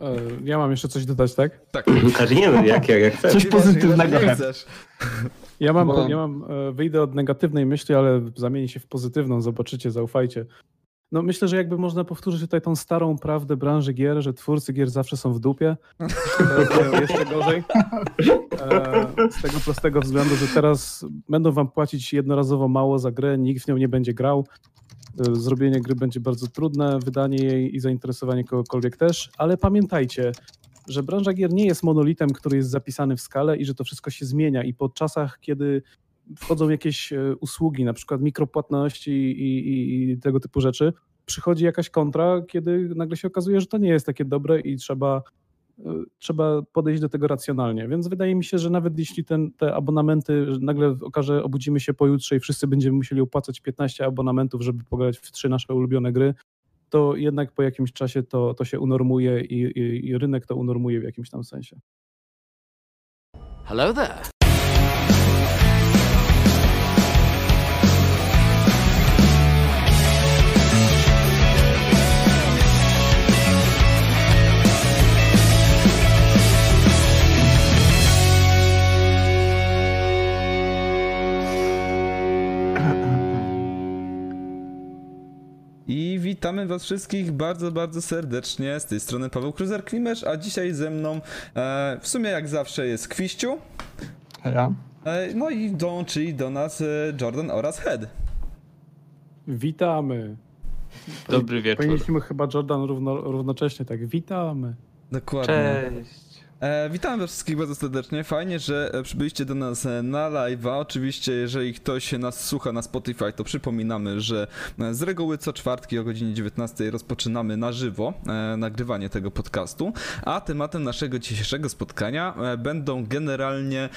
E, ja mam jeszcze coś dodać, tak? Tak. Znaczy nie no, jak, jak, jak chcesz. Coś pozytywnego. Chcesz. Ja mam, ja mam, e, wyjdę od negatywnej myśli, ale zamieni się w pozytywną, zobaczycie, zaufajcie. No myślę, że jakby można powtórzyć tutaj tą starą prawdę branży gier, że twórcy gier zawsze są w dupie. Jeszcze gorzej. E, Z tego prostego względu, że teraz będą wam płacić jednorazowo mało za grę, nikt w nią nie będzie grał. E, Zrobienie gry będzie bardzo trudne, wydanie jej i zainteresowanie kogokolwiek też, ale pamiętajcie, że branża gier nie jest monolitem, który jest zapisany w skale i że to wszystko się zmienia. I po czasach, kiedy wchodzą jakieś e, usługi, na przykład mikropłatności i, i, i tego typu rzeczy, przychodzi jakaś kontra, kiedy nagle się okazuje, że to nie jest takie dobre i trzeba, trzeba podejść do tego racjonalnie. Więc wydaje mi się, że nawet jeśli ten, te abonamenty, nagle okaże, obudzimy się pojutrze i wszyscy będziemy musieli opłacać 15 abonamentów, żeby pograć w trzy nasze ulubione gry, to jednak po jakimś czasie to, to się unormuje i, i, i rynek to unormuje w jakimś tam sensie. Hello there. Witamy was wszystkich bardzo, bardzo serdecznie. Z tej strony Paweł Kruzer-Klimesz, a dzisiaj ze mną e, w sumie jak zawsze jest Kwiściu. Ja. E, no i dołączyli do nas e, Jordan oraz Head. Witamy. Dobry wieczór. Powinniśmy chyba Jordan równo, równocześnie tak. Witamy. Dokładnie. Cześć. E, witam was wszystkich bardzo serdecznie. Fajnie, że e, przybyliście do nas e, na live'a. Oczywiście, jeżeli ktoś nas słucha na Spotify, to przypominamy, że e, z reguły co czwartki o godzinie 19 rozpoczynamy na żywo e, nagrywanie tego podcastu, a tematem naszego dzisiejszego spotkania będą generalnie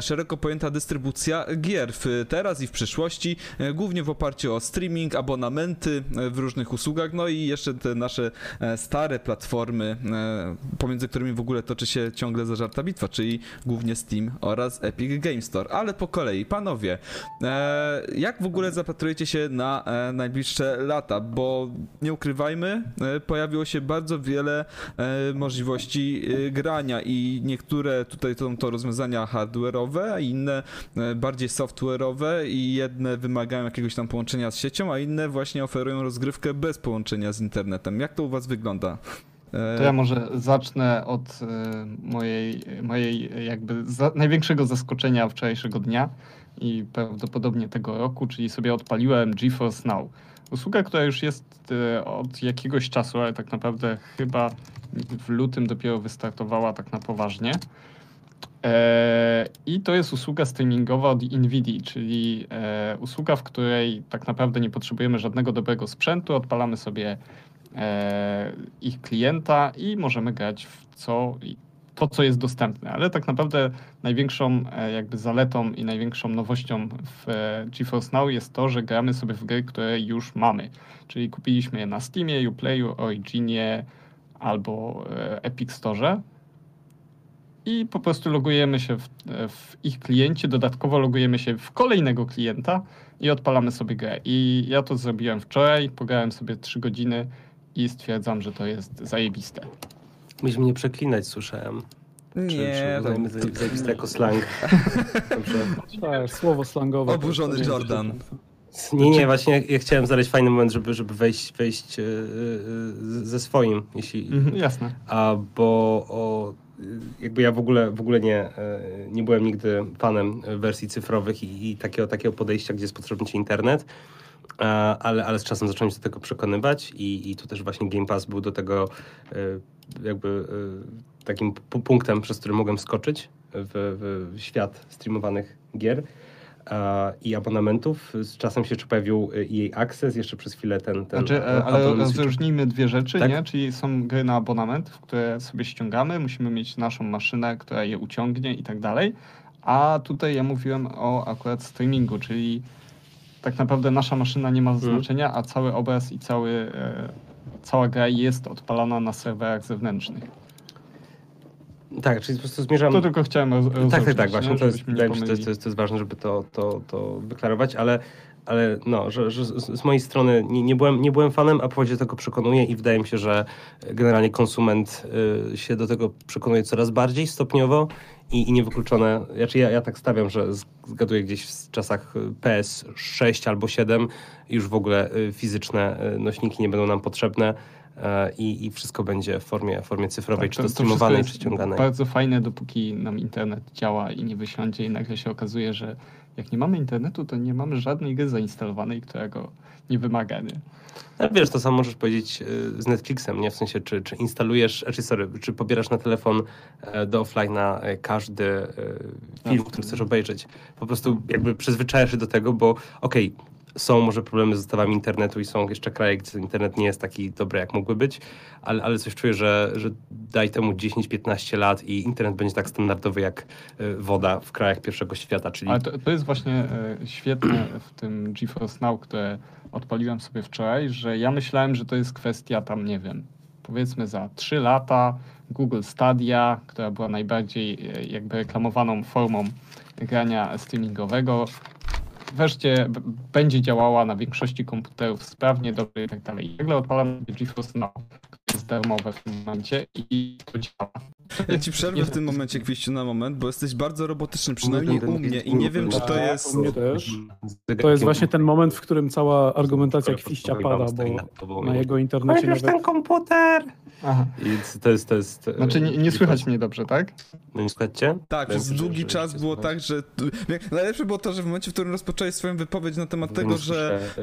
szeroko pojęta dystrybucja gier w, teraz i w przyszłości, głównie w oparciu o streaming, abonamenty w różnych usługach, no i jeszcze te nasze stare platformy, pomiędzy którymi w ogóle toczy się ciągle zażarta bitwa, czyli głównie Steam oraz Epic Game Store. Ale po kolei, panowie, e, jak w ogóle zapatrujecie się na e, najbliższe lata? Bo nie ukrywajmy, e, pojawiło się bardzo wiele możliwości grania i niektóre tutaj są to rozwiązania hardware'owe, inne bardziej software'owe i jedne wymagają jakiegoś tam połączenia z siecią, a inne właśnie oferują rozgrywkę bez połączenia z internetem. Jak to u was wygląda? E, To ja może zacznę od y, mojej, mojej jakby za, największego zaskoczenia wczorajszego dnia i prawdopodobnie tego roku, czyli sobie odpaliłem GeForce Now. Usługa, która już jest y, od jakiegoś czasu, ale tak naprawdę chyba w lutym dopiero wystartowała tak na poważnie. E, I to jest usługa streamingowa od Nvidia, czyli e, usługa, w której tak naprawdę nie potrzebujemy żadnego dobrego sprzętu, odpalamy sobie e, ich klienta i możemy grać w co, to, co jest dostępne. Ale tak naprawdę największą e, jakby zaletą i największą nowością w e, GeForce Now jest to, że gramy sobie w gry, które już mamy. Czyli kupiliśmy je na Steamie, Uplayu, Originie albo e, Epic Store i po prostu logujemy się w, w ich kliencie, dodatkowo logujemy się w kolejnego klienta i odpalamy sobie grę. I ja to zrobiłem wczoraj, pograłem sobie 3 godziny i stwierdzam, że to jest zajebiste. Musisz mnie przeklinać, słyszałem. Nie, czy tam- uznajmy za zajebiste jako slang. Dobrze. Tak, słowo slangowe. to- Oburzony to Jordan. Nie, nie, właśnie ja chciałem znaleźć fajny moment, żeby, żeby wejść, wejść e, e, ze swoim, jeśli... Mhm, jasne. A bo o, jakby ja w ogóle, w ogóle nie, e, nie byłem nigdy fanem wersji cyfrowych i, i takiego, takiego podejścia, gdzie jest potrzebny ci internet, ale, ale z czasem zacząłem się do tego przekonywać i, i tu też właśnie Game Pass był do tego e, jakby e, takim pu- punktem, przez który mogłem skoczyć w, w świat streamowanych gier i abonamentów. Z czasem się jeszcze pojawił e, EA Access, jeszcze przez chwilę ten... ten Znaczy, e, ale rozróżnijmy dwie rzeczy, Tak? nie? Czyli są gry na abonament, w które sobie ściągamy, musimy mieć naszą maszynę, która je uciągnie i tak dalej. A tutaj ja mówiłem o akurat streamingu, czyli tak naprawdę nasza maszyna nie ma Mhm. znaczenia, a cały obraz i cały, e, cała gra jest odpalana na serwerach zewnętrznych. Tak, czyli po prostu zmierzam... To tylko chciałem roz- Tak, tak, tak, właśnie nie? to jest, wydaje mi się, to, jest, to, jest, to jest ważne, żeby to, to, to wyklarować, ale ale no, że, że z, z mojej strony nie, nie, byłem, nie byłem fanem, a do tego przekonuję i wydaje mi się, że generalnie konsument y, się do tego przekonuje coraz bardziej stopniowo i, i niewykluczone, znaczy ja, ja tak stawiam, że zgaduję gdzieś w czasach y, PS6 albo 7 już w ogóle y, fizyczne y, nośniki nie będą nam potrzebne e, i, i wszystko będzie w formie, w formie cyfrowej, czy to, wszystko streamowanej, jest czy ściąganej. Bardzo fajne, dopóki nam internet działa i nie wysiądzie i nagle się okazuje, że jak nie mamy internetu, to nie mamy żadnej gry zainstalowanej, która go nie wymaga, nie? Ale wiesz, to samo możesz powiedzieć y, z Netflixem, nie? W sensie, czy, czy instalujesz, czy, sorry, czy pobierasz na telefon e, do offline'a e, każdy e, film, który chcesz obejrzeć. Po prostu jakby przyzwyczajasz się do tego, bo okej, są może problemy z zestawami internetu i są jeszcze kraje, gdzie internet nie jest taki dobry, jak mógłby być, ale, ale coś czuję, że, że daj temu 10-15 lat i internet będzie tak standardowy jak e, woda w krajach pierwszego świata, czyli Ale to, to jest właśnie e, świetne w tym GeForce Now, które odpaliłem sobie wczoraj, że ja myślałem, że to jest kwestia tam, nie wiem, powiedzmy za 3 lata Google Stadia, która była najbardziej e, jakby reklamowaną formą grania streamingowego, wreszcie będzie działała na większości komputerów sprawnie, dobrze i tak dalej. I nagle odpalam GeForce Now, które jest darmowe w tym momencie i to działa. Ja ci przerwę w tym momencie, Kwiściu, na moment, bo jesteś bardzo robotyczny, przynajmniej u mnie i nie wiem, czy to jest... u mnie też. To jest właśnie ten moment, w którym cała argumentacja kwiścia pada, bo na jego internecie nawet... komputer! Aha. I to jest, to jest... e, Znaczy nie, nie słychać mnie dobrze, tak? No nie słuchajcie? Tak, przez długi że- czas że- było tak, że... Najlepsze było to, że w momencie, w którym rozpocząłeś swoją wypowiedź na temat tego, że e,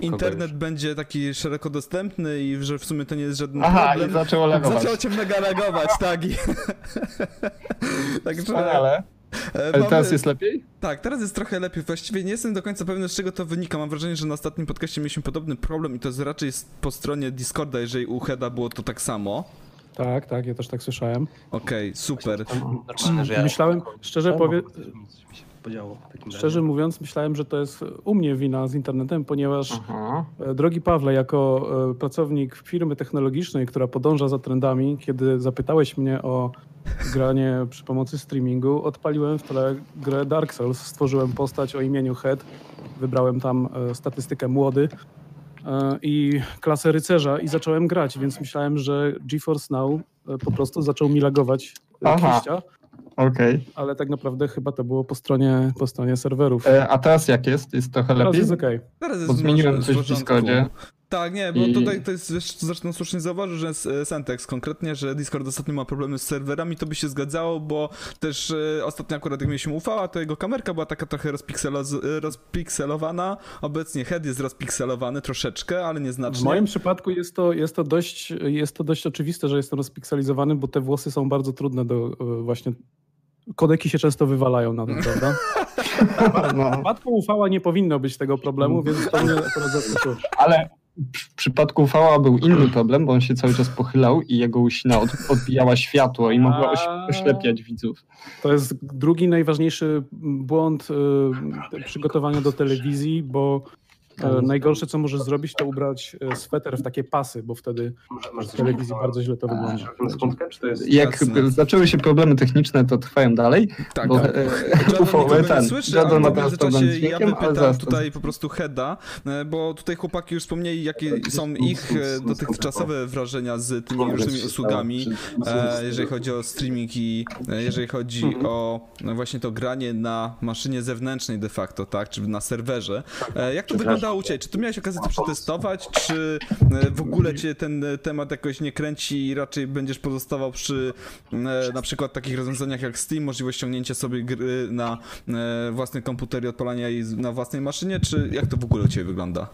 internet kogoś. będzie taki szeroko dostępny i że w sumie to nie jest żaden Aha, i problem. zaczęło lagować. Zaczęło cię mega lagować, tak. I... Także... Wspaniale. E, Ale mamy- teraz jest lepiej? Tak, teraz jest trochę lepiej. Właściwie nie jestem do końca pewny, z czego to wynika. Mam wrażenie, że na ostatnim podcaście mieliśmy podobny problem i to jest raczej po stronie Discorda, jeżeli u Heda było to tak samo. Tak, tak, ja też tak słyszałem. Okej, super. Normalne, że ja- Myślałem, szczerze powiem, podziało w takim razie. szczerze mówiąc, myślałem, że to jest u mnie wina z internetem, ponieważ Aha. E, Drogi Pawle, jako e, pracownik firmy technologicznej, która podąża za trendami, kiedy zapytałeś mnie o granie przy pomocy streamingu, odpaliłem w tle grę Dark Souls. Stworzyłem postać o imieniu Head, wybrałem tam e, statystykę młody i klasę rycerza i zacząłem grać, więc myślałem, że GeForce Now po prostu zaczął mi lagować Aha. kwestia, Okej. ale tak naprawdę chyba to było po stronie, po stronie serwerów. E, A teraz jak jest? Jest trochę Teraz lepiej? jest okej. Teraz jest Bo zmieniłem w coś w. Discordzie. Tak, nie, bo I- tutaj to jest, wiesz, zresztą słusznie zauważył, że s- Sentex konkretnie, że Discord ostatnio ma problemy z serwerami, to by się zgadzało, bo też e, ostatnio akurat jak mieliśmy ufała, to jego kamerka była taka trochę rozpikselowana, obecnie head jest rozpikselowany troszeczkę, ale W nieznacznie. moim przypadku jest to, jest, to dość, jest to dość oczywiste, że jest to rozpikselizowany, bo te włosy są bardzo trudne do e, właśnie. Kodeki się często wywalają na tym, prawda? No, W przypadku ufała nie powinno być tego problemu, więc to mnie akurat zaskoczyło. ale w przypadku Ufała był inny problem, bo on się cały czas pochylał i jego łysina od, odbijała światło i mogła oślepiać widzów. To jest drugi najważniejszy błąd e, przygotowania do telewizji, bo najgorsze, co możesz zrobić, to ubrać e, sweter w takie pasy, bo wtedy w telewizji bardzo źle to wygląda. Jak zaczęły się problemy techniczne, to trwają dalej, Tak, bo tak. e, UFO, ten, słyszy, Jadon ale ma w teraz problem z ja to- tutaj po prostu Heda, e, bo tutaj chłopaki już wspomnieli, jakie są ich e, dotychczasowe wrażenia z tymi różnymi usługami, e, jeżeli chodzi o streaming i e, jeżeli chodzi o no właśnie to granie na maszynie zewnętrznej de facto, tak, czy na serwerze. E, Jak to wyglądało u Ciebie? Czy tu miałeś okazję to przetestować, czy e, w ogóle Cię ten e, temat jakoś nie kręci i raczej będziesz pozostawał przy e, na przykład takich rozwiązaniach jak Steam, możliwość ściągnięcia sobie gry na własny komputer i odpalania jej na własnej maszynie, czy jak to w ogóle u Ciebie wygląda?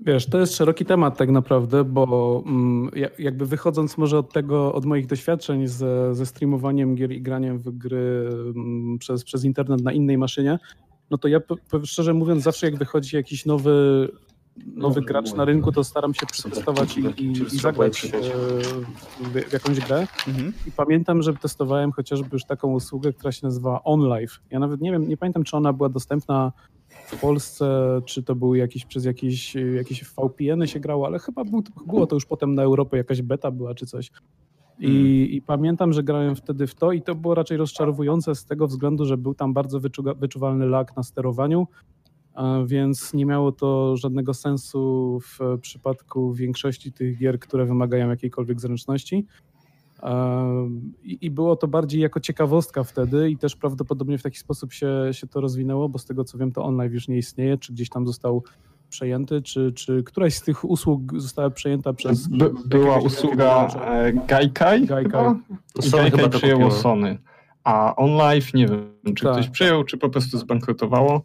Wiesz, to jest szeroki temat tak naprawdę, bo mm, ja- jakby wychodząc może od tego, od moich doświadczeń ze, ze streamowaniem gier i graniem w gry mm, przez, przez internet na innej maszynie, no to ja szczerze mówiąc zawsze jak wychodzi jakiś nowy, nowy gracz na rynku, to staram się przetestować i, i, i zagrać e, w, jakąś grę. Mhm. I pamiętam, że testowałem chociażby już taką usługę, która się nazywa OnLive. Ja nawet nie wiem, nie pamiętam, czy ona była dostępna w Polsce, czy to był jakiś przez jakieś, jakieś VPN-y się grało, ale chyba był, było to już potem na Europę, jakaś beta była czy coś. I, I pamiętam, że grałem wtedy w to i to było raczej rozczarowujące z tego względu, że był tam bardzo wyczuga, wyczuwalny lag na sterowaniu. więc nie miało to żadnego sensu w przypadku większości tych gier, które wymagają jakiejkolwiek zręczności. I było to bardziej jako ciekawostka wtedy i też prawdopodobnie w taki sposób się, się to rozwinęło, bo z tego co wiem, to online już nie istnieje, czy gdzieś tam został przejęty, czy, czy któraś z tych usług została przejęta przez... By, była usługa e, Gaikai, Gaikai. I Gaikai przyjęło Sony. A OnLive nie wiem, czy tak. ktoś przyjął, czy po prostu zbankrutowało.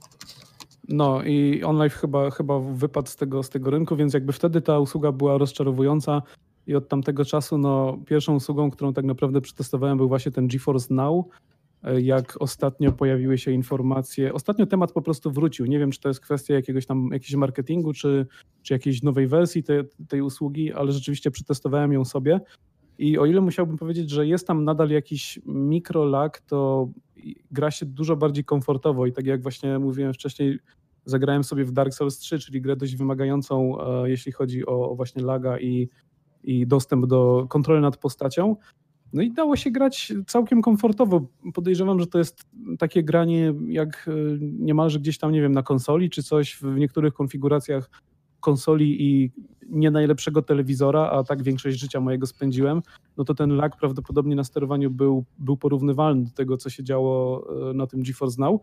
No i OnLive chyba, chyba wypadł z tego, z tego rynku, więc jakby wtedy ta usługa była rozczarowująca i od tamtego czasu no, pierwszą usługą, którą tak naprawdę przetestowałem był właśnie ten GeForce Now, jak ostatnio pojawiły się informacje, ostatnio temat po prostu wrócił. Nie wiem, czy to jest kwestia jakiegoś tam jakiegoś marketingu, czy, czy jakiejś nowej wersji tej, tej usługi, ale rzeczywiście przetestowałem ją sobie i o ile musiałbym powiedzieć, że jest tam nadal jakiś mikrolag, to gra się dużo bardziej komfortowo i tak jak właśnie mówiłem wcześniej, zagrałem sobie w Dark Souls 3, czyli grę dość wymagającą, e, jeśli chodzi o, o właśnie laga i, i dostęp do kontroli nad postacią. No i dało się grać całkiem komfortowo. Podejrzewam, że to jest takie granie jak e, niemalże gdzieś tam, nie wiem, na konsoli czy coś w niektórych konfiguracjach konsoli i nie najlepszego telewizora, a tak większość życia mojego spędziłem, no to ten lag prawdopodobnie na sterowaniu był, był porównywalny do tego, co się działo e, na tym GeForce Now.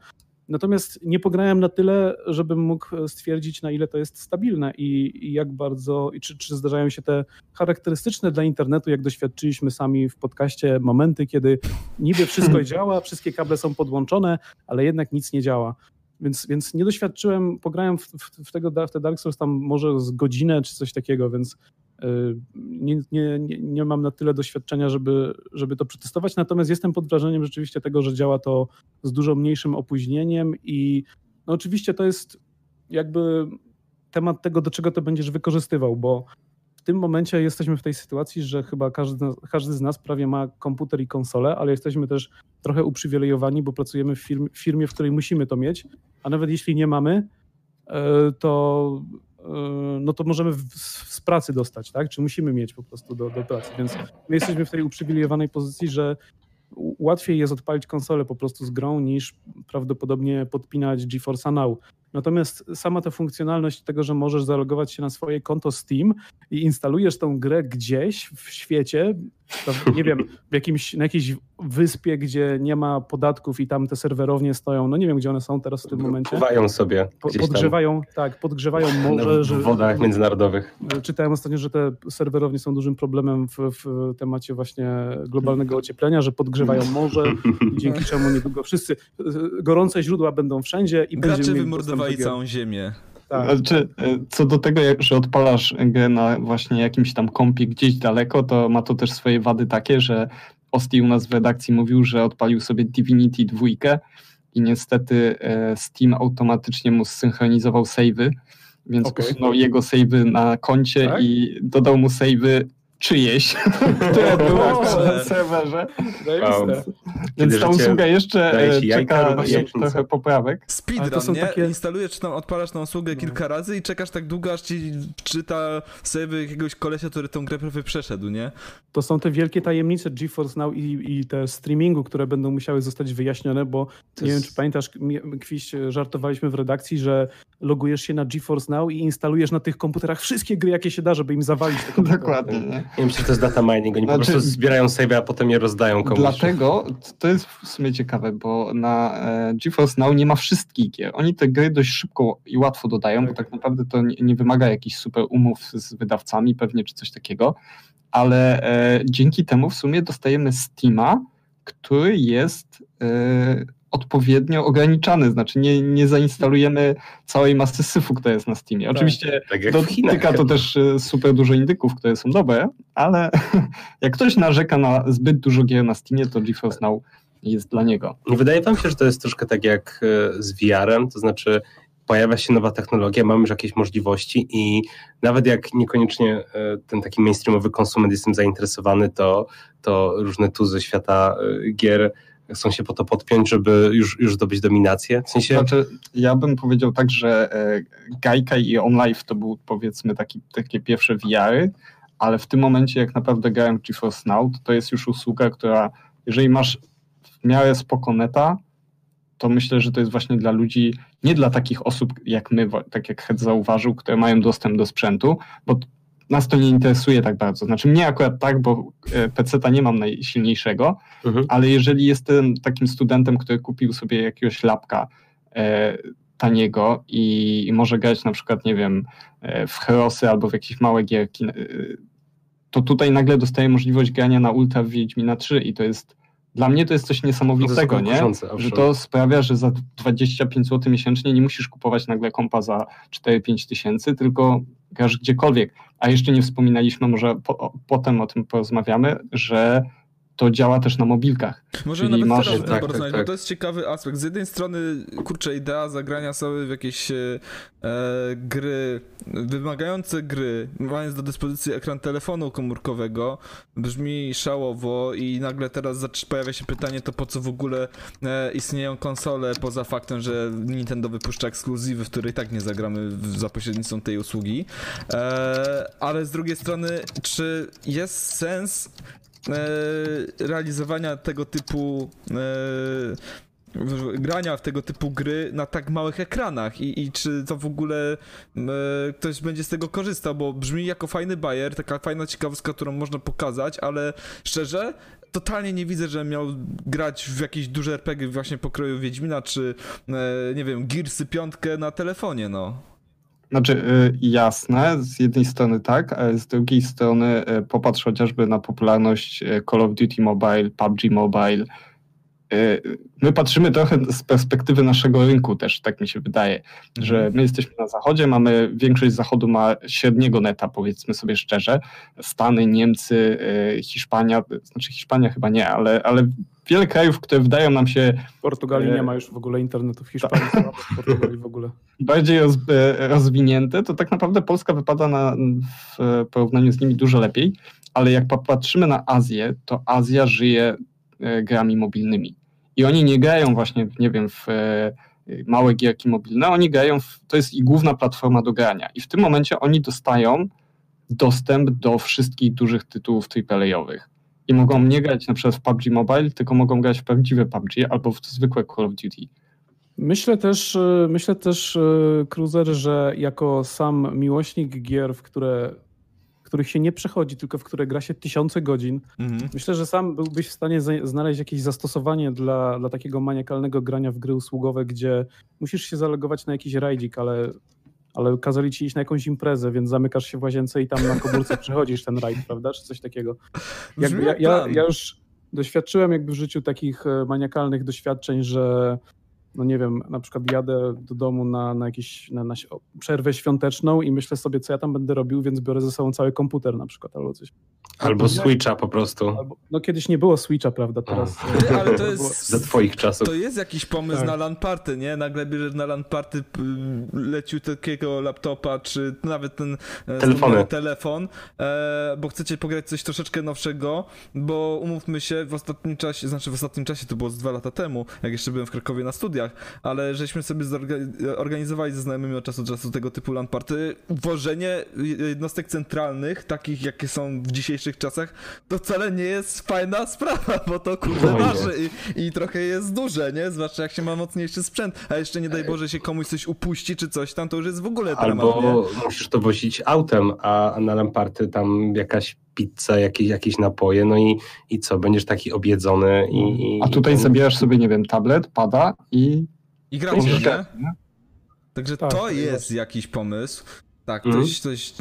Natomiast nie pograłem na tyle, żebym mógł stwierdzić, na ile to jest stabilne i, i jak bardzo, i czy, czy zdarzają się te charakterystyczne dla internetu, jak doświadczyliśmy sami w podcaście, momenty, kiedy niby wszystko działa, wszystkie kable są podłączone, ale jednak nic nie działa. Więc, więc nie doświadczyłem, pograłem w, w, w, tego, w te Dark Souls tam może z godzinę czy coś takiego, więc nie, nie, nie, nie mam na tyle doświadczenia, żeby, żeby to przetestować. Natomiast jestem pod wrażeniem rzeczywiście tego, że działa to z dużo mniejszym opóźnieniem i no oczywiście to jest jakby temat tego, do czego to będziesz wykorzystywał, bo w tym momencie jesteśmy w tej sytuacji, że chyba każdy, każdy z nas prawie ma komputer i konsolę, ale jesteśmy też trochę uprzywilejowani, bo pracujemy w firmie, w której musimy to mieć, a nawet jeśli nie mamy, e, to, no to możemy z pracy dostać, tak? Czy musimy mieć po prostu do, do pracy. Więc my jesteśmy w tej uprzywilejowanej pozycji, że łatwiej jest odpalić konsolę po prostu z grą niż prawdopodobnie podpinać GeForce Now. Natomiast sama ta funkcjonalność tego, że możesz zalogować się na swoje konto Steam i instalujesz tą grę gdzieś w świecie, nie wiem, w jakimś, na jakiejś wyspie, gdzie nie ma podatków i tam te serwerownie stoją, no nie wiem, gdzie one są teraz w tym momencie. Pływają sobie Podgrzewają, tam. tak, podgrzewają morze. W wodach że, międzynarodowych. Czytałem ostatnio, że te serwerownie są dużym problemem w, w temacie właśnie globalnego ocieplenia, że podgrzewają morze, dzięki czemu niedługo wszyscy, gorące źródła będą wszędzie i Gracze będziemy wymordowali całą ziemię. Tak. Znaczy, co do tego, że odpalasz grę na właśnie jakimś tam kompie gdzieś daleko, to ma to też swoje wady takie, że Osti u nas w redakcji mówił, że odpalił sobie Divinity 2 i niestety e, Steam automatycznie mu zsynchronizował savey, więc okay. usunął jego savey na koncie tak? i dodał mu savey czyjeś, które były na serwerze. Więc ta usługa jeszcze e, czeka trochę poprawek. Speedrun, nie? Takie... Instalujesz czy tam odpalasz tą usługę no. kilka razy i czekasz tak długo, aż ci czyta save jakiegoś kolesia, który tą grę prawie przeszedł, nie? To są te wielkie tajemnice GeForce Now i, i te streamingu, które będą musiały zostać wyjaśnione, bo to nie jest... wiem, czy pamiętasz, Kwiś, żartowaliśmy w redakcji, że logujesz się na GeForce Now i instalujesz na tych komputerach wszystkie gry, jakie się da, żeby im zawalić Dokładnie. Nie? wiem, czy to jest data mining. Oni znaczy, po prostu zbierają save, a potem je rozdają komuś. Dlatego to jest w sumie ciekawe, bo na e, GeForce Now nie ma wszystkich gier. Oni te gry dość szybko i łatwo dodają, tak. bo tak naprawdę to nie, nie wymaga jakichś super umów z wydawcami pewnie, czy coś takiego, ale e, dzięki temu w sumie dostajemy Steama, który jest e, odpowiednio ograniczany, znaczy nie, nie zainstalujemy całej masy syfu, która jest na Steamie. Tak, Oczywiście tak, tak dotyka to też e, super dużo indyków, które są dobre, ale jak ktoś narzeka na zbyt dużo gier na Steamie, to GeForce Now jest dla niego. Wydaje wam się, że to jest troszkę tak jak e, z VR-em, to znaczy pojawia się nowa technologia, mamy już jakieś możliwości i nawet jak niekoniecznie e, ten taki mainstreamowy konsument jestem zainteresowany, to, to różne tuzy świata gier chcą się po to podpiąć, żeby już, już zdobyć dominację? W sensie... Znaczy, ja bym powiedział tak, że e, Gajka i OnLive to był powiedzmy taki, takie pierwsze VR-y, ale w tym momencie jak naprawdę grałem w GeForce Now, to, jest już usługa, która jeżeli masz w miarę spoko neta, to myślę, że to jest właśnie dla ludzi, nie dla takich osób jak my, tak jak Head zauważył, które mają dostęp do sprzętu, bo nas to nie interesuje tak bardzo. Znaczy mnie akurat tak, bo e, PC-ta nie mam najsilniejszego, mhm. ale jeżeli jestem takim studentem, który kupił sobie jakiegoś lapka e, taniego i, i, może grać na przykład, nie wiem, e, w Herosy albo w jakieś małe gierki, e, to tutaj nagle dostaję możliwość grania na Ultra w Wiedźmina 3 i to jest dla mnie to jest coś niesamowitego, nie? że to sprawia, że za 25 zł miesięcznie nie musisz kupować nagle kompa za 4-5 tysięcy, tylko gdziekolwiek. A jeszcze nie wspominaliśmy, może po, potem o tym porozmawiamy, że to działa też na mobilkach. Może nawet masz... teraz tak, tak, tak. bo to jest ciekawy aspekt. Z jednej strony, kurczę, idea zagrania sobie w jakieś e, gry, wymagające gry, mając do dyspozycji ekran telefonu komórkowego, brzmi szałowo i nagle teraz pojawia się pytanie, to po co w ogóle e, istnieją konsole, poza faktem, że Nintendo wypuszcza ekskluzywy, w które i tak nie zagramy za pośrednictwem tej usługi. E, ale z drugiej strony, czy jest sens e, realizowania tego typu e, grania w tego typu gry na tak małych ekranach i, i czy to w ogóle e, ktoś będzie z tego korzystał, bo brzmi jako fajny bajer, taka fajna ciekawostka, którą można pokazać, ale szczerze, totalnie nie widzę, że miał grać w jakieś duże RPG właśnie pokroju Wiedźmina, czy e, nie wiem, Gearsy piątkę na telefonie, no. Znaczy, y, jasne, z jednej strony tak, a z drugiej strony y, popatrz chociażby na popularność y, Call of Duty Mobile, PUBG Mobile. My patrzymy trochę z perspektywy naszego rynku też, tak mi się wydaje, mhm. że my jesteśmy na zachodzie, mamy, większość zachodu ma średniego neta, powiedzmy sobie szczerze. Stany, Niemcy, Hiszpania, znaczy Hiszpania chyba nie, ale, ale wiele krajów, które wydają nam się... W Portugalii e... nie ma już w ogóle internetu, w Hiszpanii w Portugalii w ogóle. Bardziej roz, e, rozwinięte, to tak naprawdę Polska wypada na, w porównaniu z nimi dużo lepiej, ale jak popatrzymy na Azję, to Azja żyje e, grami mobilnymi. I oni nie grają właśnie, nie wiem, w e, małe gierki mobilne, oni grają, w, to jest ich główna platforma do grania. I w tym momencie oni dostają dostęp do wszystkich dużych tytułów AAA-owych i mogą nie grać na przykład w PUBG Mobile, tylko mogą grać w prawdziwe PUBG albo w zwykłe Call of Duty. Myślę też, e, myślę też, e, Cruiser, że jako sam miłośnik gier, w które, których się nie przechodzi, tylko w które gra się tysiące godzin, mhm. myślę, że sam byłbyś w stanie znaleźć jakieś zastosowanie dla, dla takiego maniakalnego grania w gry usługowe, gdzie musisz się zalogować na jakiś rajdzik, ale ale kazali ci iść na jakąś imprezę, więc zamykasz się w łazience i tam na komórce przechodzisz ten rajd, prawda, czy coś takiego. Jakby ja, ja, ja już doświadczyłem jakby w życiu takich e, maniakalnych doświadczeń, że no nie wiem, na przykład jadę do domu na, na jakieś na, na przerwę świąteczną i myślę sobie, co ja tam będę robił, więc biorę ze sobą cały komputer na przykład albo coś. Albo Switcha po prostu. Albo, no kiedyś nie było Switcha, prawda, teraz. A. Ale to jest... Za twoich czasów. To jest jakiś pomysł tak. na LAN party, nie? Nagle bierzesz na LAN party lecił takiego laptopa, czy nawet ten e, Telefony. telefon, e, bo chcecie pograć coś troszeczkę nowszego, bo umówmy się, w ostatnim czasie, znaczy w ostatnim czasie, to było z dwa lata temu, jak jeszcze byłem w Krakowie na studiach, ale żeśmy sobie organizowali ze znajomymi od czasu do czasu tego typu LAN party. Włożenie jednostek centralnych, takich jakie są w dzisiejszych czasach, to wcale nie jest fajna sprawa, bo to kurde waży i, i trochę jest duże, nie? Zwłaszcza jak się ma mocniejszy sprzęt, a jeszcze nie daj Boże się komuś coś upuści czy coś tam, to już jest w ogóle dramat, Albo nie? musisz to wozić autem, a na lamparty tam jakaś pizza, jakieś, jakieś napoje, no i, i co, będziesz taki objedzony i... i A tutaj i zabierasz sobie, nie wiem, tablet, pada i... I nie? Także tak, to jest jakiś pomysł. Tak, mm. ktoś, ktoś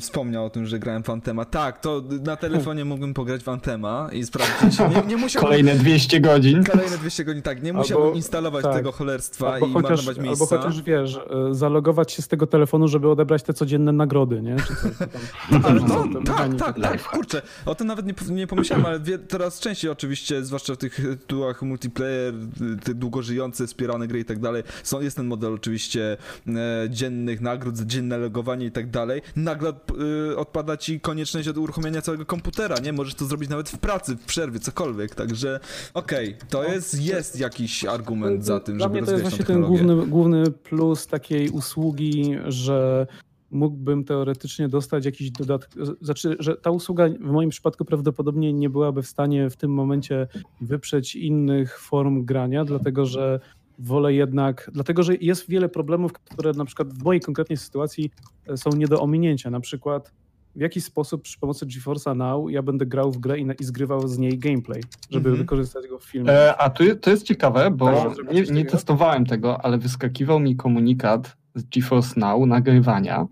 wspomniał o tym, że grałem Fantema. Tak, to na telefonie mógłbym pograć Fantema i sprawdzić. Nie, nie musiałbym, Kolejne 200 godzin. Kolejne 200 godzin, tak. Nie musiałbym albo, instalować tak. tego cholerstwa albo i chociaż, marnować miejsca. Albo chociaż, wiesz, e, zalogować się z tego telefonu, żeby odebrać te codzienne nagrody, nie? Czy coś, tam, ale to, tak, tak, tak, kurczę. O tym nawet nie, nie pomyślałem, ale wie, coraz częściej oczywiście, zwłaszcza w tych tytułach multiplayer, te długo żyjące, wspierane gry i tak dalej, są, jest ten model oczywiście e, dziennych nagród, dzienne logowanie i tak dalej, nagle y, odpada ci konieczność od uruchomienia całego komputera, nie? Możesz to zrobić nawet w pracy, w przerwie, cokolwiek, także okej, okay, to no, jest, jest jakiś argument za tym, żeby rozwijać to jest właśnie ten główny, główny plus takiej usługi, że mógłbym teoretycznie dostać jakiś dodatek, znaczy, że ta usługa w moim przypadku prawdopodobnie nie byłaby w stanie w tym momencie wyprzeć innych form grania, dlatego że wolę jednak, dlatego że jest wiele problemów, które na przykład w mojej konkretnej sytuacji e, są nie do ominięcia. Na przykład w jaki sposób przy pomocy GeForce'a Now ja będę grał w grę i, i zgrywał z niej gameplay, żeby Mhm. wykorzystać go w filmie. E, a tu, to jest ciekawe, bo Tak, nie, nie testowałem tego, ale wyskakiwał mi komunikat z GeForce Now nagrywania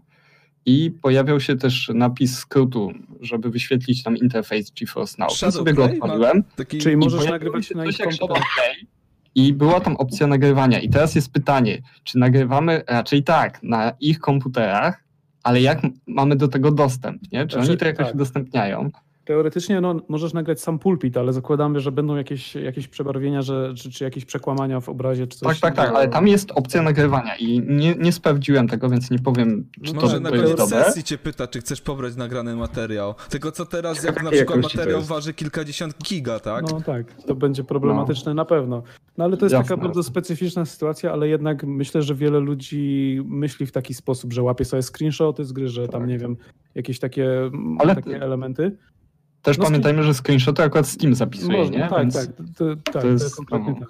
i pojawiał się też napis skrótu, żeby wyświetlić tam interfejs GeForce Now. Ja sobie go odpaliłem. Taki... Czyli możesz nagrywać się na ich komputerze. I była tam opcja nagrywania. I teraz jest pytanie, czy nagrywamy raczej tak, na ich komputerach, ale jak mamy do tego dostęp, nie? Czy Znaczy, oni to jakoś tak. udostępniają? Teoretycznie no, możesz nagrać sam pulpit, ale zakładamy, że będą jakieś, jakieś przebarwienia, że, czy, czy jakieś przekłamania w obrazie, czy coś. Tak, tak, tak, ale tam jest opcja nagrywania i nie, nie sprawdziłem tego, więc nie powiem, czy No to, może na to jest koniec dobre. sesji cię pyta, czy chcesz pobrać nagrany materiał. Tylko co teraz, jak na przykład materiał waży kilkadziesiąt giga, tak? No tak, to będzie problematyczne na pewno. No ale to jest Jasne. taka bardzo specyficzna sytuacja, ale jednak myślę, że wiele ludzi myśli w taki sposób, że łapie sobie screenshoty z gry, że tam Tak. nie wiem, jakieś takie, Ale- takie elementy. Też No, pamiętajmy, że screenshoty akurat Steam zapisuje, Można, nie? tak, Więc... tak, to, tak, to jest- jest konkretnie no. tak.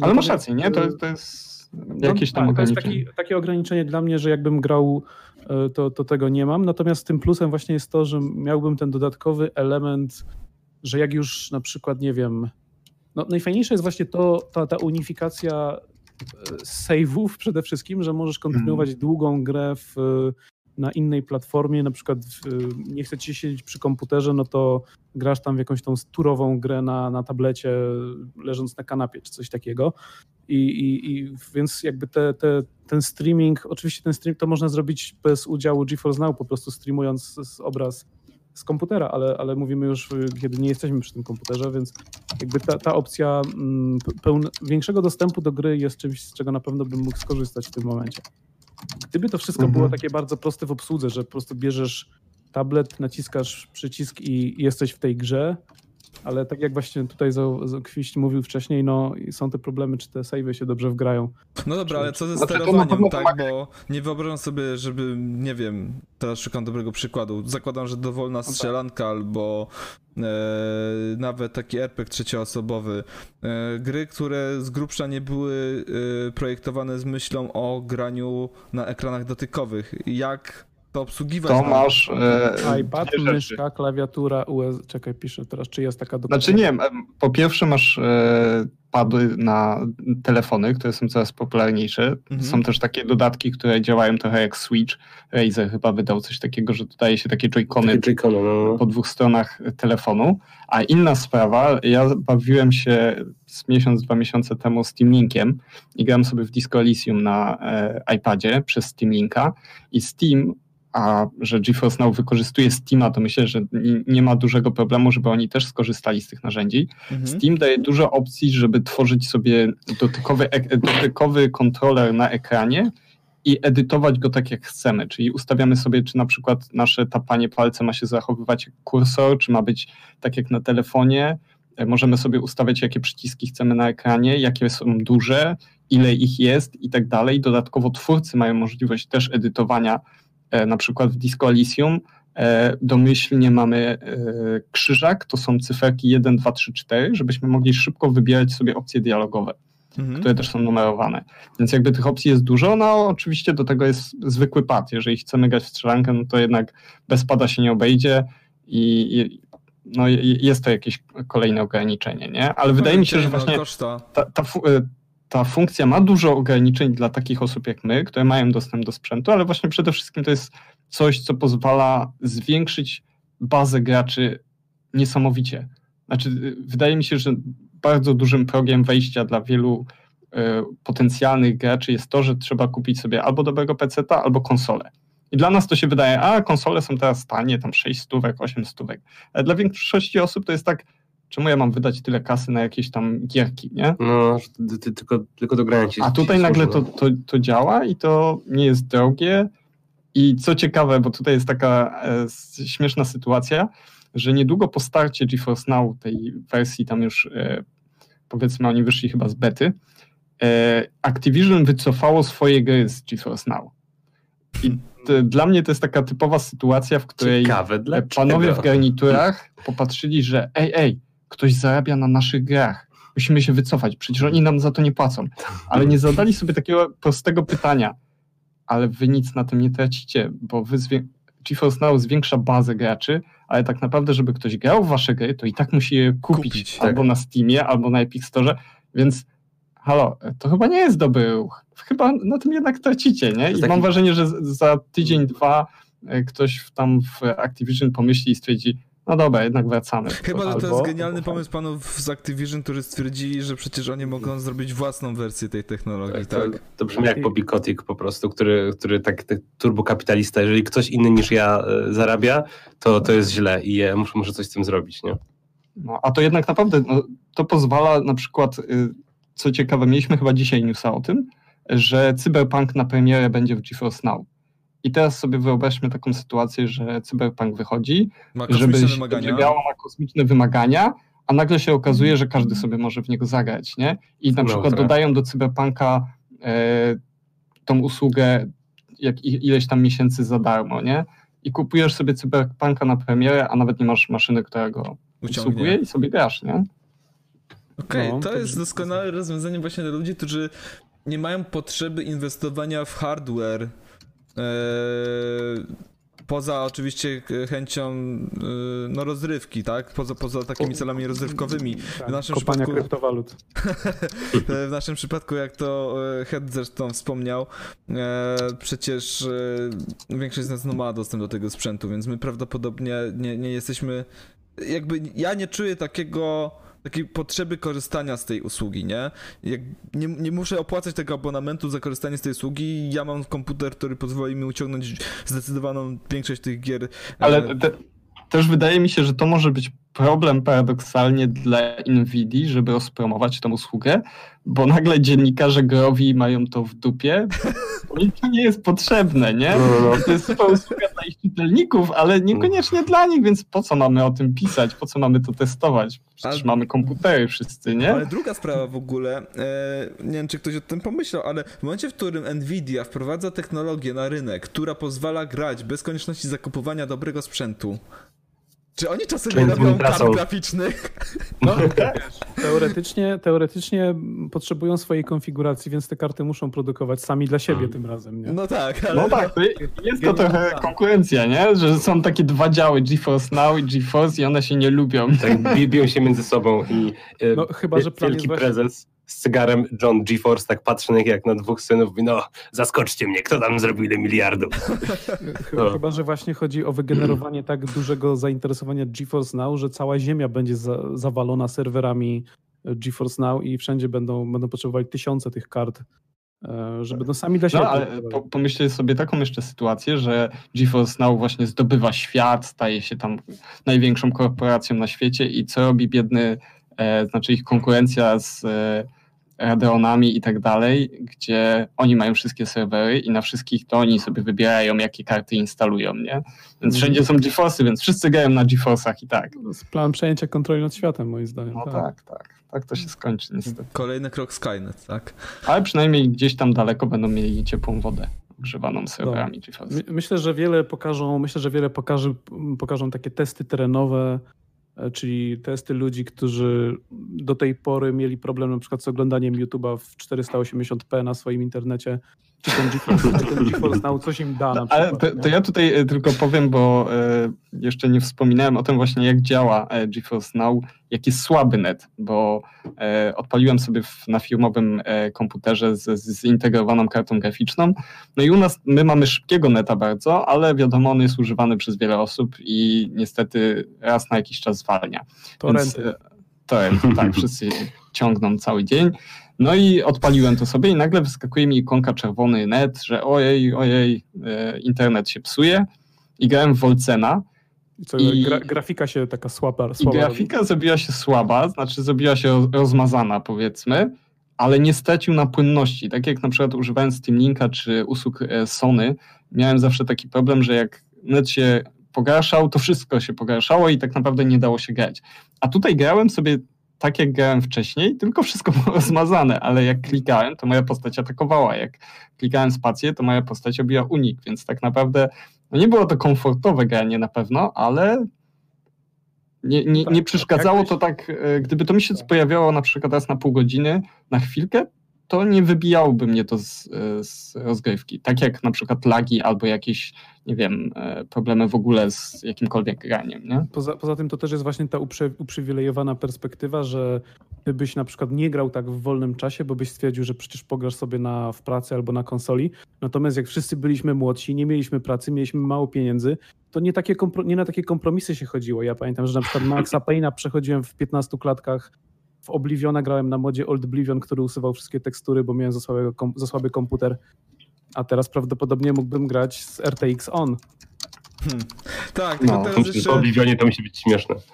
Ale masz rację, nie? To, to jest No, jakieś tam tak, to jest ograniczenie. taki, takie ograniczenie dla mnie, że jakbym grał, e, to, to tego nie mam. Natomiast tym plusem właśnie jest to, że miałbym ten dodatkowy element, że jak już na przykład, nie wiem, no najfajniejsze jest właśnie to, ta, ta unifikacja e, save'ów przede wszystkim, że możesz kontynuować Mhm. długą grę w, na innej platformie, na przykład w, nie chce ci siedzieć przy komputerze, no to grasz tam w jakąś tą turową grę na, na tablecie, leżąc na kanapie czy coś takiego. I, i, i więc jakby te, te, ten streaming, oczywiście ten stream to można zrobić bez udziału GeForce Now, po prostu streamując obraz z komputera, ale, ale mówimy już, y, kiedy nie jesteśmy przy tym komputerze, więc jakby ta, ta opcja mm, pełn, większego dostępu do gry jest czymś, z czego na pewno bym mógł skorzystać w tym momencie. Gdyby to wszystko Mhm. było takie bardzo proste w obsłudze, że po prostu bierzesz tablet, naciskasz przycisk i jesteś w tej grze, ale tak jak właśnie tutaj Kwiść mówił wcześniej, no są te problemy, czy te savey się dobrze wgrają. No dobra, ale co ze Znaczy, sterowaniem, tak? Bo nie wyobrażam sobie, żeby, nie wiem, teraz szukam dobrego przykładu. Zakładam, że dowolna strzelanka albo e, nawet taki RPG trzecioosobowy. E, gry, które z grubsza nie były e, projektowane z myślą o graniu na ekranach dotykowych. Jak to obsługiwać? To masz e, iPad, myszka, klawiatura, US... Czekaj, piszę teraz, czy jest taka dokładna. Znaczy nie po pierwsze masz e, pady na telefony, które są coraz popularniejsze. Mhm. Są też takie dodatki, które działają trochę jak Switch. Razer chyba wydał coś takiego, że dodaje się takie joycony Takie Joy-Cony, no. po dwóch stronach telefonu. A inna sprawa, ja bawiłem się z miesiąc, dwa miesiące temu Steam Linkiem i grałem sobie w Disco Elysium na e, iPadzie przez Steam Linka i Steam, a że GeForce Now wykorzystuje Steama, to myślę, że nie- ma dużego problemu, żeby oni też skorzystali z tych narzędzi. Mhm. Steam daje dużo opcji, żeby tworzyć sobie dotykowy, dotykowy kontroler na ekranie i edytować go tak, jak chcemy. Czyli ustawiamy sobie, czy na przykład nasze tapanie palce ma się zachowywać jak kursor, czy ma być tak jak na telefonie. E, Możemy sobie ustawiać, jakie przyciski chcemy na ekranie, jakie są duże, ile ich jest i tak dalej. Dodatkowo twórcy mają możliwość też edytowania, na przykład w Disco Elysium. E, Domyślnie mamy e, krzyżak, to są cyferki 1, 2, 3, 4, żebyśmy mogli szybko wybierać sobie opcje dialogowe Mhm. które też są numerowane. Więc jakby tych opcji jest dużo, no oczywiście do tego jest zwykły pad. Jeżeli chcemy grać w strzelankę, no to jednak bez pada się nie obejdzie i, no, jest to jakieś kolejne ograniczenie, nie? Ale wydaje mi się, że No, właśnie ta, ta, ta funkcja ma dużo ograniczeń dla takich osób jak my, które mają dostęp do sprzętu, ale właśnie przede wszystkim to jest coś, co pozwala zwiększyć bazę graczy niesamowicie. Znaczy, y, wydaje mi się, że bardzo dużym progiem wejścia dla wielu y, potencjalnych graczy jest to, że trzeba kupić sobie albo dobrego PC-ta, albo konsolę. I dla nas to się wydaje, a konsole są teraz tanie, tam 6 stówek, 8 stówek. Ale dla większości osób to jest tak, czemu ja mam wydać tyle kasy na jakieś tam gierki, nie? No, ty, ty, tylko, tylko do grania ci A tutaj ci nagle to, to, to działa i to nie jest drogie. I co ciekawe, bo tutaj jest taka e, śmieszna sytuacja, że niedługo po starcie GeForce Now, tej wersji tam już e, powiedzmy oni wyszli chyba z bety, e, Activision wycofało swoje gry z GeForce Now. I to, dla mnie to jest taka typowa sytuacja, w której Ciekawe, panowie w garniturach popatrzyli, że ej, ej, ktoś zarabia na naszych grach. musimy się wycofać, przecież oni nam za to nie płacą. Ale nie zadali sobie takiego prostego pytania, ale wy nic na tym nie tracicie, bo wy zwię- GeForce Now zwiększa bazę graczy, ale tak naprawdę, żeby ktoś grał w wasze gry, to i tak musi je kupić, Kupić, tak. albo na Steamie, albo na Epic Store, więc halo, to chyba nie jest dobry ruch. Chyba na tym jednak tracicie, nie? I taki- mam wrażenie, że za tydzień, dwa e, ktoś tam w Activision pomyśli i stwierdzi, no dobra, jednak wracamy. Chyba, że to Albo- jest genialny pomysł panów z Activision, którzy stwierdzili, że przecież oni mogą zrobić własną wersję tej technologii, Tak, tak? to, to brzmi jak Bobby Kotick po prostu, który, który tak, tak turbokapitalista, jeżeli ktoś inny niż ja e, zarabia, to, to jest źle i ja muszę, muszę coś z tym zrobić, nie? No, a to jednak naprawdę no, to pozwala na przykład, y, co ciekawe, mieliśmy chyba dzisiaj newsa o tym, że Cyberpunk na premierę będzie w GeForce Now. I teraz sobie wyobraźmy taką sytuację, że Cyberpunk wychodzi, żeby grała ma kosmiczne wymagania, a nagle się okazuje, że każdy sobie może w niego zagrać, nie? I na przykład dodają do Cyberpunka e, tą usługę jak ileś tam miesięcy za darmo, nie? I kupujesz sobie Cyberpunka na premierę, a nawet nie masz maszyny, która go obsługuje Uciągnie. i sobie grasz, nie? Okej, No, to to jest doskonałe rozwiązanie właśnie dla ludzi, którzy nie mają potrzeby inwestowania w hardware. Eee, poza oczywiście chęcią e, no, rozrywki, tak? Poza, poza takimi celami rozrywkowymi. Tak, W naszym kopania przypadku- kryptowalut. E, W naszym przypadku, jak to e, Head zresztą wspomniał, e, przecież e, większość z nas no, ma dostęp do tego sprzętu, więc my prawdopodobnie nie, nie jesteśmy. Jakby ja nie czuję takiego. Takiej potrzeby korzystania z tej usługi, nie? Jak nie? Nie muszę opłacać tego abonamentu za korzystanie z tej usługi. Ja mam komputer, który pozwoli mi uciągnąć zdecydowaną większość tych gier. e, Ale te, też wydaje mi się, że to może być problem paradoksalnie dla Nvidia, żeby rozpromować tą usługę, bo nagle dziennikarze growi mają to w dupie, bo im to nie jest potrzebne, nie? To jest super usługa dla ich czytelników, ale niekoniecznie dla nich, więc po co mamy o tym pisać, po co mamy to testować? Przecież Ale- mamy komputery wszyscy, nie? Ale druga sprawa w ogóle, e, nie wiem czy ktoś o tym pomyślał, ale w momencie, w którym Nvidia wprowadza technologię na rynek, która pozwala grać bez konieczności zakupowania dobrego sprzętu, czy oni czasem Czy nie robią kart graficznych? No, teoretycznie, teoretycznie potrzebują swojej konfiguracji, więc te karty muszą produkować sami dla siebie tym razem. Nie? No tak, ale No tak, to jest to trochę konkurencja, nie? Że są takie dwa działy, GeForce Now i GeForce i one się nie lubią. Tak bi- biją się między sobą i e, No, chyba, że plan wielki jest właśnie- prezes z cygarem John GeForce tak patrzy na nich jak na dwóch synów mówi, no zaskoczcie mnie, kto tam zrobił ile miliardów? Chyba, No. chyba, że właśnie chodzi o wygenerowanie tak dużego zainteresowania GeForce Now, że cała ziemia będzie za, zawalona serwerami GeForce Now i wszędzie będą, będą potrzebowali tysiące tych kart, e, żeby no sami dla siebie. No ale po, pomyślcie sobie taką jeszcze sytuację, że GeForce Now właśnie zdobywa świat, staje się tam największą korporacją na świecie i co robi biedny, e, znaczy ich konkurencja z e, Radeonami i tak dalej, gdzie oni mają wszystkie serwery i na wszystkich to oni sobie wybierają, jakie karty instalują, nie? Więc Mhm. wszędzie są GeForce'y, więc wszyscy grają na GeForce'ach i tak. To jest plan przejęcia kontroli nad światem, moim zdaniem. No tak. tak, tak. Tak to się skończy niestety. kolejny krok Skynet, tak? Ale przynajmniej gdzieś tam daleko będą mieli ciepłą wodę grzewaną serwerami GeForce. My, myślę, że wiele pokażą, myślę, że wiele pokaże, pokażą takie testy terenowe, czyli testy ludzi, którzy do tej pory mieli problem na przykład z oglądaniem YouTube'a w 480p na swoim internecie. Czy ten GeForce, ten GeForce Now coś im da No, ale to, to ja tutaj e, tylko powiem, bo e, jeszcze nie wspominałem o tym właśnie, jak działa e, GeForce Now, jaki słaby net, bo odpaliłem sobie w, na firmowym e, komputerze z, z zintegrowaną kartą graficzną. No i u nas my mamy szybkiego neta bardzo, ale wiadomo, on jest używany przez wiele osób i niestety raz na jakiś czas zwalnia. Torrenty. Więc, tak, wszyscy ciągną cały dzień. No i odpaliłem to sobie i nagle wyskakuje mi ikonka czerwony net, że ojej, ojej, e, internet się psuje. I grałem w Wolcena Co, i- gra, grafika się taka słaba, i słaba grafika zrobiła się słaba, znaczy zrobiła się roz- rozmazana powiedzmy, ale nie stracił na płynności. Tak jak na przykład używając Steam Linka czy usług e, Sony, miałem zawsze taki problem, że jak net się pogarszał, to wszystko się pogarszało i tak naprawdę nie dało się grać. A tutaj grałem sobie tak jak grałem wcześniej, tylko wszystko było rozmazane, ale jak klikałem, to moja postać atakowała. Jak klikałem spację, to moja postać robiła unik, więc tak naprawdę no nie było to komfortowe granie na pewno, ale Nie, nie, Tak, nie przeszkadzało to tak, e, gdyby to mi się pojawiało na przykład raz na pół godziny, na chwilkę, to nie wybijałoby mnie to z, e, z rozgrywki. Tak jak na przykład lagi albo jakieś, nie wiem, e, problemy w ogóle z jakimkolwiek graniem, nie? Poza, poza tym to też jest właśnie ta uprzywilejowana perspektywa, że ty byś na przykład nie grał tak w wolnym czasie, bo byś stwierdził, że przecież pograsz sobie na, w pracy albo na konsoli. Natomiast jak wszyscy byliśmy młodsi, nie mieliśmy pracy, mieliśmy mało pieniędzy, to nie, takie nie na takie kompromisy się chodziło. Ja pamiętam, że na przykład Maxa Payne'a przechodziłem w 15 klatkach, w Obliviona grałem na modzie Old Oblivion, który usuwał wszystkie tekstury, bo miałem za, słabego, za słaby komputer. A teraz prawdopodobnie mógłbym grać z RTX On. Hmm. Tak, No, tylko teraz Myślę, że jeszcze... to Oblivionie to musi być śmieszne.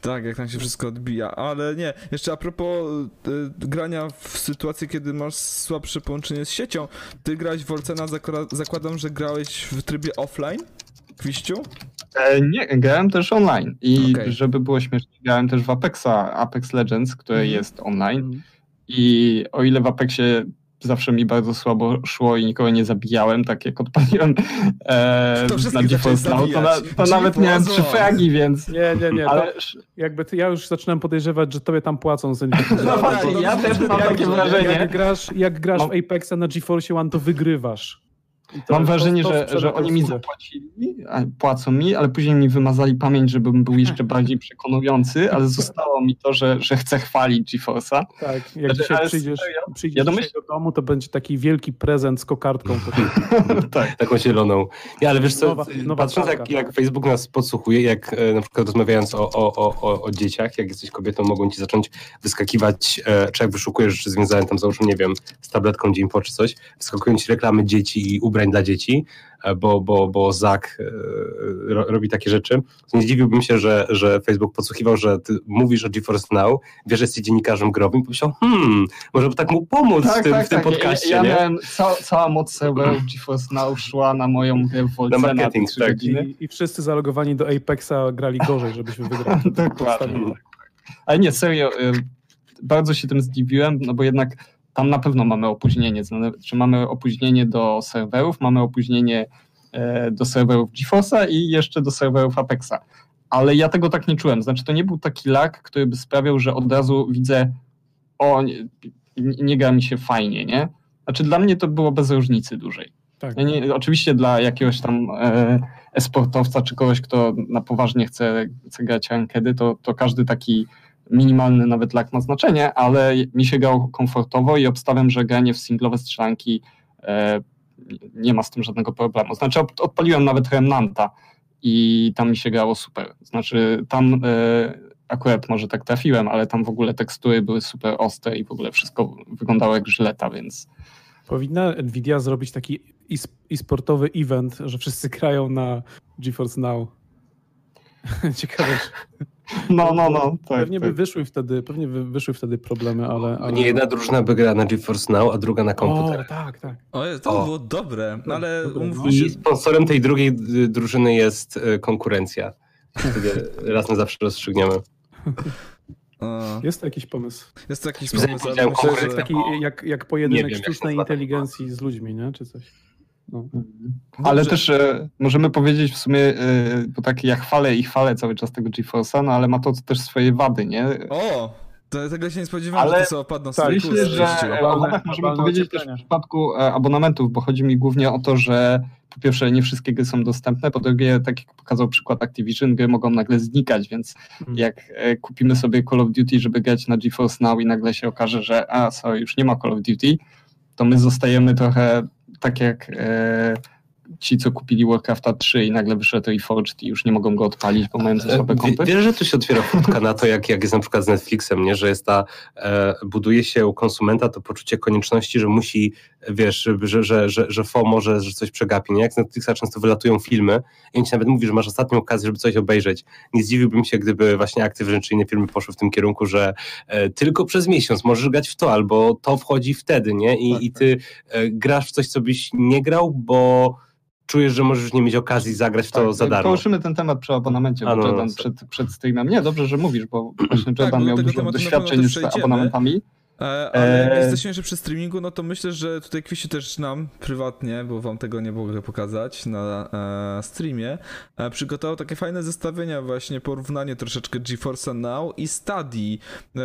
Tak, jak tam się wszystko odbija, ale nie, jeszcze a propos y, grania w sytuacji, kiedy masz słabsze połączenie z siecią, ty grałeś w Wolcena, zakra- zakładam, że grałeś w trybie offline? Kwiściu? E, nie, grałem też online i Okej. żeby było śmiesznie, grałem też w Apexa, Apex Legends, które Mhm. jest online i o ile w Apexie zawsze mi bardzo słabo szło i nikogo nie zabijałem, tak jak odpaliłem e, na Now, to, na, to nawet zabijać. miałem trzy fragi, więc... Nie, nie, nie. Ale jakby ty, ja już zaczynam podejrzewać, że tobie tam płacą za nie. no właśnie, ja też mam takie wrażenie. Jak grasz, jak grasz Mam- w Apexa na GeForce One, to wygrywasz. Mam wrażenie, to że, że oni mi zapłacili, płacą mi, ale później mi wymazali pamięć, żebym był jeszcze bardziej przekonujący, ale zostało mi to, że, że chcę chwalić GeForce'a. Tak, jak Znaczy, dzisiaj przyjdziesz, serio? przyjdziesz Ja domyśl- do domu, to będzie taki wielki prezent z kokardką. tak. Taką zieloną. Nie, ale wiesz co, Nowa- nowa patrząc jak, jak Facebook nas podsłuchuje, jak e, na przykład rozmawiając o, o, o, o, o dzieciach, jak jesteś kobietą, mogą ci zacząć wyskakiwać, e, czy jak wyszukujesz rzeczy związane tam załóżmy, nie wiem, z tabletką dzień po czy coś, wyskakują ci reklamy dzieci i ubrań dla dzieci, e, bo, bo, bo Zak e, ro, robi takie rzeczy. Nie zdziwiłbym się, że, że Facebook podsłuchiwał, że ty mówisz o GeForce Now, wiesz, że jesteś dziennikarzem growym i pomyślał, hmm, może by tak mu pomóc w tym, w tym podcaście, Ja, ja nie? miałem, ca, cała moc serwerów GeForce Now szła na moją grę w Volcena Na marketing, trzy tak. I, I wszyscy zalogowani do Apexa grali gorzej, żebyśmy wygrali. Dokładnie. Ale nie, serio, bardzo się tym zdziwiłem, no bo jednak tam na pewno mamy opóźnienie. Znaczy mamy opóźnienie do serwerów, mamy opóźnienie e, do serwerów GeForce'a i jeszcze do serwerów Apexa. Ale ja tego tak nie czułem. Znaczy to nie był taki lag, który by sprawiał, że od razu widzę o, nie, nie gra mi się fajnie, nie? Znaczy dla mnie to było bez różnicy dużej. Tak. Ja nie, oczywiście dla jakiegoś tam e, esportowca czy kogoś, kto na poważnie chce, chce grać rankedy, to, to każdy taki minimalny nawet lag ma znaczenie, ale mi się grało komfortowo i obstawiam, że granie w singlowe strzelanki e, nie ma z tym żadnego problemu. Znaczy od, odpaliłem nawet Remnanta i tam mi się grało super. Znaczy tam e, akurat może tak trafiłem, ale tam w ogóle tekstury były super ostre i w ogóle wszystko wyglądało jak żyleta, więc Powinna Nvidia zrobić taki e-sportowy event, że wszyscy grają na GeForce Now. Ciekawe. No, no, no. Tak, pewnie by tak. wyszły wtedy, pewnie by wyszły wtedy problemy, ale... ale... Nie jedna drużyna by grała na GeForce Now, a druga na O, komputerach. tak, tak. O, jest, to O. było dobre, no ale Dobre, umówmy no. się, I sponsorem tej drugiej y, drużyny jest y, konkurencja. Wtedy raz na zawsze rozstrzygniemy. o, Jest to jakiś pomysł. jest to jakiś pomysł, myślę, że... taki jak, jak Nie pojedynek wiem, sztucznej inteligencji z ludźmi, nie? Czy coś. No. Ale Dobrze. też e, możemy powiedzieć w sumie, e, bo tak ja chwalę i chwalę cały czas tego GeForce'a, no ale ma to też swoje wady, nie? O! To, tego się nie spodziewałem, Ale- że to sobie opadną tak, Myślę, że e, o Globalne- wadach możemy powiedzieć też w przypadku e, abonamentów, bo chodzi mi głównie o to, że po pierwsze nie wszystkie gry są dostępne, po drugie, tak jak pokazał przykład Activision, gry mogą nagle znikać, więc Mhm. jak e, kupimy sobie Call of Duty, żeby grać na GeForce Now i nagle się okaże, że a, sorry, już nie ma Call of Duty, to my zostajemy trochę tak jak e, ci, co kupili Warcrafta 3 i nagle wyszedł Reforged i już nie mogą go odpalić, bo mają za słabe E, Wie- kompy. Wiesz, że tu się otwiera furtka na to, jak, jak jest na przykład z Netflixem, nie? że jest ta, e, buduje się u konsumenta to poczucie konieczności, że musi, wiesz, że, że, że, że FOMO, że, że coś przegapi. Nie? Jak z Netflixa często wylatują filmy i on ci nawet mówi, że masz ostatnią okazję, żeby coś obejrzeć. Nie zdziwiłbym się, gdyby właśnie Activision czy inne firmy poszły w tym kierunku, że e, tylko przez miesiąc możesz grać w to, albo to wchodzi wtedy, nie? I, Tak, i ty e, grasz w coś, co byś nie grał, bo czujesz, że możesz nie mieć okazji zagrać w to Tak, za darmo. Poruszymy ten temat przy abonamencie, A, bo no, no, przed, przed streamem. Nie, dobrze, że mówisz, bo właśnie Tak, Jordan do miał dużo doświadczeń już z abonamentami. E, ale jak E. jesteśmy jeszcze przy streamingu, no to myślę, że tutaj Kwisiu też nam prywatnie, bo wam tego nie mogę pokazać na e, streamie, e, przygotował takie fajne zestawienia właśnie, porównanie troszeczkę GeForce'a Now i Stadii. E,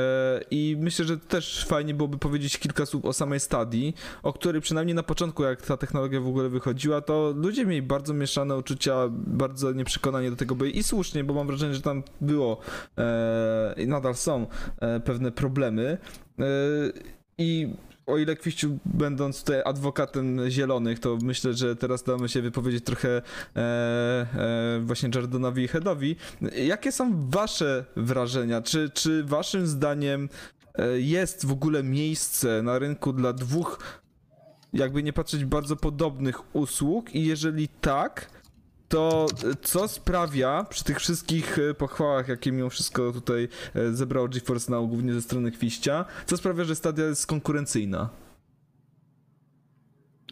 I myślę, że też fajnie byłoby powiedzieć kilka słów o samej Stadii, o której przynajmniej na początku, jak ta technologia w ogóle wychodziła, to ludzie mieli bardzo mieszane uczucia, bardzo nieprzekonanie do tego byli i słusznie, bo mam wrażenie, że tam było e, i nadal są pewne problemy. E, I o ile Kwiściu, będąc tutaj adwokatem zielonych, to myślę, że teraz damy się wypowiedzieć trochę e, e, właśnie Jardonowi i Headowi. Jakie są wasze wrażenia? Czy, czy waszym zdaniem e, jest w ogóle miejsce na rynku dla dwóch, jakby nie patrzeć, bardzo podobnych usług? I jeżeli tak, to co sprawia przy tych wszystkich e, pochwałach, jakie mimo wszystko tutaj e, zebrało GeForce Now, głównie ze strony Kwiścia, co sprawia, że Stadia jest konkurencyjna?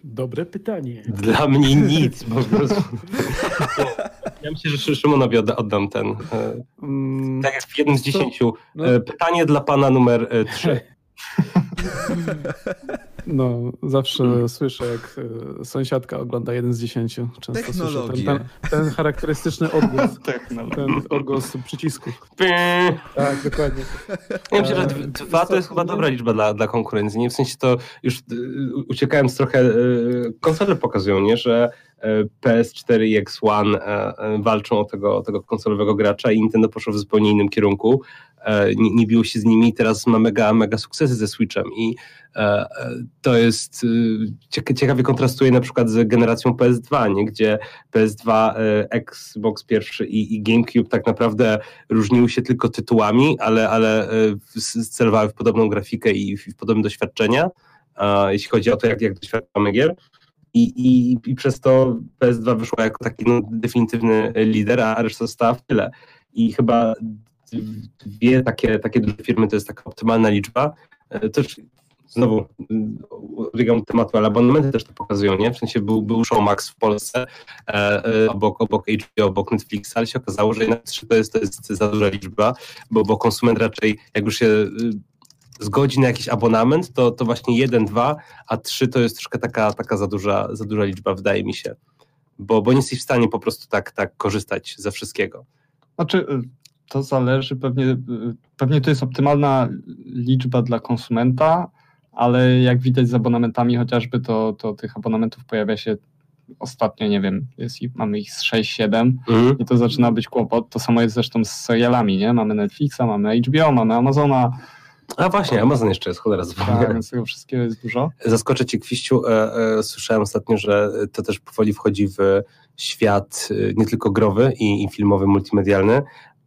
Dobre pytanie. Dla mnie nic, po prostu. Ja myślę, że Szymonowi odda, oddam ten. e, Mm, Tak jak w jednym z dziesięciu. No. Pytanie dla pana numer trzy. No, zawsze słyszę, jak e, sąsiadka ogląda jeden z dziesięciu. Często słyszę ten, ten, ten charakterystyczny odgłos, ten odgłos przycisków. Pyy. Tak, dokładnie. Ja myślę, że dw- dwa to jest chyba dobra liczba dla, dla konkurencji. Nie? W sensie to już y, uciekając trochę, y, konsole pokazują, nie? że PS4 i X1 e, y, walczą o tego, tego konsolowego gracza i Nintendo poszło w zupełnie innym kierunku. E, Nie, nie biło się z nimi i teraz ma mega, mega sukcesy ze Switchem i e, e, to jest cieka- ciekawie kontrastuje na przykład z generacją PS2, nie? gdzie PS2, e, Xbox pierwszy i, i GameCube tak naprawdę różniły się tylko tytułami, ale, ale e, celowały w podobną grafikę i w, w podobne doświadczenia, jeśli chodzi o to, jak, jak doświadczamy gier. I, i, I przez to PS2 wyszło jako taki no, definitywny lider, a reszta została w tyle. I chyba dwie takie, takie duże firmy to jest taka optymalna liczba. E, Też znowu odbiegam od tematu, ale abonamenty też to pokazują, nie? W sensie był, był Showmax w Polsce, e, e, obok, obok HBO, obok Netflixa, ale się okazało, że jednak to jest, to jest za duża liczba, bo, bo konsument raczej, jak już się zgodzi na jakiś abonament, to, to właśnie jeden, dwa, a trzy to jest troszkę taka, taka za, duża, za duża liczba, wydaje mi się. Bo, bo nie jesteś w stanie po prostu tak, tak korzystać ze wszystkiego. Znaczy, y, to zależy pewnie, y, pewnie to jest optymalna liczba dla konsumenta, ale jak widać z abonamentami chociażby, to, to tych abonamentów pojawia się ostatnio, nie wiem, jest, mamy ich z 6-7 Mhm. i to zaczyna być kłopot. To samo jest zresztą z serialami, nie? Mamy Netflixa, mamy HBO, mamy Amazona, A właśnie, Amazon jeszcze jest, cholera, tak, więc tego wszystkiego jest dużo. Zaskoczę cię, Kwiściu. E, e, słyszałem ostatnio, że to też powoli wchodzi w świat e, nie tylko growy i, i filmowy, multimedialny.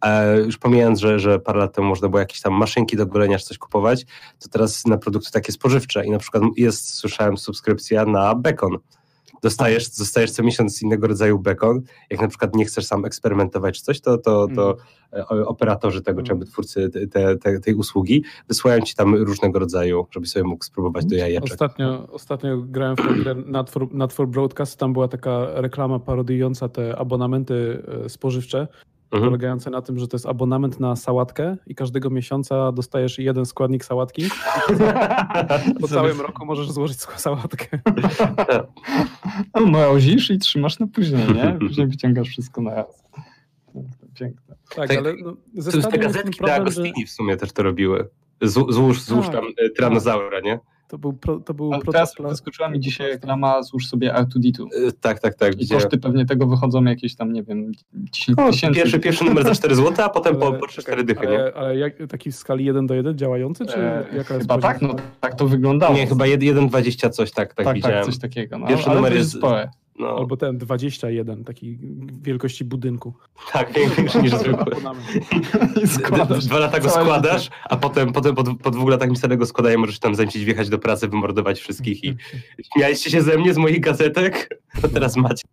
E, już pomijając, że, że parę lat temu można było jakieś tam maszynki do golenia czy coś kupować, to teraz na produkty takie spożywcze i na przykład jest, słyszałem, subskrypcja na bekon. Dostajesz, dostajesz co miesiąc innego rodzaju bekon. Jak na przykład nie chcesz sam eksperymentować czy coś, to, to, to e, operatorzy tego, czy jakby twórcy te, te, te, tej usługi wysyłają ci tam różnego rodzaju, żebyś sobie mógł spróbować do jajeczek. Ostatnio, ostatnio grałem w tę grę for Broadcast, tam była taka reklama parodyująca te abonamenty e, spożywcze, Mhm. polegające na tym, że to jest abonament na sałatkę i każdego miesiąca dostajesz jeden składnik sałatki. Po całym roku możesz złożyć sałatkę. No, mrozisz i trzymasz na później, nie? Później wyciągasz wszystko na raz. Piękne. Tak, Tak, ale no, ze To jest te gazetki dla problem, że Agostini w sumie też to robiły. Zł- Złóż, złóż Tak, tam e, tyranozaura, nie? To był, pro, to był Ale teraz wyskoczyła mi dzisiaj reklama, złóż sobie R2D2. E, Tak, tak, tak. I koszty pewnie tego wychodzą jakieś tam, nie wiem, 10 O, tysięcy. pierwszy, pierwszy numer za 4 zł, a potem po, Ale po czekaj, 4 dychy, nie? Ale, ale jak, taki w skali 1 do 1 działający, czy E, jaka jest chyba tak, no tak to wyglądało. Nie, chyba 1,20 coś, tak, tak, tak, widziałem. tak, coś takiego. No, Pierwszy ale numer to jest- spore. No, Albo ten 21, taki wielkości budynku. tak, większy niż zwykły. Dwa lata go składasz, a potem, potem po, po dwóch latach samego składania możesz tam zęcić, wjechać do pracy, wymordować wszystkich i śmialiście się ze mnie, z moich gazetek? To teraz macie.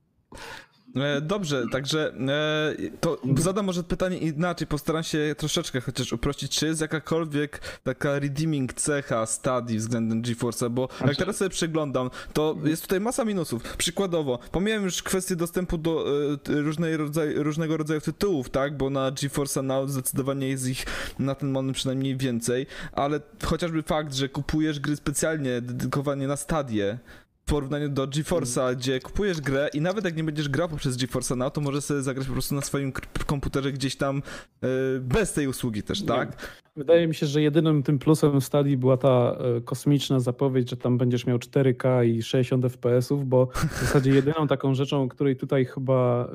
E, dobrze, także e, to zadam może pytanie inaczej, postaram się troszeczkę chociaż uprościć, czy jest jakakolwiek taka redeeming cecha stadii względem GeForce'a, bo jak Znaczy- teraz sobie przeglądam, to jest tutaj masa minusów. Przykładowo, pomijam już kwestię dostępu do e, różnej rodzaj, różnego rodzaju tytułów, tak, bo na GeForce'a Now zdecydowanie jest ich na ten moment przynajmniej więcej, ale chociażby fakt, że kupujesz gry specjalnie dedykowanie na stadię, w porównaniu do GeForce'a, gdzie kupujesz grę i nawet jak nie będziesz grał poprzez GeForce'a Now, to możesz sobie zagrać po prostu na swoim komputerze gdzieś tam e, bez tej usługi też, tak? Wydaje mi się, że jedynym tym plusem w Stadii była ta e, kosmiczna zapowiedź, że tam będziesz miał 4K i 60 FPS-ów, bo w zasadzie jedyną taką rzeczą, której tutaj chyba,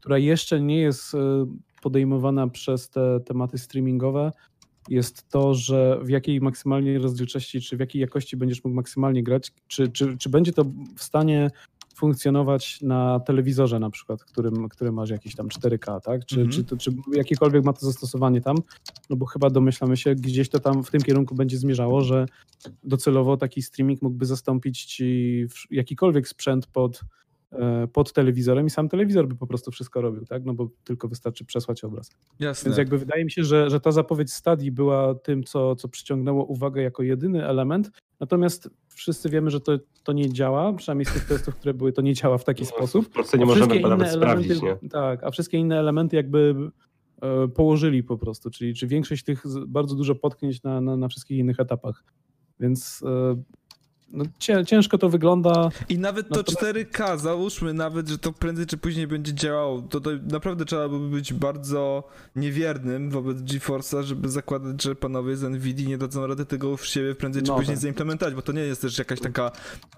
która jeszcze nie jest e, podejmowana przez te tematy streamingowe, jest to, że w jakiej maksymalnej rozdzielczości, czy w jakiej jakości będziesz mógł maksymalnie grać, czy, czy, czy będzie to w stanie funkcjonować na telewizorze na przykład, którym, który masz jakieś tam 4K, tak? Czy, Mhm. czy, to, czy jakiekolwiek ma to zastosowanie tam, no bo chyba domyślamy się, gdzieś to tam w tym kierunku będzie zmierzało, że docelowo taki streaming mógłby zastąpić ci jakikolwiek sprzęt pod, pod telewizorem i sam telewizor by po prostu wszystko robił, tak? No bo tylko wystarczy przesłać obraz. Jasne. Więc jakby wydaje mi się, że, że ta zapowiedź stadii była tym, co, co przyciągnęło uwagę jako jedyny element, natomiast wszyscy wiemy, że to, to nie działa, przynajmniej z tych testów, które były, to nie działa w taki sposób. W Polsce nie możemy nawet inne sprawdzić, nie? elementy, Tak, a wszystkie inne elementy jakby e, położyli po prostu, czyli czy większość tych bardzo dużo potknięć na, na, na wszystkich innych etapach. Więc e, no, cię, ciężko to wygląda. I nawet to Natomiast- 4K, załóżmy nawet, że to prędzej czy później będzie działało, to, to naprawdę trzeba by być bardzo niewiernym wobec GeForce'a, żeby zakładać, że panowie z NVIDII nie dadzą rady tego w siebie prędzej czy No później tak. zaimplementować, bo to nie jest też jakaś taka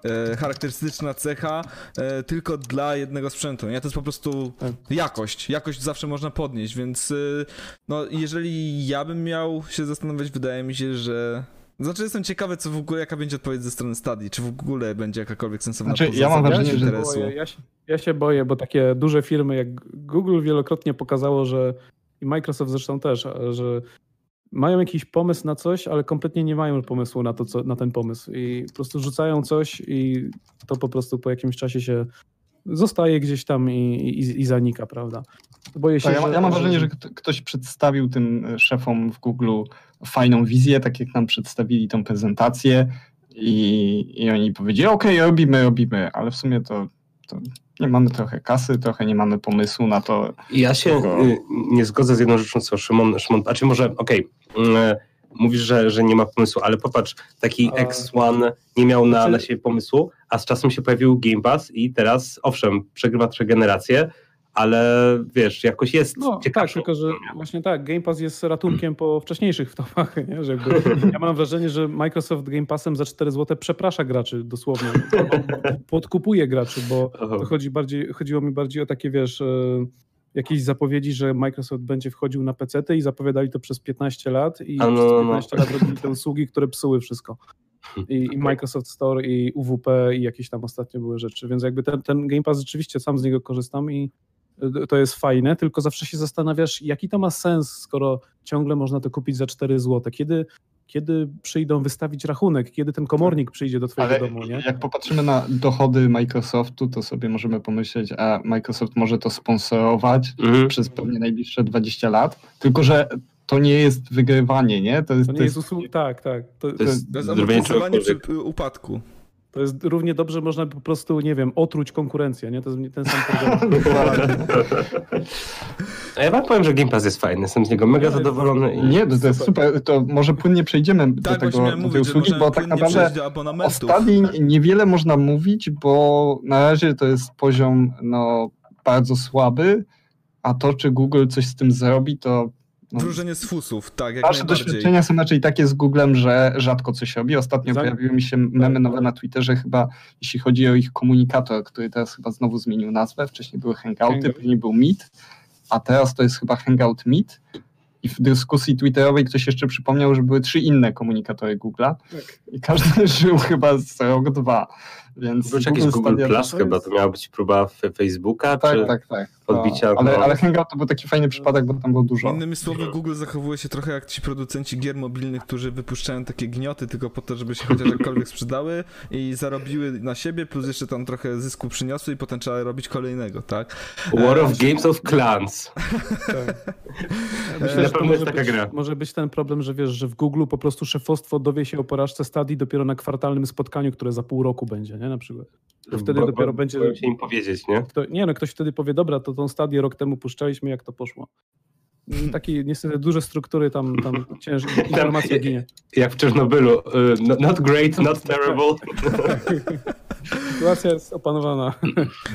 e, charakterystyczna cecha e, tylko dla jednego sprzętu, nie? To jest po prostu Tak. jakość, jakość zawsze można podnieść, więc e, no jeżeli ja bym miał się zastanawiać, wydaje mi się, że znaczy jestem ciekawy, co w ogóle, jaka będzie odpowiedź ze strony Stadii, czy w ogóle będzie jakakolwiek sensowna Znaczy, ja mam wrażenie, że- interesu. Boję, ja, się, ja się boję, bo takie duże firmy jak Google wielokrotnie pokazało, że i Microsoft zresztą też, że mają jakiś pomysł na coś, ale kompletnie nie mają pomysłu na, to, co, na ten pomysł i po prostu rzucają coś i to po prostu po jakimś czasie się zostaje gdzieś tam i, i, i zanika, prawda? Boję się, Tak, ja, że, ja mam wrażenie, że kto- ktoś przedstawił tym e, szefom w Google fajną wizję, tak jak nam przedstawili tą prezentację i, i oni powiedzieli, okej, robimy, robimy, ale w sumie to, to nie mamy trochę kasy, trochę nie mamy pomysłu na to. Ja się Tylko- y, nie zgodzę z jedną rzeczą, co Szymon, Szymon a czy może, okej, y, mówisz, że, że nie ma pomysłu, ale popatrz, taki A- X1 nie miał na, Znaczy- na siebie pomysłu, a z czasem się pojawił Game Pass i teraz, owszem, przegrywa trzy generacje, ale wiesz, jakoś jest No tak, ciekawszy. tylko że właśnie tak, Game Pass jest ratunkiem po wcześniejszych wtopach, nie? Że jakby, ja mam wrażenie, że Microsoft Game Passem za 4 zł przeprasza graczy dosłownie, podkupuje graczy, bo to chodzi bardziej, chodziło mi bardziej o takie, wiesz, e, jakieś zapowiedzi, że Microsoft będzie wchodził na PC i zapowiadali to przez 15 lat i no, przez no, no. 15 lat robili te usługi, które psuły wszystko. I, I Microsoft Store, i UWP, i jakieś tam ostatnio były rzeczy, więc jakby ten, ten Game Pass rzeczywiście sam z niego korzystam i to jest fajne, tylko zawsze się zastanawiasz, jaki to ma sens, skoro ciągle można to kupić za 4 zł. Kiedy, kiedy przyjdą wystawić rachunek, kiedy ten komornik przyjdzie do twojego Ale domu, nie? jak popatrzymy na dochody Microsoftu, to sobie możemy pomyśleć, a Microsoft może to sponsorować Mhm. przez pewnie najbliższe 20 lat, tylko że to nie jest wygrywanie, nie? To jest, To nie jest usług... Tak, tak. To, to, To jest jest, To jest przy y, upadku. To jest równie dobrze, można po prostu, nie wiem, otruć konkurencję, nie? To jest ten sam problem. A ja wam powiem, że Game Pass jest fajny, jestem z niego mega zadowolony. I... Nie, to, jest super. To może płynnie przejdziemy do Tak, właśnie tego, do tej usługi, bo tak naprawdę do o abonamentów. Stadii niewiele można mówić, bo na razie to jest poziom no, bardzo słaby, a to, czy Google coś z tym zrobi, to Wróżenie z fusów, tak, jak Nasze doświadczenia są raczej takie z Googlem, że rzadko coś robi. Ostatnio Za- pojawiły mi się memy nowe na Twitterze, chyba jeśli chodzi o ich komunikator, który teraz chyba znowu zmienił nazwę. Wcześniej były Hangouty, Hangout. później był Meet, a teraz to jest chyba Hangout Meet. I w dyskusji twitterowej ktoś jeszcze przypomniał, że były trzy inne komunikatory Google'a Tak. i każdy żył chyba z rok, dwa. Więc Był jakieś Google Plus to chyba, to miała być próba Facebooka, Tak, czy... tak, tak. Podbicia, No, ale, ale Hangout to był taki fajny przypadek, bo tam było dużo. Innymi słowy, Google zachowuje się trochę jak ci producenci gier mobilnych, którzy wypuszczają takie gnioty tylko po to, żeby się chociaż jakkolwiek sprzedały i zarobiły na siebie, plus jeszcze tam trochę zysku przyniosły i potem trzeba robić kolejnego, tak? War of Games of Clans. Tak. Na Myślę, że to pewno jest może taka być, gra. może być ten problem, że wiesz, że w Google po prostu szefostwo dowie się o porażce stadii dopiero na kwartalnym spotkaniu, które za pół roku będzie, nie? Na przykład. To wtedy Bo- dopiero bo- będzie. się im powiedzieć, nie? Kto, nie no, ktoś wtedy powie, dobra, to tą stadię rok temu puszczaliśmy, jak to poszło. Mm, Takie niestety duże struktury tam, tam ciężko, informacja ginie. Jak w Czernobylu. y, no- Not great, not terrible. Sytuacja jest opanowana.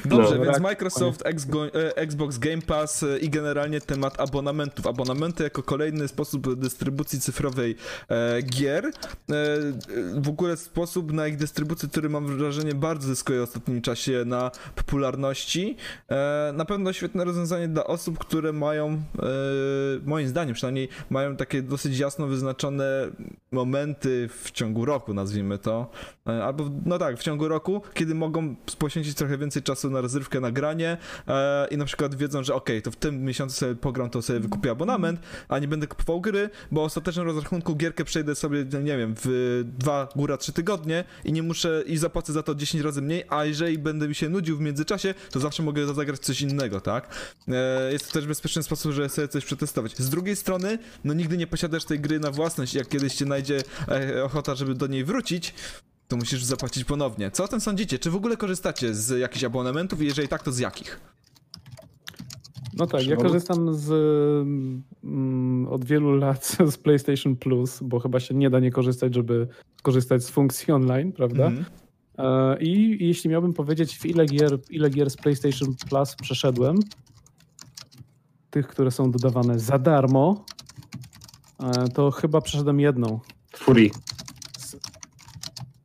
Dobrze, No. więc Tak, Microsoft, e, Xbox Game Pass e, i generalnie temat abonamentów. Abonamenty jako kolejny sposób dystrybucji cyfrowej e, gier. W ogóle sposób na ich dystrybucję, który mam wrażenie bardzo zyskuje w ostatnim czasie na popularności. Na pewno świetne rozwiązanie dla osób, które mają, moim zdaniem przynajmniej, mają takie dosyć jasno wyznaczone momenty w ciągu roku, nazwijmy to. E, Albo, no tak, w ciągu roku, kiedy mogą poświęcić trochę więcej czasu na rozrywkę, na granie e, i na przykład wiedzą, że okej, to w tym miesiącu sobie pogram, to sobie wykupię abonament, a nie będę kupował gry, bo w ostatecznym rozrachunku gierkę przejdę sobie, nie wiem, w dwa, góra trzy tygodnie i nie muszę, i zapłacę za to 10 razy mniej, a jeżeli będę mi się nudził w międzyczasie, to zawsze mogę zagrać coś innego, tak? Jest to też bezpieczny sposób, żeby sobie coś przetestować. Z drugiej strony, no nigdy nie posiadasz tej gry na własność, jak kiedyś cię najdzie e, ochota, żeby do niej wrócić, to musisz zapłacić ponownie. Co o tym sądzicie? Czy w ogóle korzystacie z jakichś abonamentów i jeżeli tak, to z jakich? No tak, ja korzystam z, mm, od wielu lat z PlayStation Plus, bo chyba się nie da nie korzystać, żeby korzystać z funkcji online, prawda? E, I jeśli miałbym powiedzieć, w ile gier, ile gier z PlayStation Plus przeszedłem, tych, które są dodawane za darmo, e, to chyba przeszedłem jedną. Fury.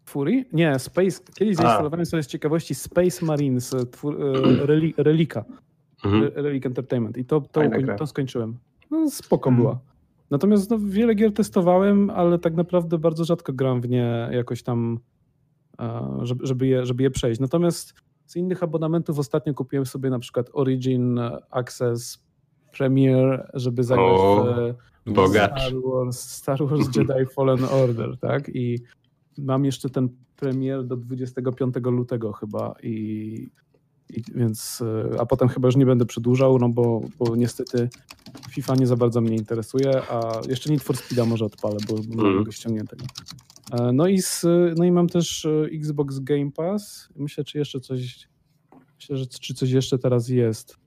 Fury? Nie, Space. Kiedyś zainstalowałem sobie z ciekawości Space Marines, e, twór, e, Reli, Relika. Mhm. Re- Relic Entertainment. I to, to, to skończyłem. No, spoko Mhm. była. Natomiast no, wiele gier testowałem, ale tak naprawdę bardzo rzadko gram w nie jakoś tam, żeby, żeby, je, żeby je przejść. Natomiast z innych abonamentów ostatnio kupiłem sobie na przykład Origin Access Premier, żeby zagrać O, w. Star Wars, Star Wars Jedi Fallen Order, tak? I mam jeszcze ten premier do 25 lutego chyba i, i więc, e, a potem chyba już nie będę przedłużał, no bo, bo niestety FIFA nie za bardzo mnie interesuje, a jeszcze Need for Speeda może odpalę, bo bo mam go ściągniętego. E, No i, z, no i mam też e, Xbox Game Pass. Myślę, czy jeszcze coś, myślę, że czy coś jeszcze teraz jest.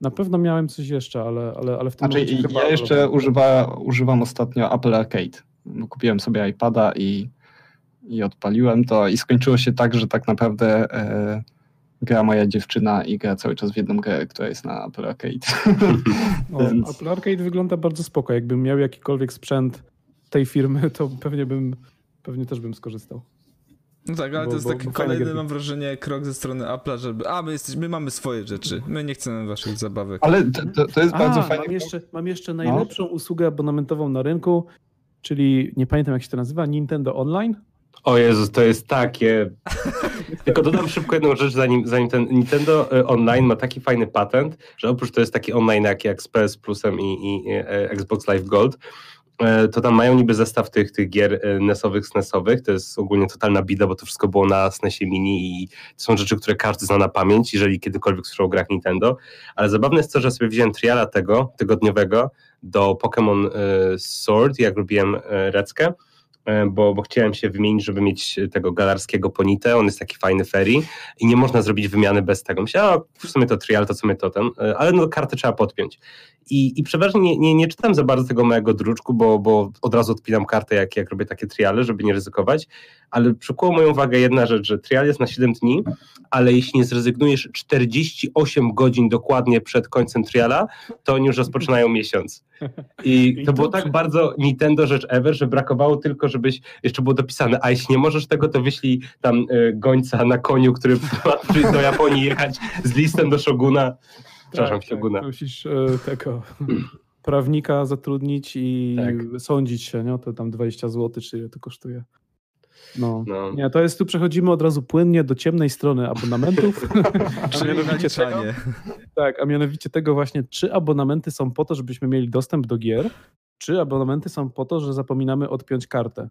Na pewno miałem coś jeszcze, ale, ale, ale w tym Znaczy, momencie chyba... ja jeszcze używa, używam ostatnio Apple Arcade. No, Kupiłem sobie iPada i, i odpaliłem to i skończyło się tak, że tak naprawdę e, gra moja dziewczyna i gra cały czas w jedną grę, która jest na Apple Arcade. O, Więc- Apple Arcade wygląda bardzo spoko. Jakbym miał jakikolwiek sprzęt tej firmy, to pewnie bym, pewnie też bym skorzystał. No tak, ale Bo- to jest bo- taki bo kolejny, gierki. mam wrażenie, krok ze strony Apple'a, żeby a, my, jesteśmy, my mamy swoje rzeczy, my nie chcemy waszych zabawek. Ale to, to, to jest bardzo A, fajne. mam jeszcze, mam jeszcze najlepszą usługę abonamentową na rynku, czyli nie pamiętam jak się to nazywa, Nintendo Online. O Jezus, to jest takie. Tylko dodam szybko jedną rzecz, zanim, zanim ten Nintendo e, Online ma taki fajny patent, że oprócz to jest taki online jak, jak z PS Plusem i, i e, Xbox Live Gold, to tam mają niby zestaw tych, tych gier e, NES-owych, SNES-owych. To jest ogólnie totalna bida, bo to wszystko było na SNESie Mini i to są rzeczy, które każdy zna na pamięć, jeżeli kiedykolwiek słyszał o grach Nintendo. Ale zabawne jest to, że sobie wziąłem triala tego tygodniowego do Pokémon e, Sword, jak robiłem e, Reckę e, bo, bo chciałem się wymienić, żeby mieć tego galarskiego ponite, on jest taki fajny ferry i nie można zrobić wymiany bez tego. Myślałem, a w sumie to trial, to w sumie to ten, e, ale no kartę trzeba podpiąć. I, i przeważnie nie, nie, nie czytam za bardzo tego mojego druczku, bo, bo od razu odpinam kartę, jak, jak robię takie triale, żeby nie ryzykować, ale przykuło moją uwagę jedna rzecz, że trial jest na 7 dni, ale jeśli nie zrezygnujesz 48 godzin dokładnie przed końcem triala, to oni już rozpoczynają miesiąc. I to było tak bardzo Nintendo rzecz ever, że brakowało tylko, żebyś jeszcze było dopisane, a jeśli nie możesz tego, to wyślij tam y, gońca na koniu, który ma przyjść do Japonii jechać z listem do Shoguna. Przepraszam, Shoguna. Tak, musisz e, tego prawnika zatrudnić i Tak. sądzić się, nie? To tam 20 zł, czy ile to kosztuje. No. No. Nie, to jest, tu przechodzimy od razu płynnie do ciemnej strony abonamentów. a mianowicie tego, tak, a mianowicie tego właśnie, czy abonamenty są po to, żebyśmy mieli dostęp do gier, czy abonamenty są po to, że zapominamy odpiąć kartę.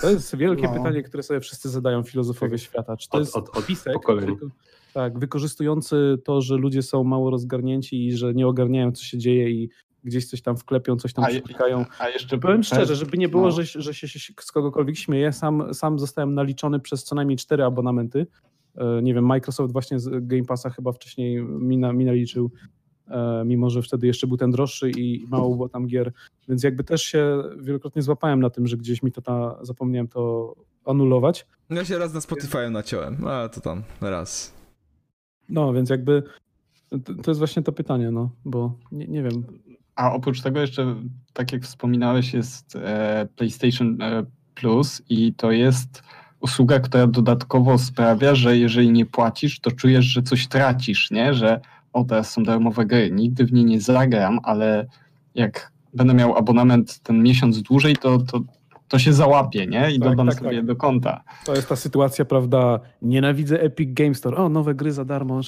To jest wielkie No. pytanie, które sobie wszyscy zadają filozofowie świata. Czy to Od- jest od- od pisek, tak, wykorzystujący to, że ludzie są mało rozgarnięci i że nie ogarniają, co się dzieje i gdzieś coś tam wklepią, coś tam przyklikają. a jeszcze Powiem szczerze, żeby nie było, no. że, że się, się z kogokolwiek śmieje, sam, sam zostałem naliczony przez co najmniej cztery abonamenty. E, Nie wiem, Microsoft właśnie z Game Passa chyba wcześniej mi, na, mi naliczył, e, mimo że wtedy jeszcze był ten droższy i mało było tam gier, więc jakby też się wielokrotnie złapałem na tym, że gdzieś mi to ta, zapomniałem to anulować. Ja się raz na Spotify naciąłem, ale to tam raz. No, więc jakby to, to jest właśnie to pytanie, no, bo nie, nie wiem. A oprócz tego jeszcze, tak jak wspominałeś, jest e, PlayStation e, Plus i to jest usługa, która dodatkowo sprawia, że jeżeli nie płacisz, to czujesz, że coś tracisz, nie? Że o, teraz są darmowe gry, nigdy w nie nie zagram, ale jak będę miał abonament ten miesiąc dłużej, to, to, to się załapie, nie? I Tak, dodam tak, sobie tak. do konta. To jest ta sytuacja, prawda, nienawidzę Epic Game Store, o, nowe gry za darmo.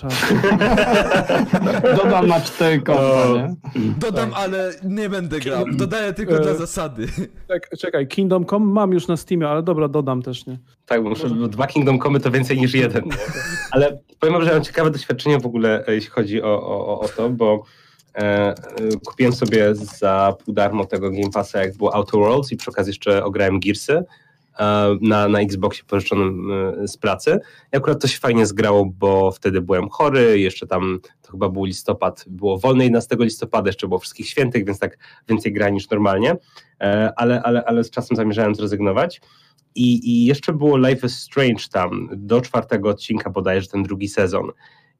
Dodam na cztery konta, nie? Dodam, ale nie będę grał. Dodaję tylko E, dla zasady. Tak, czekaj, Kingdom Come mam już na Steamie, ale dobra, dodam też, nie? Tak, bo muszę, bo dwa Kingdom Come to więcej niż jeden. Ale powiem wam, że mam ciekawe doświadczenie w ogóle, e, jeśli chodzi o, o, o to, bo e, e, kupiłem sobie za pół darmo tego Game Passa, jak było Outer Worlds i przy okazji jeszcze ograłem Gearsy e, na, na Xboxie pożyczonym e, z pracy. I akurat to się fajnie zgrało, bo wtedy byłem chory, jeszcze tam, to chyba był listopad, było wolne 11 listopada, jeszcze było wszystkich świętych, więc tak więcej gra niż normalnie, e, ale, ale, ale z czasem zamierzałem zrezygnować. I, I jeszcze było Life is Strange tam, do czwartego odcinka bodajże ten drugi sezon.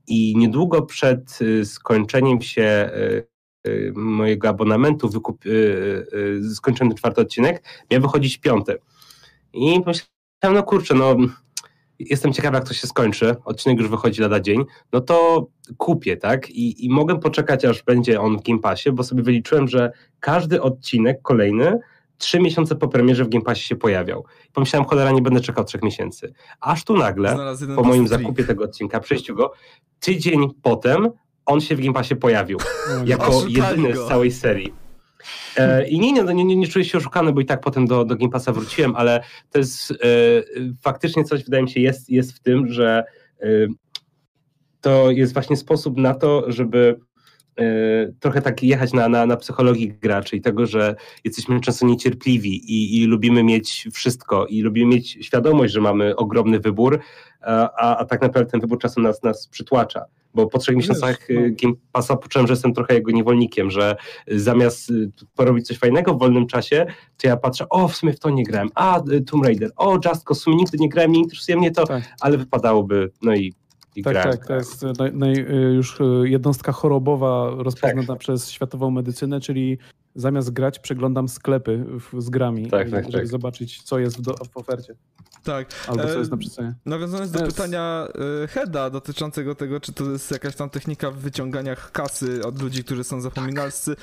I niedługo przed y, skończeniem się y, y, mojego abonamentu, wykup, czwarty odcinek, miał wychodzić piąty. I pomyślałem, no kurczę, no jestem ciekaw jak to się skończy, odcinek już wychodzi lada dzień, no to kupię, tak? I, i mogę poczekać aż będzie on w Game Passie, bo sobie wyliczyłem, że każdy odcinek kolejny trzy miesiące po premierze w Game Passie się pojawiał. Pomyślałem, cholera, nie będę czekał trzech miesięcy. Aż tu nagle, po moim streak. zakupie tego odcinka, przejściu go, tydzień potem on się w Game Passie pojawił. Jako Oszukali jedyny z całej serii. E, I nie, nie, nie, nie, nie czuję się oszukany, bo i tak potem do, do Game Passa wróciłem, ale to jest e, faktycznie coś, wydaje mi się, jest, jest w tym, że e, to jest właśnie sposób na to, żeby trochę tak jechać na, na, na psychologii graczy i tego, że jesteśmy często niecierpliwi i, i lubimy mieć wszystko i lubimy mieć świadomość, że mamy ogromny wybór, a, a tak naprawdę ten wybór czasem nas, nas przytłacza. Bo po trzech miesiącach no. y, Game Passa poczułem, że jestem trochę jego niewolnikiem, że zamiast y, porobić coś fajnego w wolnym czasie, to ja patrzę, o w sumie w to nie grałem, a Tomb Raider, o Just Cause, w sumie nigdy nie grałem, nie interesuje mnie to, Tak. ale wypadałoby, no i, i Tak, tak, to jest e, naj, naj, e, już e, jednostka chorobowa rozpoznana Tak. przez światową medycynę, czyli zamiast grać przeglądam sklepy w, z grami, Tak, e, tak, żeby tak. zobaczyć, co jest w, do, w ofercie, Tak. albo co E, jest na przecenie. Nawiązując do Jest. pytania y, Heda dotyczącego tego, czy to jest jakaś tam technika w wyciąganiach kasy od ludzi, którzy są zapominalscy.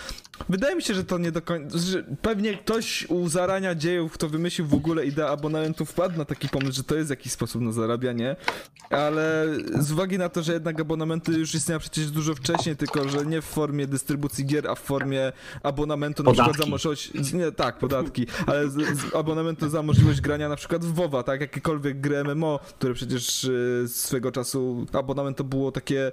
Wydaje mi się, że to nie do końca. Pewnie ktoś u zarania dziejów, kto wymyślił w ogóle ideę abonamentu, wpadł na taki pomysł, że to jest jakiś sposób na zarabianie, ale z uwagi na to, że jednak abonamenty już istniały przecież dużo wcześniej, tylko że nie w formie dystrybucji gier, a w formie abonamentu na przykład za możliwość. Nie, tak, podatki, ale z, z abonamentu za możliwość grania na przykład w WoWa, tak? Jakiekolwiek gry MMO, które przecież y, swego czasu abonament to było takie.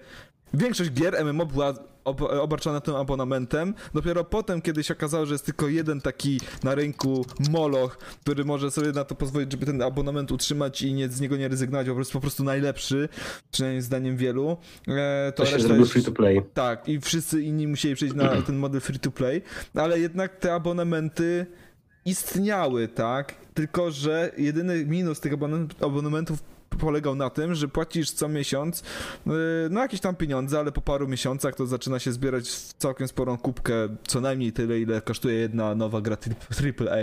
Większość gier MMO była ob obarczona tym abonamentem. Dopiero potem, kiedy się okazało, że jest tylko jeden taki na rynku moloch, który może sobie na to pozwolić, żeby ten abonament utrzymać i nie, z niego nie rezygnować, bo jest po prostu najlepszy, przynajmniej zdaniem wielu. E, To się reszta zrobił free to play. tak, i wszyscy inni musieli przejść na ten model free to play, ale jednak te abonamenty istniały, tak? Tylko, że jedyny minus tych abonamentów polegał na tym, że płacisz co miesiąc yy, no jakieś tam pieniądze, ale po paru miesiącach to zaczyna się zbierać w całkiem sporą kubkę, co najmniej tyle, ile kosztuje jedna nowa gra AAA,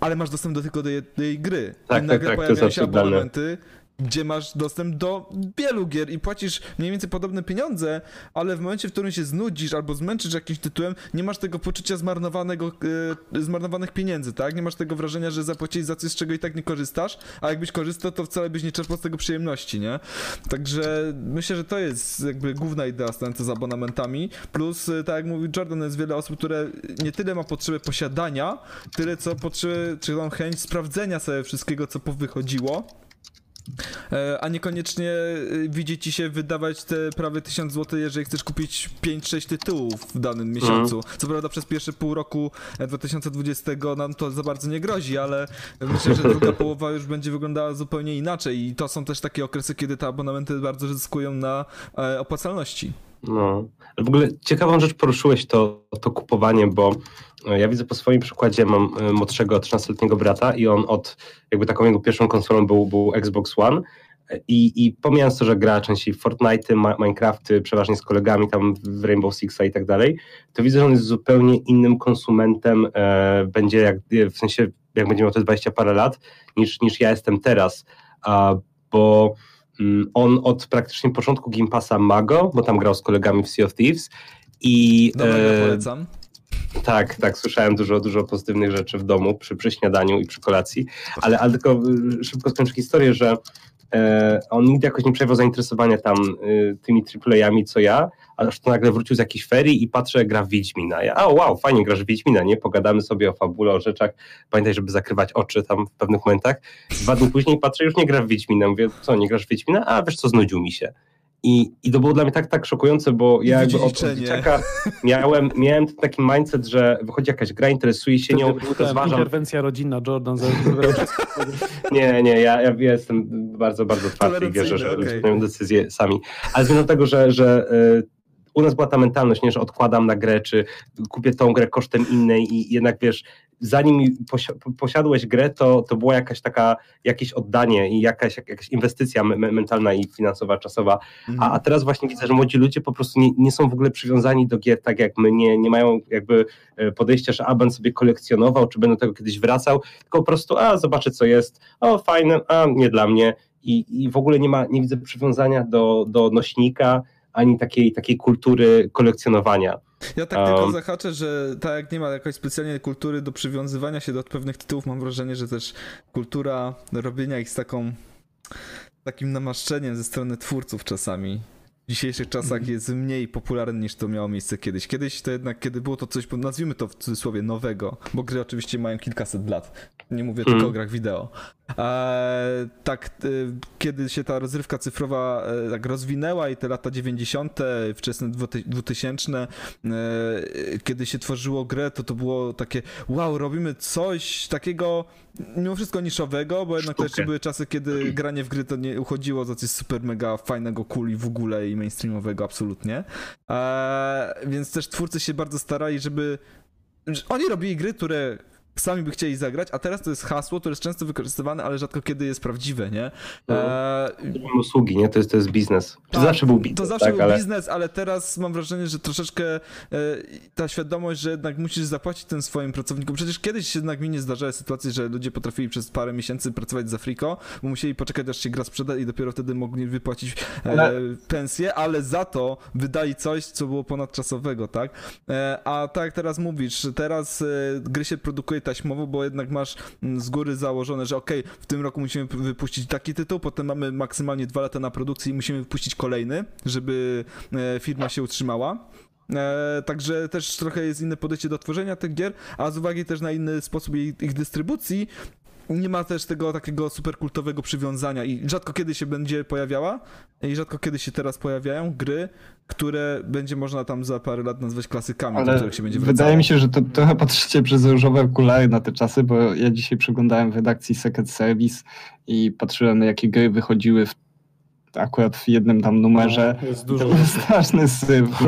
ale masz dostęp do tylko do jednej gry. Tak, I tak, nagle tak, jest pojawiają się abonamenty, gdzie masz dostęp do wielu gier i płacisz mniej więcej podobne pieniądze, ale w momencie, w którym się znudzisz albo zmęczysz jakimś tytułem, nie masz tego poczucia zmarnowanego, e, zmarnowanych pieniędzy, tak? Nie masz tego wrażenia, że zapłaciłeś za coś, z czego i tak nie korzystasz, a jakbyś korzystał, to wcale byś nie czerpał z tego przyjemności, nie? Także myślę, że to jest jakby główna idea stojąca za abonamentami, plus, e, tak jak mówił Jordan, jest wiele osób, które nie tyle ma potrzebę posiadania, tyle co potrzebę, czy tą chęć sprawdzenia sobie wszystkiego, co powychodziło. E, a niekoniecznie e, widzi ci się wydawać te prawie 1000 zł, jeżeli chcesz kupić 5-6 tytułów w danym miesiącu. Co prawda przez pierwsze pół roku e, 2020 nam to za bardzo nie grozi, ale myślę, że druga połowa już będzie wyglądała zupełnie inaczej i to są też takie okresy, kiedy te abonamenty bardzo zyskują na e, opłacalności. No, ale w ogóle ciekawą rzecz poruszyłeś to, to kupowanie, bo e, ja widzę po swoim przykładzie, mam e, młodszego 13-letniego brata i on od, jakby taką jego pierwszą konsolą był, był Xbox One. E, i, i pomijając to, że gra częściej Fortnite, Minecrafty, przeważnie z kolegami tam w Rainbow Sixa i tak dalej, to widzę, że on jest zupełnie innym konsumentem, e, będzie jak, w sensie jak będzie miał te 20 parę lat, niż, niż ja jestem teraz, a, bo on od praktycznie początku Game Passa ma go, bo tam grał z kolegami w Sea of Thieves i... Dobra, ja polecam. Tak, tak, słyszałem dużo, dużo pozytywnych rzeczy w domu przy, przy śniadaniu i przy kolacji, ale, ale tylko y, szybko skończę historię, że e, on nigdy jakoś nie przejawiał zainteresowania tam y, tymi AAA-ami co ja, aż to nagle wrócił z jakiejś ferii i patrzę, gra w Wiedźmina. Ja, o wow, fajnie grasz w Wiedźmina, nie? Pogadamy sobie o fabule, o rzeczach, pamiętaj, żeby zakrywać oczy tam w pewnych momentach. Dwa dni później patrzę, już nie gra w Wiedźmina. Mówię, co, nie grasz w Wiedźmina? A wiesz co, znudził mi się. I, I to było dla mnie tak, tak szokujące, bo ja jakby od dzieciaka miałem, miałem taki mindset, że wychodzi jakaś gra, interesuje się nią, rozważam. Interwencja rodzinna, Jordan. nie, nie, ja, ja jestem bardzo, bardzo twardy i wierzę, że okay. decyzje sami. Ale zmierzam do tego, że, że u nas była ta mentalność, nie, że odkładam na grę, czy kupię tą grę kosztem innej i jednak wiesz, zanim posiadłeś grę, to, to była jakaś taka, jakieś oddanie i jakaś, jakaś inwestycja mentalna i finansowa, czasowa, mhm. a, a teraz właśnie widzę, że młodzi ludzie po prostu nie, nie są w ogóle przywiązani do gier tak jak my, nie, nie mają jakby e, podejścia, że a będę sobie kolekcjonował, czy będę do tego kiedyś wracał, tylko po prostu a zobaczę co jest, o fajne, a nie dla mnie. I, i w ogóle nie ma, nie widzę przywiązania do, do nośnika, ani takiej, takiej kultury kolekcjonowania. Ja tak tylko um, zahaczę, że tak jak nie ma jakiejś specjalnej kultury do przywiązywania się do pewnych tytułów, mam wrażenie, że też kultura robienia ich z taką takim namaszczeniem ze strony twórców czasami w dzisiejszych czasach mhm. jest mniej popularny niż to miało miejsce kiedyś. Kiedyś to jednak, kiedy było to coś, nazwijmy to w cudzysłowie, nowego, bo gry oczywiście mają kilkaset lat. Nie mówię tylko o grach wideo. E, tak, e, kiedy się ta rozrywka cyfrowa e, tak rozwinęła i te lata 90., wczesne 2000, e, kiedy się tworzyło grę, to to było takie wow, robimy coś takiego mimo wszystko niszowego, bo jednak to jeszcze były czasy, kiedy granie w gry to nie uchodziło za coś super mega fajnego, cool i w ogóle i mainstreamowego absolutnie. E, więc też twórcy się bardzo starali, żeby oni robili gry, które sami by chcieli zagrać, a teraz to jest hasło, które jest często wykorzystywane, ale rzadko kiedy jest prawdziwe, nie? No. E... Usługi, nie? To jest, to jest biznes. To tak, zawsze był biznes. To zawsze tak, był ale... biznes, ale teraz mam wrażenie, że troszeczkę e, ta świadomość, że jednak musisz zapłacić tym swoim pracownikom. Przecież kiedyś jednak mi nie zdarzały sytuacje, że ludzie potrafili przez parę miesięcy pracować za friko, bo musieli poczekać, aż się gra sprzeda i dopiero wtedy mogli wypłacić e, ale... pensję, ale za to wydali coś, co było ponadczasowego, tak? E, a tak jak teraz mówisz, teraz e, gry się produkuje taśmowo, bo jednak masz mm, z góry założone, że ok, w tym roku musimy wypuścić taki tytuł, potem mamy maksymalnie dwa lata na produkcji i musimy wypuścić kolejny, żeby e, firma się utrzymała. E, także też trochę jest inne podejście do tworzenia tych gier, a z uwagi też na inny sposób ich dystrybucji, nie ma też tego takiego superkultowego przywiązania i rzadko kiedy się będzie pojawiała i rzadko kiedy się teraz pojawiają gry, które będzie można tam za parę lat nazwać klasykami, Ale do się będzie wracało. Wydaje mi się, że to trochę patrzycie przez różowe okulary na te czasy, bo ja dzisiaj przeglądałem w redakcji Second Service i patrzyłem na jakie gry wychodziły w akurat w jednym tam numerze. No, jest dużo. To był straszny syf.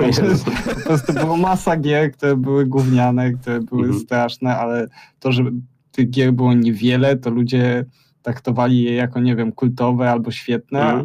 po prostu było masa gier, które były gówniane, które były mhm. straszne, ale to, że tych gier było niewiele, to ludzie traktowali je jako, nie wiem, kultowe albo świetne.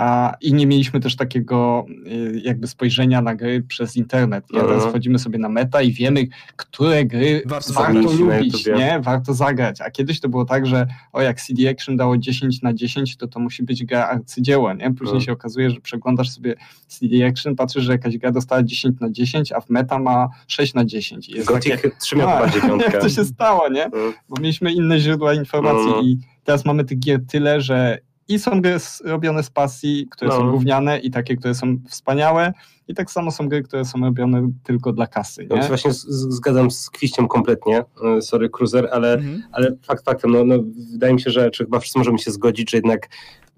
A, i nie mieliśmy też takiego y, jakby spojrzenia na gry przez internet. Nie? Teraz wchodzimy sobie na meta i wiemy, które gry Warto warto, lubić, nie? warto zagrać. A kiedyś to było tak, że o jak CD Action dało 10 na 10, to to musi być gra arcydzieło. Nie? Później No. się okazuje, że przeglądasz sobie CD Action, patrzysz, że jakaś gra dostała 10 na 10, a w meta ma 6 na 10. I jest Gothic takie, 3 miał a, chyba dziewiątkę. jak to się stało, nie? Mm. bo mieliśmy inne źródła informacji No, no. i teraz mamy tych gier tyle, że i są gry robione z pasji, które No. są gówniane i takie, które są wspaniałe i tak samo są gry, które są robione tylko dla kasy, Ja nie? się właśnie z, z, zgadzam z Kwiściem kompletnie, e, sorry Cruiser, ale, Mhm. ale fakt faktem, no, no, wydaje mi się, że czy chyba wszyscy możemy się zgodzić, że jednak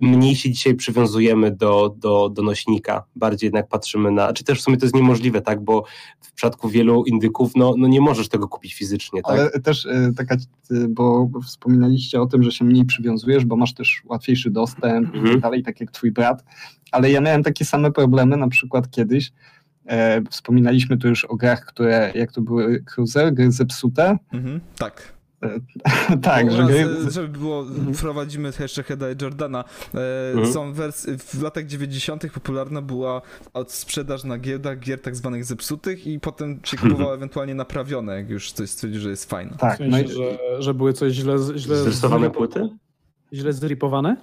mniej się dzisiaj przywiązujemy do, do, do nośnika, bardziej jednak patrzymy na, czy też w sumie to jest niemożliwe, tak, bo w przypadku wielu indyków, no, no nie możesz tego kupić fizycznie, tak? Ale też y, taka, y, bo wspominaliście o tym, że się mniej przywiązujesz, bo masz też łatwiejszy dostęp i Mhm. tak dalej, tak jak twój brat, ale ja miałem takie same problemy, na przykład kiedyś, e, wspominaliśmy tu już o grach, które, jak to były Cruiser, gry zepsute, Mhm. Tak. tak, U że nas, gry, e, żeby było, wprowadzimy jeszcze Heda i Jordana. E, Mhm. Są wersje, w latach 90. popularna była sprzedaż na giełdach gier tak zwanych zepsutych i potem się kupowało ewentualnie naprawione, jak już coś stwierdzi, że jest fajne. W tak, no sensie, i, że, że były coś źle... źle Zrysowane płyty? Źle zripowane?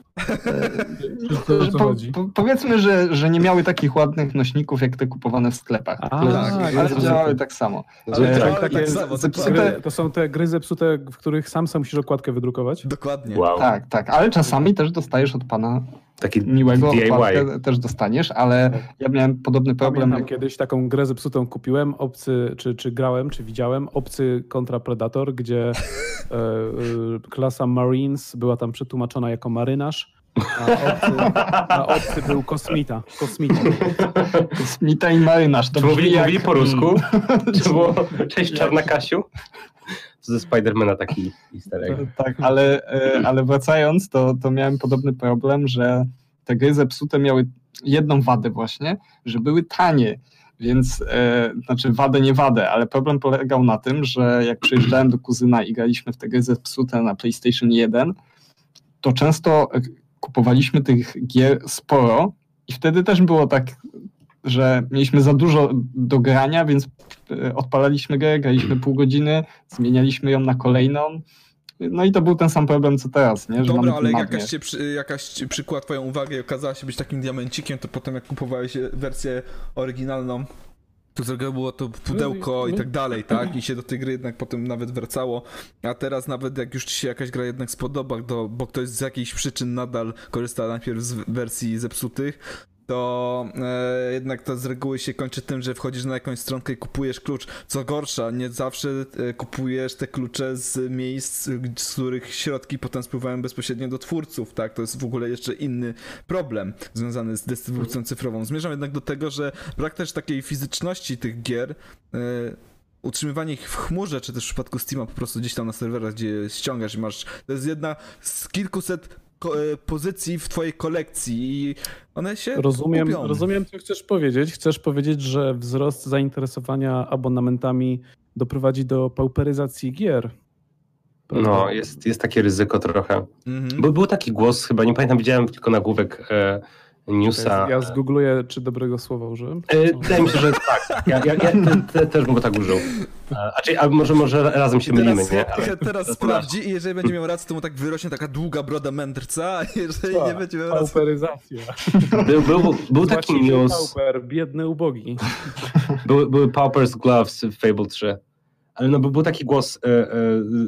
co po, chodzi? po, powiedzmy, że, że nie miały takich ładnych nośników, jak te kupowane w sklepach. A, tak, ale ale działały tak samo. Ale E, działały takie tak samo, zepsute-. To są te gry zepsute, w których sam sam musisz okładkę wydrukować? Dokładnie. Wow, Tak, tak, ale czasami też dostajesz od pana taki miłego DIY. też dostaniesz, ale ja miałem podobny problem. Pamiętam kiedyś taką grę zepsutą kupiłem, obcy, czy, czy grałem, czy widziałem, obcy kontra Predator, gdzie e, e, klasa Marines była tam przetłumaczona jako marynarz, a obcy, a obcy był kosmita. kosmita. Smita i marynarz. To Czy mówili, jak- mówili po rusku? Mm. Czy było cześć Czarna Kasiu? Ze Spidermana taki easter egg. Tak, ale, e, ale wracając, to, to miałem podobny problem, że te gry zepsute miały jedną wadę właśnie, że były tanie. Więc, e, znaczy wadę, nie wadę, ale problem polegał na tym, że jak przyjeżdżałem do kuzyna i graliśmy w te gry zepsute na PlayStation 1, to często kupowaliśmy tych gier sporo i wtedy też było tak, że mieliśmy za dużo do grania, więc e, odpalaliśmy grę, graliśmy pół godziny, zmienialiśmy ją na kolejną. No i to był ten sam problem co teraz, nie? Że Dobra, ale jakaś, cię jakaś ci przykład twoją uwagę i okazała się być takim diamencikiem, to potem jak kupowałeś wersję oryginalną, to zrobiło było to pudełko i tak dalej, tak? I się do tej gry jednak potem nawet wracało. A teraz nawet jak już ci się jakaś gra jednak spodoba, to, bo ktoś z jakichś przyczyn nadal korzysta najpierw z wersji zepsutych, to e, jednak to z reguły się kończy tym, że wchodzisz na jakąś stronkę i kupujesz klucz. Co gorsza, nie zawsze e, kupujesz te klucze z miejsc, z których środki potem spływają bezpośrednio do twórców, tak? To jest w ogóle jeszcze inny problem związany z dystrybucją cyfrową. Zmierzam jednak do tego, że brak też takiej fizyczności tych gier, e, utrzymywanie ich w chmurze, czy też w przypadku Steama po prostu gdzieś tam na serwerach, gdzie ściągasz i masz, to jest jedna z kilkuset pozycji w twojej kolekcji i one się Rozumiem, gubią. rozumiem, co chcesz powiedzieć. Chcesz powiedzieć, że wzrost zainteresowania abonamentami doprowadzi do pauperyzacji gier. Prawda? No, jest, jest takie ryzyko trochę. Mhm. Był, był taki głos, chyba nie pamiętam, widziałem tylko nagłówek e, newsa. Ja zgoogluję, czy dobrego słowa użyłem. E, wydaje mi się, że tak. Ja, ja, ja te, te, też bym go tak użył. E, A, czyli, a może, może razem się mylimy, Teraz, nie? Ale, teraz sprawdzi i jeżeli będzie miał rację, to mu tak wyrośnie taka długa broda mędrca, a jeżeli Tak, nie będzie miał racji... Pauperyzacja. był, był, był taki news, Pauper, biedny, ubogi. były, były Pauper's Gloves w Fable 3. Ale no, był taki głos e, e,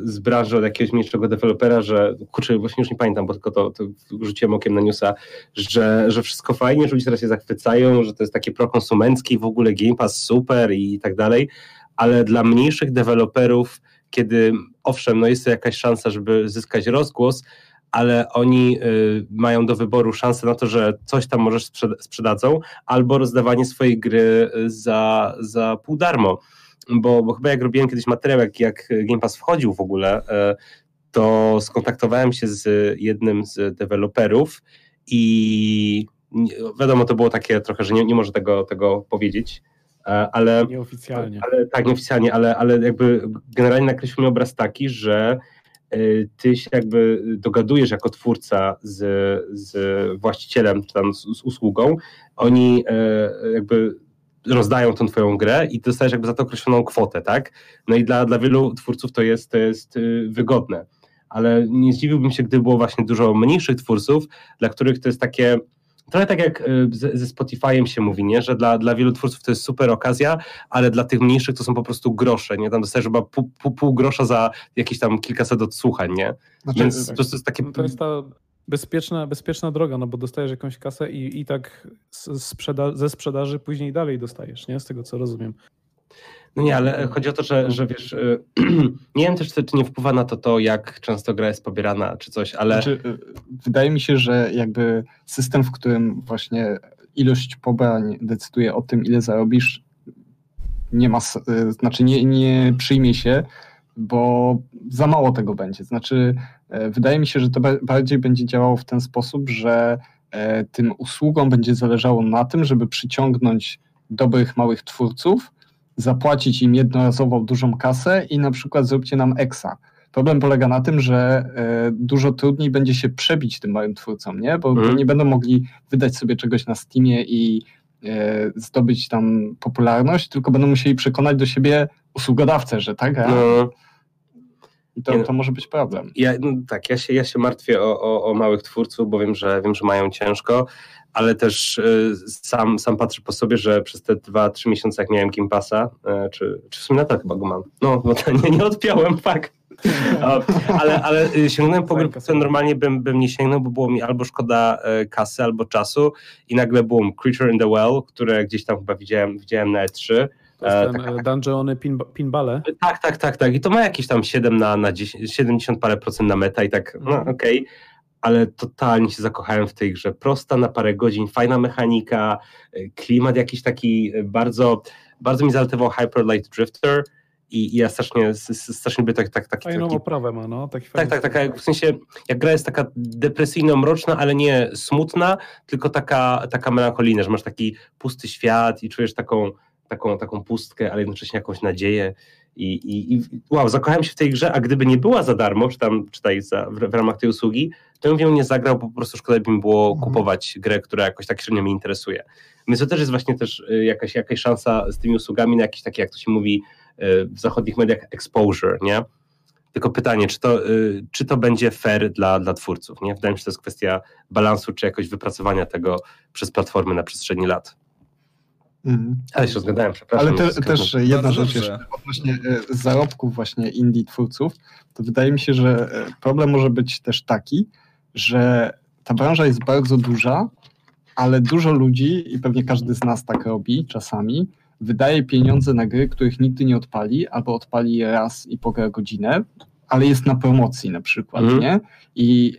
z branży od jakiegoś mniejszego dewelopera, że kurczę, właśnie już nie pamiętam, bo tylko to, to rzuciłem okiem na newsa, że, że wszystko fajnie, że ludzie teraz się zachwycają, że to jest takie prokonsumenckie i w ogóle Game Pass super i tak dalej, ale dla mniejszych deweloperów, kiedy owszem, no jest to jakaś szansa, żeby zyskać rozgłos, ale oni y, mają do wyboru szansę na to, że coś tam może sprzed- sprzedadzą, albo rozdawanie swojej gry za, za pół darmo. Bo, bo chyba jak robiłem kiedyś materiał, jak, Game Pass wchodził w ogóle, e, to skontaktowałem się z jednym z deweloperów i wiadomo, to było takie trochę, że nie, nie może tego, tego powiedzieć, e, ale Nieoficjalnie. ale tak, nieoficjalnie, ale, ale jakby generalnie nakreślił mi obraz taki, że y, ty się jakby dogadujesz jako twórca z, z właścicielem, czy tam z, z usługą, oni jakby rozdają tą twoją grę i dostajesz jakby za to określoną kwotę, tak? No i dla, dla wielu twórców to jest, to jest y, wygodne. Ale nie zdziwiłbym się, gdyby było właśnie dużo mniejszych twórców, dla których to jest takie trochę tak jak y, ze, ze Spotify'em się mówi, nie? że dla, dla wielu twórców to jest super okazja, ale dla tych mniejszych to są po prostu grosze, nie? Tam dostajesz chyba pół, pół, pół grosza za jakieś tam kilkaset odsłuchań, nie? Znaczy, Więc tak. to jest takie... No to jest ta bezpieczna, bezpieczna droga, no bo dostajesz jakąś kasę i, i tak sprzeda ze sprzedaży później dalej dostajesz, nie? Z tego co rozumiem. No nie, ale chodzi o to, że, że wiesz, y, nie wiem też, czy nie wpływa na to to, jak często gra jest pobierana, czy coś, ale... Znaczy, y, wydaje mi się, że jakby system, w którym właśnie ilość pobrań decyduje o tym, ile zarobisz, nie ma, y, znaczy nie, nie przyjmie się, bo za mało tego będzie. Znaczy, e, wydaje mi się, że to ba- bardziej będzie działało w ten sposób, że e, tym usługom będzie zależało na tym, żeby przyciągnąć dobrych, małych twórców, zapłacić im jednorazowo dużą kasę i na przykład zróbcie nam exa. Problem polega na tym, że e, dużo trudniej będzie się przebić tym małym twórcom, nie? Bo, Mhm. nie będą mogli wydać sobie czegoś na Steamie i zdobyć tam popularność, tylko będą musieli przekonać do siebie usługodawcę, że tak, a, No, i to, no. to może być problem. Ja, no tak, ja się, ja się martwię o, o, o małych twórców, bo wiem, że wiem, że mają ciężko, ale też y, sam, sam patrzę po sobie, że przez te dwa, trzy miesiące, jak miałem Game Passa, y, czy, czy w sumie nadal chyba go mam, no, bo to nie, nie odpiąłem, fakt. Ale, ale y, sięgnąłem po grę, którą normalnie bym, bym nie sięgnął, bo było mi albo szkoda y, kasy, albo czasu i nagle boom, Creature in the Well, które gdzieś tam chyba widziałem, widziałem na E3, To jest E, ten e, dungeony, pin, pinbale. tak, tak, tak, tak. I to ma jakieś tam 7 na, na 10, 70 parę procent na meta i tak, no Mhm. okej. Ale totalnie się zakochałem w tej grze. Prosta na parę godzin, fajna mechanika, y, klimat jakiś taki y, bardzo, bardzo mi zalatywał Hyper Light Drifter i, i ja strasznie, strasznie by tak, tak, taki, Fajną taki oprawę ma, no. Taki tak, tak, taka, jak- w sensie, jak gra jest taka depresyjno-mroczna, ale nie smutna, tylko taka, taka melancholijna, że masz taki pusty świat i czujesz taką, taką, taką pustkę, ale jednocześnie jakąś nadzieję. I, i, I wow, zakochałem się w tej grze, a gdyby nie była za darmo, czy tam czytaj za, w, w ramach tej usługi, to bym w nią nie zagrał, bo po prostu szkoda by mi było Mhm. kupować grę, która jakoś tak średnio mnie interesuje. Więc to też jest właśnie też y, jakaś, jakaś szansa z tymi usługami na jakieś takie, jak to się mówi w zachodnich mediach, exposure, nie? Tylko pytanie, czy to, y, czy to będzie fair dla, dla twórców? Nie? Wydaje mi się, że to jest kwestia balansu, czy jakoś wypracowania tego przez platformy na przestrzeni lat. Mhm. Ale się rozgadałem, przepraszam. Ale te, też jedna Bardzo rzecz jeszcze odnośnie e, zarobków właśnie indie twórców, to wydaje mi się, że e, problem może być też taki, że ta branża jest bardzo duża, ale dużo ludzi, i pewnie każdy z nas tak robi czasami, wydaje pieniądze na gry, których nigdy nie odpali, albo odpali je raz i pogra godzinę, ale jest na promocji na przykład, Mhm. nie? I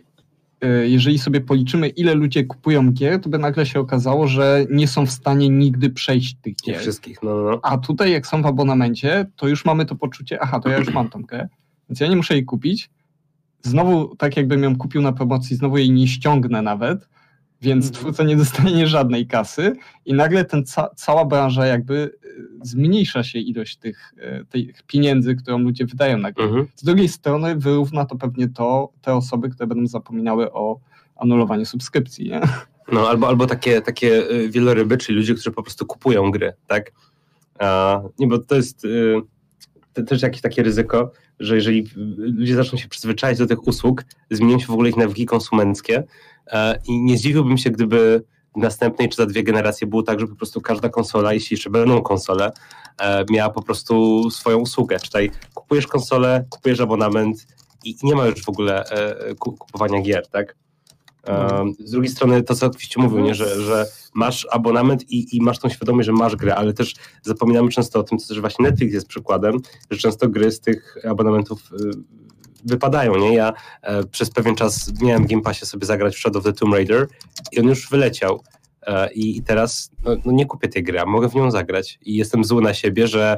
e, jeżeli sobie policzymy, ile ludzie kupują gier, to by nagle się okazało, że nie są w stanie nigdy przejść tych Nie gier. wszystkich, no, no, no. A tutaj, jak są w abonamencie, to już mamy to poczucie, aha, to ja już mam tą grę, więc ja nie muszę jej kupić. Znowu, tak jakbym ją kupił na promocji, znowu jej nie ściągnę nawet, więc Mhm. twórca nie dostanie żadnej kasy i nagle ten ca cała branża jakby y, zmniejsza się ilość tych, y, tych pieniędzy, którą ludzie wydają na grę. Mhm. Z drugiej strony wyrówna to pewnie to te osoby, które będą zapominały o anulowaniu subskrypcji, nie? No, albo, albo takie, takie y, wieloryby, czyli ludzie, którzy po prostu kupują gry, tak? A, nie, bo to jest y, to też jakieś takie ryzyko, że jeżeli ludzie zaczną się przyzwyczaić do tych usług, zmienią się w ogóle ich nawyki konsumenckie e, i nie zdziwiłbym się, gdyby w następnej czy za dwie generacje było tak, że po prostu każda konsola, jeśli jeszcze będą konsole, e, miała po prostu swoją usługę. Czytaj, kupujesz konsolę, kupujesz abonament i, nie ma już w ogóle e, ku- kupowania gier, tak? E, z drugiej strony to, co oczywiście mówił, nie, że, że masz abonament i, i masz tą świadomość, że masz grę, ale też zapominamy często o tym, co też właśnie Netflix jest przykładem, że często gry z tych abonamentów y, wypadają, nie? Ja e, przez pewien czas miałem w Game Passie sobie zagrać w Shadow of the Tomb Raider i on już wyleciał e, i, teraz no, no nie kupię tej gry, a mogę w nią zagrać i jestem zły na siebie, że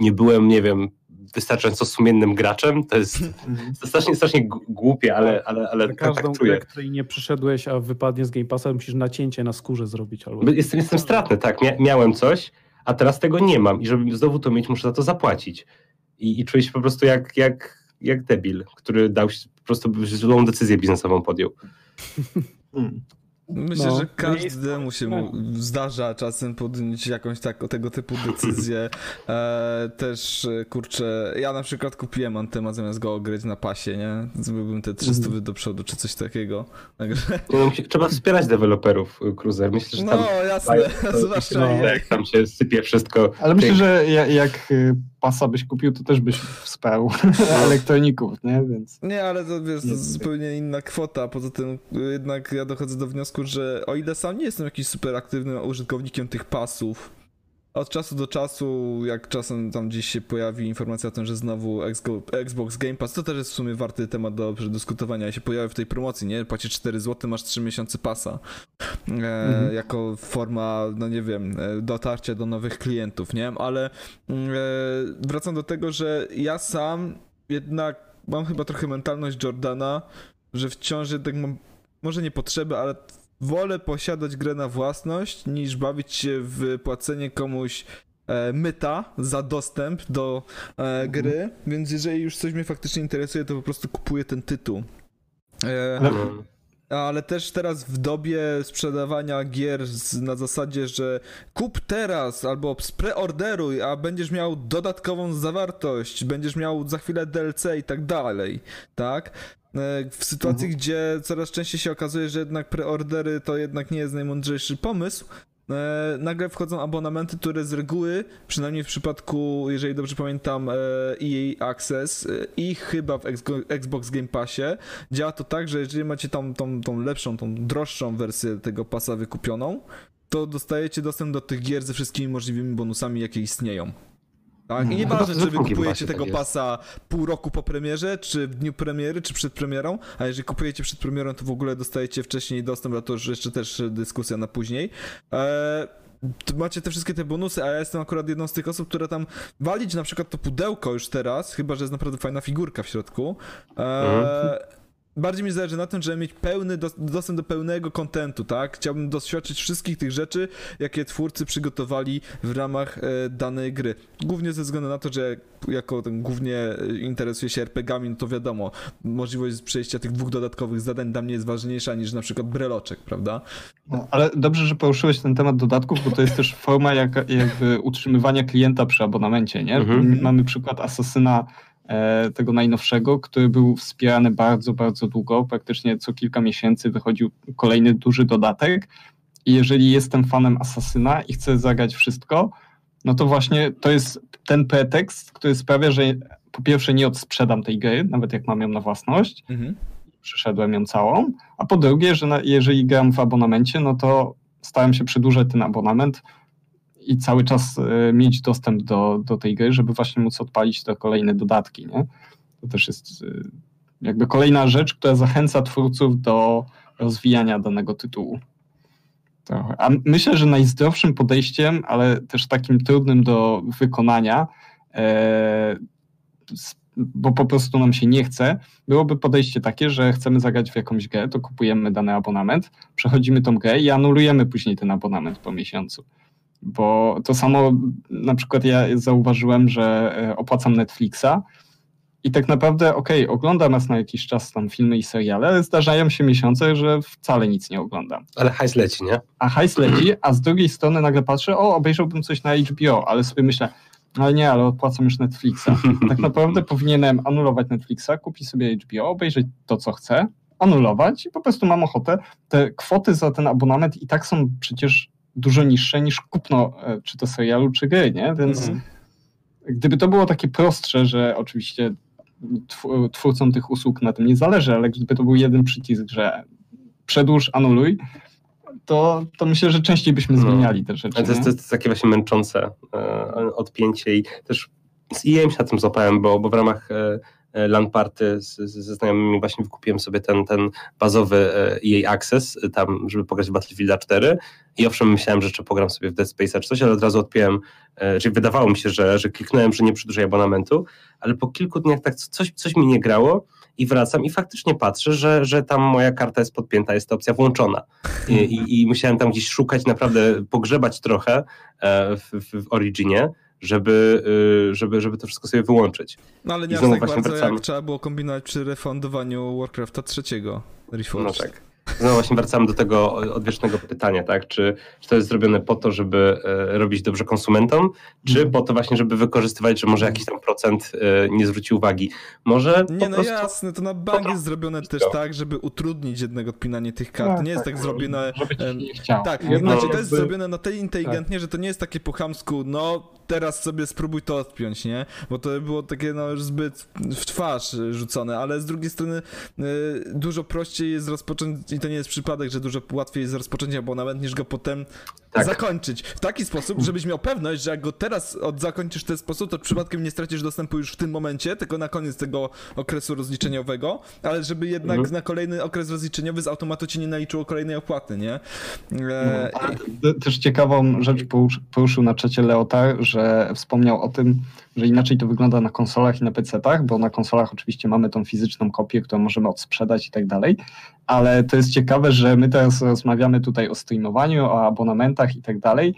nie byłem, nie wiem, wystarczająco sumiennym graczem, to jest, to strasznie, strasznie głupie, ale, ale, ale Za tak, każdą tak czuję. grę, której nie przyszedłeś, a wypadnie z Game Passa, musisz nacięcie na skórze zrobić. Albo... Bo Jestem, jestem stratny, tak. Mia miałem coś, a teraz tego nie mam i żeby znowu to mieć, muszę za to zapłacić. I, i czuję się po prostu jak, jak jak debil, który dał się, po prostu złą decyzję biznesową podjął. Hmm. Myślę, no, że każdemu się mu zdarza czasem podjąć jakąś tak, tego typu decyzję. E, też, kurczę, ja na przykład kupiłem Antema zamiast go ogryć na pasie, nie? Zrobiłbym te 300 do przodu, czy coś takiego. Także... No, trzeba wspierać deweloperów Cruiser. Myślę, że tam... No, jasne, zwłaszcza no, jak tam się sypie wszystko. Ale myślę, że jak y, pasa byś kupił, to też byś wsparł elektroników, nie? Więc... Nie, ale to wiesz, to zupełnie inna kwota. Poza tym jednak ja dochodzę do wniosku, że o ile sam nie jestem jakimś super aktywnym użytkownikiem tych pasów, od czasu do czasu, jak czasem tam gdzieś się pojawi informacja o tym, że znowu Xbox Game Pass, to też jest w sumie warty temat do przedyskutowania. Się pojawi w tej promocji, nie? Płacisz 4 zł, masz 3 miesiące pasa. E, mhm. Jako forma, no nie wiem, e, dotarcia do nowych klientów, nie? Ale mm, e, wracam do tego, że ja sam jednak mam chyba trochę mentalność Jordana, że wciąż jednak mam, może nie potrzeby, ale wolę posiadać grę na własność, niż bawić się w płacenie komuś e, myta za dostęp do e, mhm. gry, mhm. więc jeżeli już coś mnie faktycznie interesuje, to po prostu kupuję ten tytuł. E, mhm. ale też teraz w dobie sprzedawania gier z, na zasadzie, że kup teraz albo preorderuj, a będziesz miał dodatkową zawartość, będziesz miał za chwilę DLC i tak dalej, tak? E, w sytuacji, mhm. gdzie coraz częściej się okazuje, że jednak preordery to jednak nie jest najmądrzejszy pomysł, e, nagle wchodzą abonamenty, które z reguły, przynajmniej w przypadku, jeżeli dobrze pamiętam, EA e Access i chyba w Xbox Game Passie, działa to tak, że jeżeli macie tą, tą, tą lepszą, tą droższą wersję tego pasa wykupioną, to dostajecie dostęp do tych gier ze wszystkimi możliwymi bonusami, jakie istnieją. Tak? I no, nieważne, czy wy kupujecie tego tak pasa pół roku po premierze, czy w dniu premiery, czy przed premierą, a jeżeli kupujecie przed premierą, to w ogóle dostajecie wcześniej dostęp, a to już jeszcze też dyskusja na później. Eee, macie te wszystkie te bonusy, a ja jestem akurat jedną z tych osób, która tam walić na przykład to pudełko już teraz, chyba że jest naprawdę fajna figurka w środku. Eee, mhm bardziej mi zależy na tym, żeby mieć pełny dostęp do pełnego kontentu, tak? Chciałbym doświadczyć wszystkich tych rzeczy, jakie twórcy przygotowali w ramach e, danej gry. Głównie ze względu na to, że jako ten głównie e, interesuję się RPGami, no to wiadomo, możliwość przejścia tych dwóch dodatkowych zadań dla mnie jest ważniejsza niż na przykład breloczek, prawda? No, ale dobrze, że poruszyłeś ten temat dodatków, bo to jest też forma jak, jakby utrzymywania klienta przy abonamencie, nie? Mhm. Mamy przykład Asasyna tego najnowszego, który był wspierany bardzo, bardzo długo. Praktycznie co kilka miesięcy wychodził kolejny duży dodatek. I jeżeli jestem fanem Asasyna i chcę zagrać wszystko, no to właśnie to jest ten pretekst, który sprawia, że po pierwsze nie odsprzedam tej gry, nawet jak mam ją na własność, mhm. przyszedłem ją całą, a po drugie, że na, jeżeli gram w abonamencie, no to staram się przedłużać ten abonament, i cały czas e, mieć dostęp do, do tej gry, żeby właśnie móc odpalić te kolejne dodatki. Nie? To też jest e, jakby kolejna rzecz, która zachęca twórców do rozwijania danego tytułu. A myślę, że najzdrowszym podejściem, ale też takim trudnym do wykonania, e, bo po prostu nam się nie chce, byłoby podejście takie, że chcemy zagrać w jakąś grę, to kupujemy dany abonament, przechodzimy tą grę i anulujemy później ten abonament po miesiącu. Bo to samo na przykład ja zauważyłem, że e, opłacam Netflixa i tak naprawdę, okej, okay, oglądam raz na jakiś czas tam filmy i seriale, ale zdarzają się miesiące, że wcale nic nie oglądam. Ale hajs leci, nie? A hajs leci, a z drugiej strony nagle patrzę, o, obejrzałbym coś na HBO, ale sobie myślę, ale nie, ale opłacam już Netflixa. Tak naprawdę powinienem anulować Netflixa, kupić sobie HBO, obejrzeć to, co chcę, anulować i po prostu mam ochotę. Te kwoty za ten abonament i tak są przecież dużo niższe niż kupno e, czy to serialu, czy gry, nie? Więc mhm. gdyby to było takie prostsze, że oczywiście twórcom tych usług na tym nie zależy, ale gdyby to był jeden przycisk, że przedłuż, anuluj, to, to myślę, że częściej byśmy no. zmieniali te rzeczy. To jest, to jest, takie właśnie męczące e, odpięcie i też z EA się na tym złapałem, bo, bo w ramach e, E, LAN party ze znajomymi właśnie wykupiłem sobie ten, ten bazowy EA e Access e, tam, żeby pograć w Battlefield 4 i owszem myślałem, że jeszcze pogram sobie w Dead Space czy coś, ale od razu odpiłem, czyli wydawało mi się, że, że kliknąłem, że nie przedłużę abonamentu, ale po kilku dniach tak coś, coś mi nie grało i wracam i faktycznie patrzę, że, że tam moja karta jest podpięta, jest ta opcja włączona. I, i, i musiałem tam gdzieś szukać, naprawdę pogrzebać trochę w, w, w Originie, żeby, y, żeby, żeby to wszystko sobie wyłączyć. No ale nie aż tak właśnie bardzo wracamy. jak trzeba było kombinować przy refundowaniu Warcrafta trzeciego Reforged. No tak. Znowu właśnie wracamy do tego odwiecznego pytania, tak? Czy, czy to jest zrobione po to, żeby e, robić dobrze konsumentom, czy po to właśnie, żeby wykorzystywać, że może jakiś tam procent e, nie zwróci uwagi? Może Nie no jasne, to na bank jest zrobione też tak, żeby utrudnić jednak odpinanie tych kart. nie jest tak, zrobione... Żeby nie chciało. Tak, nie? jedno- znaczy No, to jest jakby- zrobione na tyle inteligentnie, że to nie jest takie po chamsku, no teraz sobie spróbuj to odpiąć, nie? Bo to było takie no już zbyt w twarz rzucone, ale z drugiej strony y, dużo prościej jest rozpocząć, i to nie jest przypadek, że dużo łatwiej jest rozpocząć abonament niż go potem Tak. zakończyć. W taki sposób, żebyś miał pewność, że jak go teraz od zakończysz w ten sposób, to przypadkiem nie stracisz dostępu już w tym momencie, tylko na koniec tego okresu rozliczeniowego, ale żeby jednak Mhm. na kolejny okres rozliczeniowy z automatu ci nie naliczyło kolejnej opłaty, nie? E, Te- Też ciekawą rzecz porusz- poruszył na czacie Leotar, że wspomniał o tym, że inaczej to wygląda na konsolach i na PC-tach, bo na konsolach oczywiście mamy tą fizyczną kopię, którą możemy odsprzedać i tak dalej, ale to jest ciekawe, że my teraz rozmawiamy tutaj o streamowaniu, o abonamentach i tak dalej,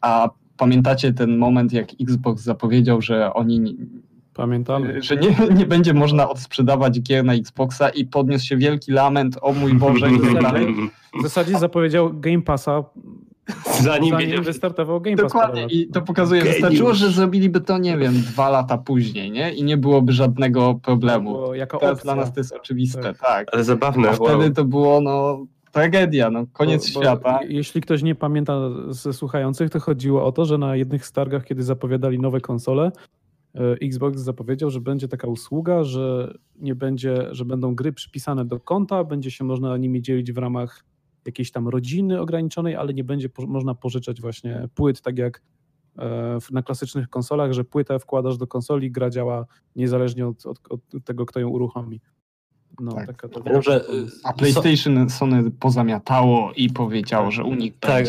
a pamiętacie ten moment, jak Xbox zapowiedział, że oni Pamiętamy. że nie, nie będzie można odsprzedawać gier na Xboxa i podniósł się wielki lament, o mój Boże i tak dalej. W zasadzie zapowiedział Game Passa, Zanim zanim wystartował Game Pass. Dokładnie i to pokazuje, Geniusz. wystarczyło, że zrobiliby to, nie wiem, dwa lata później, nie? I nie byłoby żadnego problemu. Było jako Teraz opcja. dla nas to jest oczywiste, Tak. tak. Ale zabawne, A wow. wtedy to było, no, tragedia, no, koniec Bo- bo świata. je- Jeśli ktoś nie pamięta ze słuchających, to chodziło o to, że na jednych z targach, kiedy zapowiadali nowe konsole, e, Xbox zapowiedział, że będzie taka usługa, że nie będzie, że będą gry przypisane do konta, będzie się można nimi dzielić w ramach jakiejś tam rodziny ograniczonej, ale nie będzie po, można pożyczać właśnie płyt, tak jak e, na klasycznych konsolach, że płytę wkładasz do konsoli, gra działa niezależnie od, od, od tego, kto ją uruchomi. No, Tak. taka to Pamiętam, że A PlayStation Sony pozamiatało i powiedziało, że u nich Tak,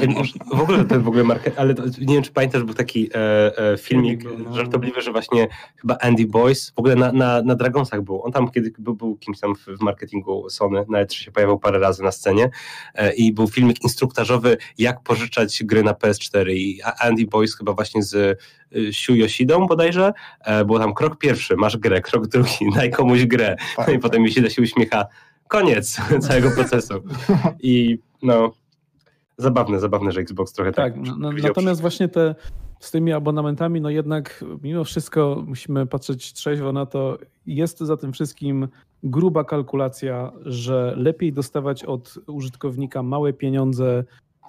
w ogóle ten w ogóle market, ale to, nie wiem, czy pamiętasz, był taki e, e, filmik był, no. żartobliwy, że właśnie chyba Andy Boyce, w ogóle na, na, na Dragonsach był, on tam kiedy był, był kimś tam w, w marketingu Sony, na E3 się pojawiał parę razy na scenie e, i był filmik instruktażowy, jak pożyczać gry na PS4 i Andy Boyce chyba właśnie z e, Shu Yoshidą bodajże, e, było tam krok pierwszy, masz grę, krok drugi, daj komuś grę, Tak, no i potem Yoshida się uśmiecha, koniec całego procesu i no Zabawne, zabawne, że Xbox trochę tak. Tak, no, natomiast właśnie te z tymi abonamentami, no jednak mimo wszystko musimy patrzeć trzeźwo na to. Jest za tym wszystkim gruba kalkulacja, że lepiej dostawać od użytkownika małe pieniądze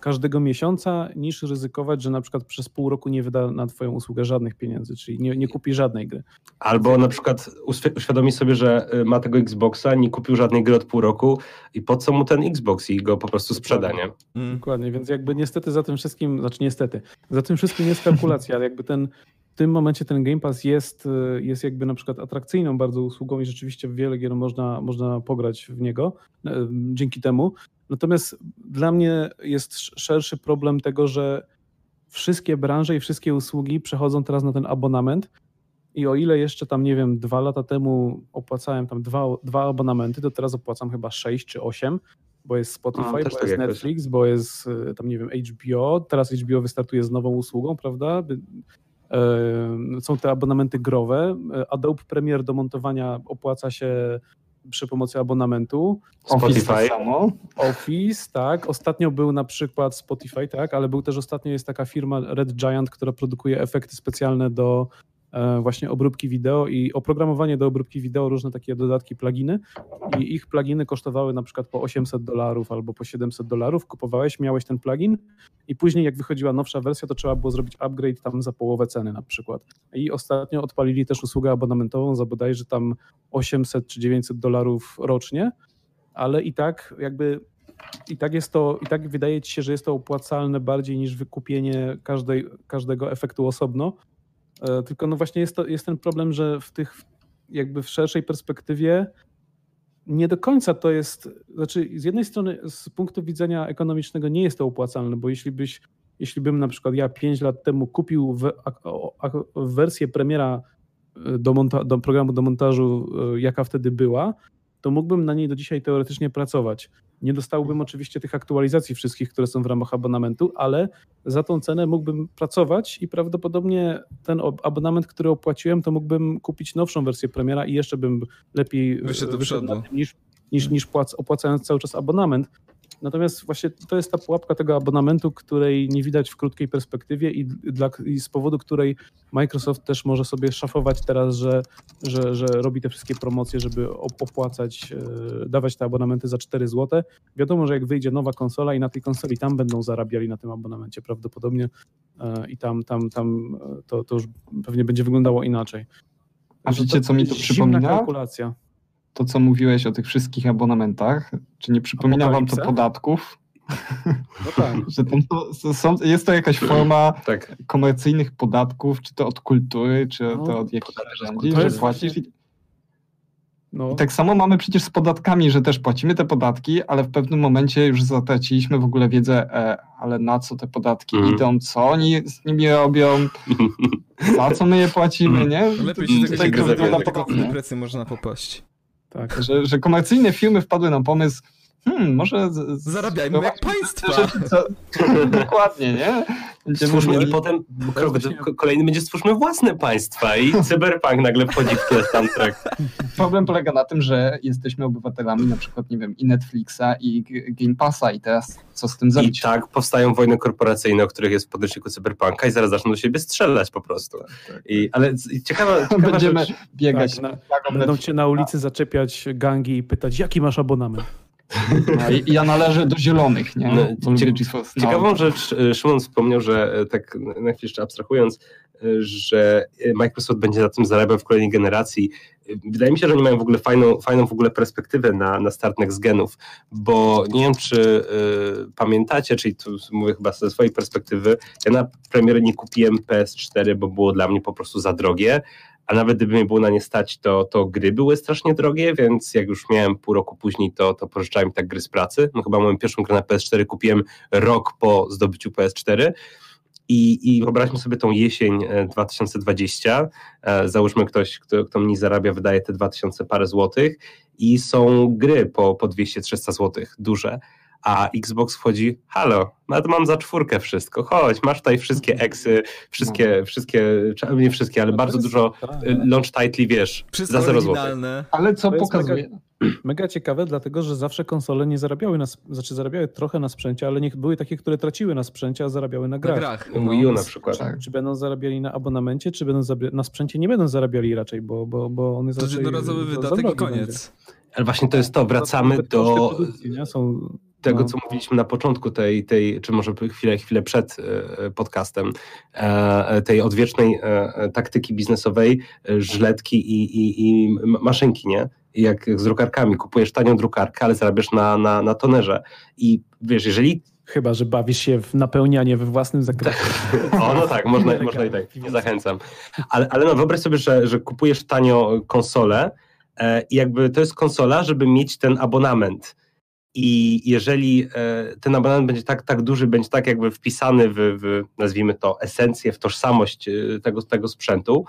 każdego miesiąca, niż ryzykować, że na przykład przez pół roku nie wyda na twoją usługę żadnych pieniędzy, czyli nie, nie kupi żadnej gry. Albo na przykład uświ- uświadomi sobie, że y, ma tego Xboxa, nie kupił żadnej gry od pół roku i po co mu ten Xbox i go po prostu sprzeda, nie? mm. Dokładnie, więc jakby niestety za tym wszystkim, znaczy niestety, za tym wszystkim jest kalkulacja, ale jakby ten, w tym momencie ten Game Pass jest, y, jest jakby na przykład atrakcyjną bardzo usługą i rzeczywiście wiele gier można, można pograć w niego y, dzięki temu. Natomiast dla mnie jest sz- szerszy problem tego, że wszystkie branże i wszystkie usługi przechodzą teraz na ten abonament i o ile jeszcze tam, nie wiem, dwa lata temu opłacałem tam dwa, dwa abonamenty, to teraz opłacam chyba sześć czy osiem, bo jest Spotify, A, bo jest tak jakoś. Netflix, bo jest y, tam, nie wiem, HBO. Teraz HBO wystartuje z nową usługą, prawda? Są te abonamenty growe. Adobe Premiere do montowania opłaca się przy pomocy abonamentu. Office Spotify. tak samo. Office, tak. Ostatnio był na przykład Spotify, tak, ale był też ostatnio jest taka firma Red Giant, która produkuje efekty specjalne do właśnie obróbki wideo i oprogramowanie do obróbki wideo, różne takie dodatki, pluginy i ich pluginy kosztowały na przykład po 800 dolarów albo po 700 dolarów. Kupowałeś, miałeś ten plugin i później jak wychodziła nowsza wersja, to trzeba było zrobić upgrade tam za połowę ceny na przykład. I ostatnio odpalili też usługę abonamentową za bodajże tam 800 czy 900 dolarów rocznie, ale i tak jakby i tak jest to, i tak wydaje ci się, że jest to opłacalne bardziej niż wykupienie każdej, każdego efektu osobno. E, Tylko no właśnie jest, to, jest ten problem, że w tych jakby w szerszej perspektywie nie do końca to jest, znaczy z jednej strony z punktu widzenia ekonomicznego nie jest to opłacalne, bo jeśli byś, jeśli bym na przykład ja 5 lat temu kupił w, a, a, wersję premiera e, do, monta- do programu do montażu, e, jaka wtedy była, to mógłbym na niej do dzisiaj teoretycznie pracować. Nie dostałbym oczywiście tych aktualizacji wszystkich, które są w ramach abonamentu, ale za tą cenę mógłbym pracować i prawdopodobnie ten abonament, który opłaciłem, to mógłbym kupić nowszą wersję premiera i jeszcze bym lepiej Wyszedł wyszedł na tym niż, niż, niż płac, opłacając cały czas abonament. Natomiast właśnie to jest ta pułapka tego abonamentu, której nie widać w krótkiej perspektywie i, dla, i z powodu której Microsoft też może sobie szafować teraz, że, że, że robi te wszystkie promocje, żeby op- opłacać, e, dawać te abonamenty za 4 zł. Wiadomo, że jak wyjdzie nowa konsola i na tej konsoli tam będą zarabiali na tym abonamencie prawdopodobnie e, i tam, tam, tam e, to, to już pewnie będzie wyglądało inaczej. A wiecie, co mi to zimna przypomina? kalkulacja. To, co mówiłeś o tych wszystkich abonamentach, czy nie przypomina wam to podatków? No tak. Że tam to, są, jest to jakaś forma Tak. komercyjnych podatków, czy to od kultury, czy No, to od jakich podatek od narzędzi, że płacisz. I No, i tak samo mamy przecież z podatkami, że też płacimy te podatki, ale w pewnym momencie już zatraciliśmy w ogóle wiedzę, e, ale na co te podatki Mhm. idą, co oni z nimi robią, za co my je płacimy, nie? Lepiej się tego tak nie tego wygląda podobnie. imprezy można popaść. Tak. że, że komercyjne firmy wpadły na pomysł, hmm, może... Z, Zarabiajmy jak państwa. rzeczy, co, dokładnie, nie? Będziemy Stwórzmy i mieli- potem krok właśnie- do- kolejny będzie stwórzmy własne państwa i cyberpunk nagle wchodzi w tle soundtrack. Problem polega na tym, że jesteśmy obywatelami na przykład, nie wiem, i Netflixa, i Game Passa i teraz co z tym I zrobić? tak powstają wojny korporacyjne, o których jest w podręczniku cyberpunka i zaraz zaczną do siebie strzelać po prostu. I, ale z- i ciekawa, ciekawa Będziemy rzecz, biegać Tak, na- Będą cię na ulicy zaczepiać gangi i pytać, jaki masz abonament? No, ja należę do zielonych, nie? No, cie-. Ciekawą rzecz, e, Szymon wspomniał, że e, tak na chwilę jeszcze abstrahując, e, że Microsoft będzie na tym zarabiał w kolejnej generacji. Wydaje mi się, że oni mają w ogóle fajną, fajną w ogóle perspektywę na, na start next genów, bo nie wiem, czy e, pamiętacie, czyli tu mówię chyba ze swojej perspektywy, ja na premierę nie kupiłem PS4, bo było dla mnie po prostu za drogie, a nawet gdyby mnie było na nie stać, to, to gry były strasznie drogie, więc jak już miałem pół roku później, to, to pożyczałem tak gry z pracy. No chyba moją pierwszą grę na PS4 kupiłem rok po zdobyciu PS4. I, I wyobraźmy sobie tą jesień e, 2020. E, Załóżmy ktoś, kto, kto mniej zarabia, wydaje te 2000 parę złotych i są gry po, po 200-300 złotych, duże. A Xbox wchodzi, halo, nawet mam za czwórkę wszystko, chodź, masz tutaj wszystkie eksy, wszystkie, wszystkie, czy- nie wszystkie, ale No bardzo jest- dużo tak. y, launch titli, wiesz, Wszystko za 0 złotych. oryginalne. Ale co pokazuje? Mega ciekawe, dlatego że zawsze konsole nie zarabiały na, znaczy zarabiały trochę na sprzęcie, ale nie, były takie, które traciły na sprzęcie, a zarabiały na Na grach. grach. Wii U no. na przykład. Tak. Czy będą zarabiali na abonamencie, czy będą na sprzęcie nie będą zarabiali raczej, bo, bo, bo on jest To jednorazowy wydatek i koniec. Ale właśnie to jest to, wracamy do? Są, tego, no. co mówiliśmy na początku tej, tej czy może chwilę, chwilę przed e, podcastem, e, tej odwiecznej e, taktyki biznesowej, e, żletki i, i, i maszynki, nie? Jak z drukarkami, kupujesz tanią drukarkę, ale zarabiasz na, na, na tonerze. I wiesz, jeżeli Chyba, że bawisz się w napełnianie we własnym zakresie. O, no tak, można, można i tak, piwnicy. zachęcam. Ale, ale no, wyobraź sobie, że, że kupujesz tanio konsolę e, i jakby to jest konsola, żeby mieć ten abonament. I jeżeli e, ten abonament będzie tak, tak duży, będzie tak jakby wpisany w, w nazwijmy to, esencję, w tożsamość e, tego, tego sprzętu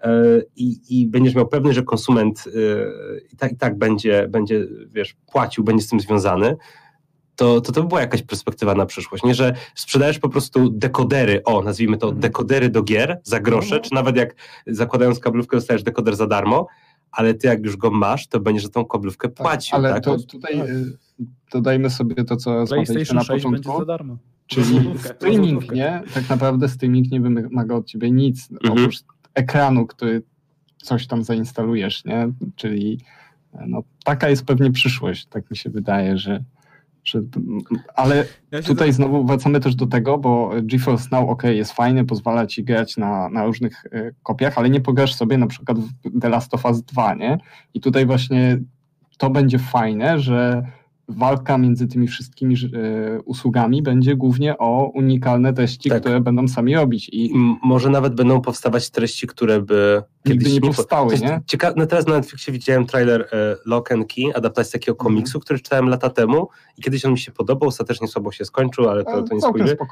e, i, i będziesz miał pewność, że konsument i tak, i tak będzie, będzie, wiesz, płacił, będzie z tym związany, to, to to by była jakaś perspektywa na przyszłość. Nie, że sprzedajesz po prostu dekodery, o, nazwijmy to Mhm. dekodery do gier za grosze, No. czy nawet jak zakładając kablówkę dostajesz dekoder za darmo, ale ty jak już go masz, to będziesz za tą kablówkę płacił. Ale tak? to tutaj y, dodajmy sobie to, co rozmawialiśmy na 6 będzie początku. za darmo. Czyli streaming, nie? Tak naprawdę streaming nie wymaga od ciebie nic, Mhm. oprócz ekranu, który coś tam zainstalujesz, nie? Czyli no, taka jest pewnie przyszłość, tak mi się wydaje, że ale tutaj znowu wracamy też do tego, bo GeForce Now ok, jest fajny, pozwala ci grać na, na różnych e, kopiach, ale nie pograsz sobie na przykład w The Last of Us 2, nie? I tutaj właśnie to będzie fajne, że walka między tymi wszystkimi e, usługami będzie głównie o unikalne treści, Tak. które będą sami robić i M- może nawet będą powstawać treści, które by Nigdy kiedyś nie po- powstały, jest nie? Cieka- no teraz na Netflixie widziałem trailer e, Lock and Key, adaptacji takiego Mhm. komiksu, który czytałem lata temu i kiedyś on mi się podobał, ostatecznie słabo się skończył, ale to, to nie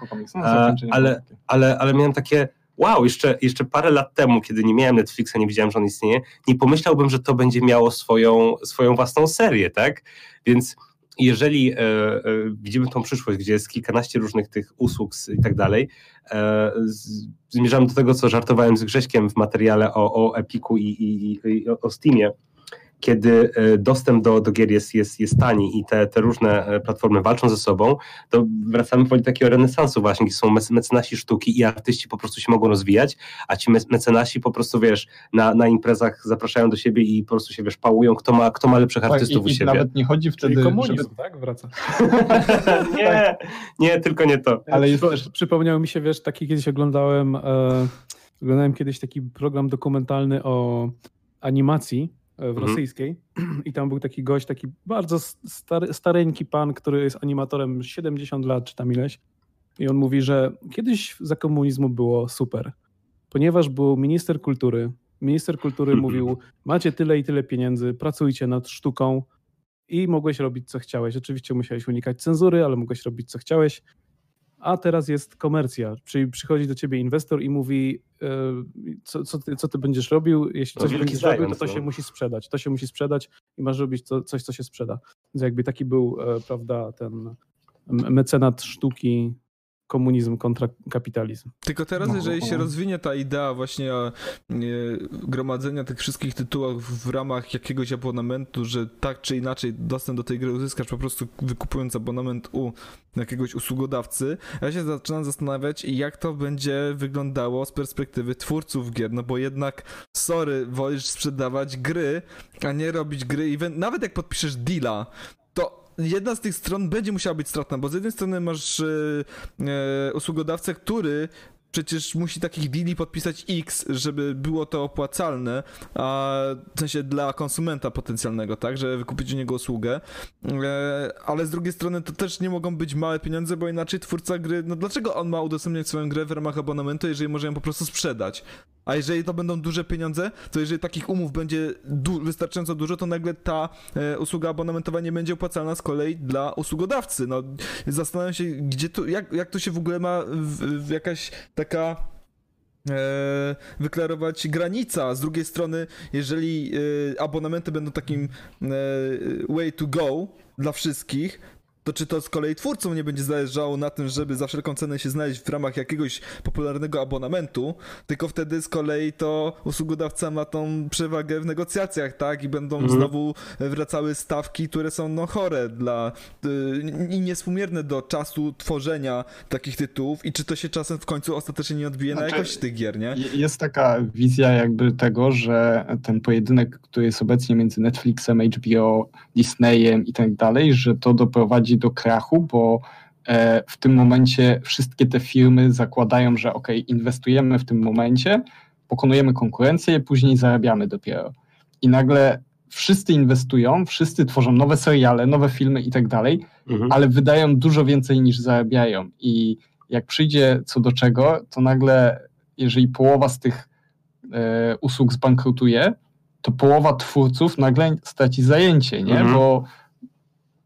komiks. No, ale- takie. ale, ale miałem takie, wow, jeszcze, jeszcze parę lat temu, kiedy nie miałem Netflixa, nie wiedziałem, że on istnieje, nie pomyślałbym, że to będzie miało swoją, swoją własną serię, tak? Więc jeżeli e, e, widzimy tą przyszłość, gdzie jest kilkanaście różnych tych usług i tak dalej, e, zmierzamy do tego, co żartowałem z Grześkiem w materiale o, o Epiku i, i, i o Steamie, kiedy e, dostęp do, do gier jest, jest, jest tani i te, te różne e, platformy walczą ze sobą, to wracamy do takiego renesansu właśnie, gdzie są mecenasi sztuki i artyści po prostu się mogą rozwijać, a ci mecenasi po prostu, wiesz, na, na imprezach zapraszają do siebie i po prostu się, wiesz, pałują, kto ma, kto ma lepszych tak, artystów i, u siebie. nawet nie chodzi wtedy... Czyli komunizm, żeby... tak? Wraca. nie, nie, tylko nie to. Ale jest też... Przypomniał mi się, wiesz, taki kiedyś oglądałem, e, oglądałem kiedyś taki program dokumentalny o animacji w mhm. rosyjskiej i tam był taki gość, taki bardzo stary, stareńki pan, który jest animatorem 70 lat czy tam ileś i on mówi, że kiedyś za komunizmu było super, ponieważ był minister kultury, minister kultury mówił, macie tyle i tyle pieniędzy, pracujcie nad sztuką i mogłeś robić co chciałeś. Oczywiście musiałeś unikać cenzury, ale mogłeś robić co chciałeś a teraz jest komercja, czyli przychodzi do ciebie inwestor i mówi, e, co, co, ty, co ty będziesz robił, jeśli no, coś będziesz robił, to to się no. musi sprzedać, to się musi sprzedać i masz robić to, coś, co się sprzeda. Więc jakby taki był, e, prawda, ten mecenat sztuki komunizm kontra kapitalizm. Tylko teraz, no, jeżeli się rozwinie ta idea właśnie e, gromadzenia tych wszystkich tytułów w ramach jakiegoś abonamentu, że tak czy inaczej dostęp do tej gry uzyskasz po prostu wykupując abonament u jakiegoś usługodawcy, ja się zaczynam zastanawiać, jak to będzie wyglądało z perspektywy twórców gier, no bo jednak, sorry, wolisz sprzedawać gry, a nie robić gry, i nawet jak podpiszesz deala, jedna z tych stron będzie musiała być stratna, bo z jednej strony masz e, e, usługodawcę, który przecież musi takich deali podpisać X, żeby było to opłacalne, a w sensie dla konsumenta potencjalnego, tak, żeby wykupić u niego usługę, e, ale z drugiej strony to też nie mogą być małe pieniądze, bo inaczej twórca gry, no dlaczego on ma udostępniać swoją grę w ramach abonamentu, jeżeli może ją po prostu sprzedać? A jeżeli to będą duże pieniądze, to jeżeli takich umów będzie du wystarczająco dużo, to nagle ta e, usługa abonamentowa nie będzie opłacalna z kolei dla usługodawcy. No, zastanawiam się, gdzie to, jak, jak to się w ogóle ma w, w jakaś taka e, wyklarować granica. Z drugiej strony, jeżeli e, abonamenty będą takim e, way to go dla wszystkich, to czy to z kolei twórcom nie będzie zależało na tym, żeby za wszelką cenę się znaleźć w ramach jakiegoś popularnego abonamentu, tylko wtedy z kolei to usługodawca ma tą przewagę w negocjacjach, tak? I będą mhm. znowu wracały stawki, które są no chore dla y, i niespółmierne do czasu tworzenia takich tytułów i czy to się czasem w końcu ostatecznie nie odbije znaczy, na jakości tych gier, nie? Jest taka wizja jakby tego, że ten pojedynek, który jest obecnie między Netflixem, HBO, Disneyem i tak dalej, że to doprowadzi dochodzi do krachu, bo e, w tym momencie wszystkie te firmy zakładają, że ok, inwestujemy w tym momencie, pokonujemy konkurencję, później zarabiamy dopiero. I nagle wszyscy inwestują, wszyscy tworzą nowe seriale, nowe filmy i tak dalej, mhm. ale wydają dużo więcej niż zarabiają. I jak przyjdzie co do czego, to nagle, jeżeli połowa z tych e, usług zbankrutuje, to połowa twórców nagle straci zajęcie, nie? Mhm. Bo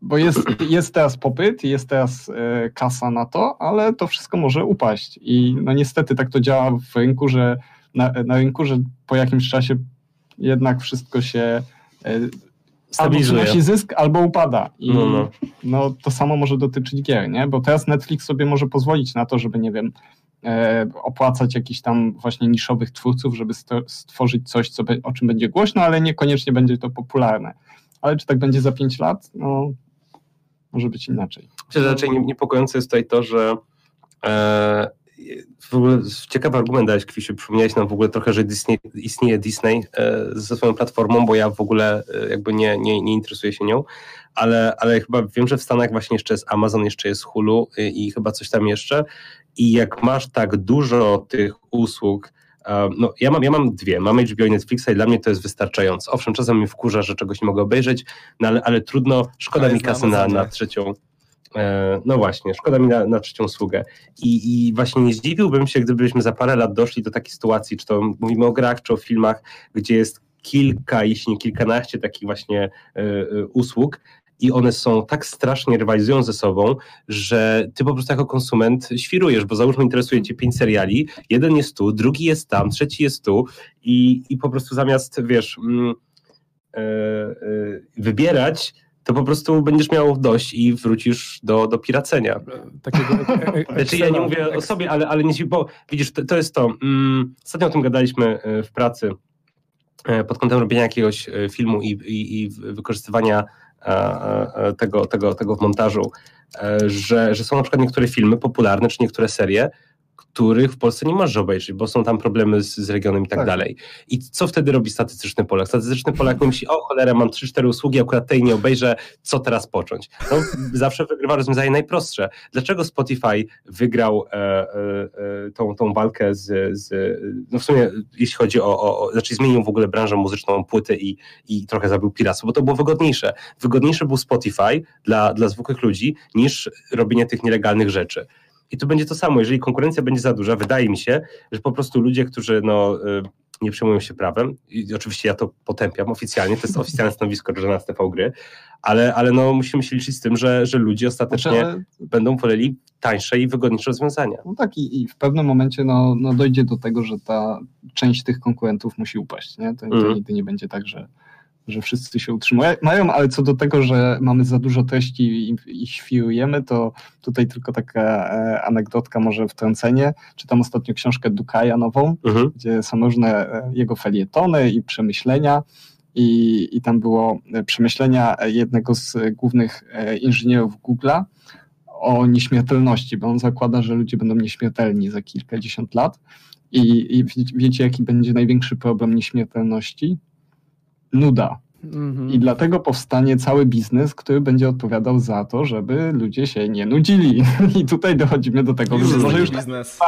bo jest, jest teraz popyt, jest teraz e, kasa na to, ale to wszystko może upaść. I no niestety tak to działa w rynku, że na, na rynku, że po jakimś czasie jednak wszystko się e, stabilizuje. Albo zysk, albo upada. I no, no. no, to samo może dotyczyć gier, nie? Bo teraz Netflix sobie może pozwolić na to, żeby, nie wiem, e, opłacać jakichś tam właśnie niszowych twórców, żeby stworzyć coś, co, o czym będzie głośno, ale niekoniecznie będzie to popularne. Ale czy tak będzie za 5 lat? No, może być inaczej. Myślę, że raczej niepokojące jest tutaj to, że e, w ogóle ciekawy argument dałeś, Kwisiu, przypomniałeś nam w ogóle trochę, że Disney, istnieje Disney e, ze swoją platformą, bo ja w ogóle e, jakby nie, nie, nie interesuję się nią, ale, ale chyba wiem, że w Stanach właśnie jeszcze jest Amazon, jeszcze jest Hulu i, i chyba coś tam jeszcze. I jak masz tak dużo tych usług, no, ja mam, ja mam dwie. Mam HBO i Netflixa i dla mnie to jest wystarczające. Owszem, czasem mi wkurza, że czegoś nie mogę obejrzeć, no ale, ale trudno, szkoda mi kasy na, na trzecią. E, no właśnie, szkoda mi na, na trzecią usługę. I, I właśnie nie zdziwiłbym się, gdybyśmy za parę lat doszli do takiej sytuacji, czy to mówimy o grach, czy o filmach, gdzie jest kilka, jeśli nie kilkanaście takich właśnie y, y, usług i one są tak strasznie rywalizują ze sobą, że ty po prostu jako konsument świrujesz, bo załóżmy interesuje cię pięć seriali, jeden jest tu, drugi jest tam, trzeci jest tu i, i po prostu zamiast, wiesz, mm, e, e, wybierać, to po prostu będziesz miał dość i wrócisz do, do piracenia. Takiego Znaczy ja nie mówię o sobie, ale, ale nie bo widzisz, to, to jest to. Mm, ostatnio o tym gadaliśmy e, w pracy pod kątem robienia jakiegoś filmu i, i, i wykorzystywania tego, tego, tego w montażu, e, że, że są na przykład niektóre filmy popularne, czy niektóre serie, których w Polsce nie możesz obejrzeć, bo są tam problemy z, z regionem i tak, Tak. dalej. I co wtedy robi statystyczny Polak? Statystyczny Polak myśli, o cholera, mam 3-4 usługi, akurat tej nie obejrzę, co teraz począć? No, zawsze wygrywa rozwiązanie najprostsze. Dlaczego Spotify wygrał e, e, e, tą, tą walkę z, z, no w sumie jeśli chodzi o, o, o, znaczy zmienił w ogóle branżę muzyczną, płyty i, i trochę zabił piractwo, bo to było wygodniejsze. Wygodniejsze był Spotify dla, dla zwykłych ludzi niż robienie tych nielegalnych rzeczy. I tu będzie to samo, jeżeli konkurencja będzie za duża, wydaje mi się, że po prostu ludzie, którzy no, y, nie przejmują się prawem, i oczywiście ja to potępiam oficjalnie, to jest oficjalne stanowisko Żona z TV Gry, ale, ale no, musimy się liczyć z tym, że, że ludzie ostatecznie Znaczy, ale- będą woleli tańsze i wygodniejsze rozwiązania. No tak, i, i w pewnym momencie no, no dojdzie do tego, że ta część tych konkurentów musi upaść. Nie? To, to Mhm. nigdy nie będzie tak, że, że wszyscy się utrzymują. Mają, ale co do tego, że mamy za dużo treści i, świrujemy, to tutaj tylko taka e, anegdotka, może wtrącenie. Czytam ostatnio książkę Dukaja nową, Mhm. gdzie są różne e, jego felietony i przemyślenia. I, I tam było e, przemyślenia jednego z głównych inżynierów Google'a o nieśmiertelności, bo on zakłada, że ludzie będą nieśmiertelni za kilkadziesiąt lat. I, i wie- wiecie, jaki będzie największy problem nieśmiertelności? Nuda. Mhm. I dlatego powstanie cały biznes, który będzie odpowiadał za to, żeby ludzie się nie nudzili. I tutaj dochodzimy do tego, Już że może już biznes.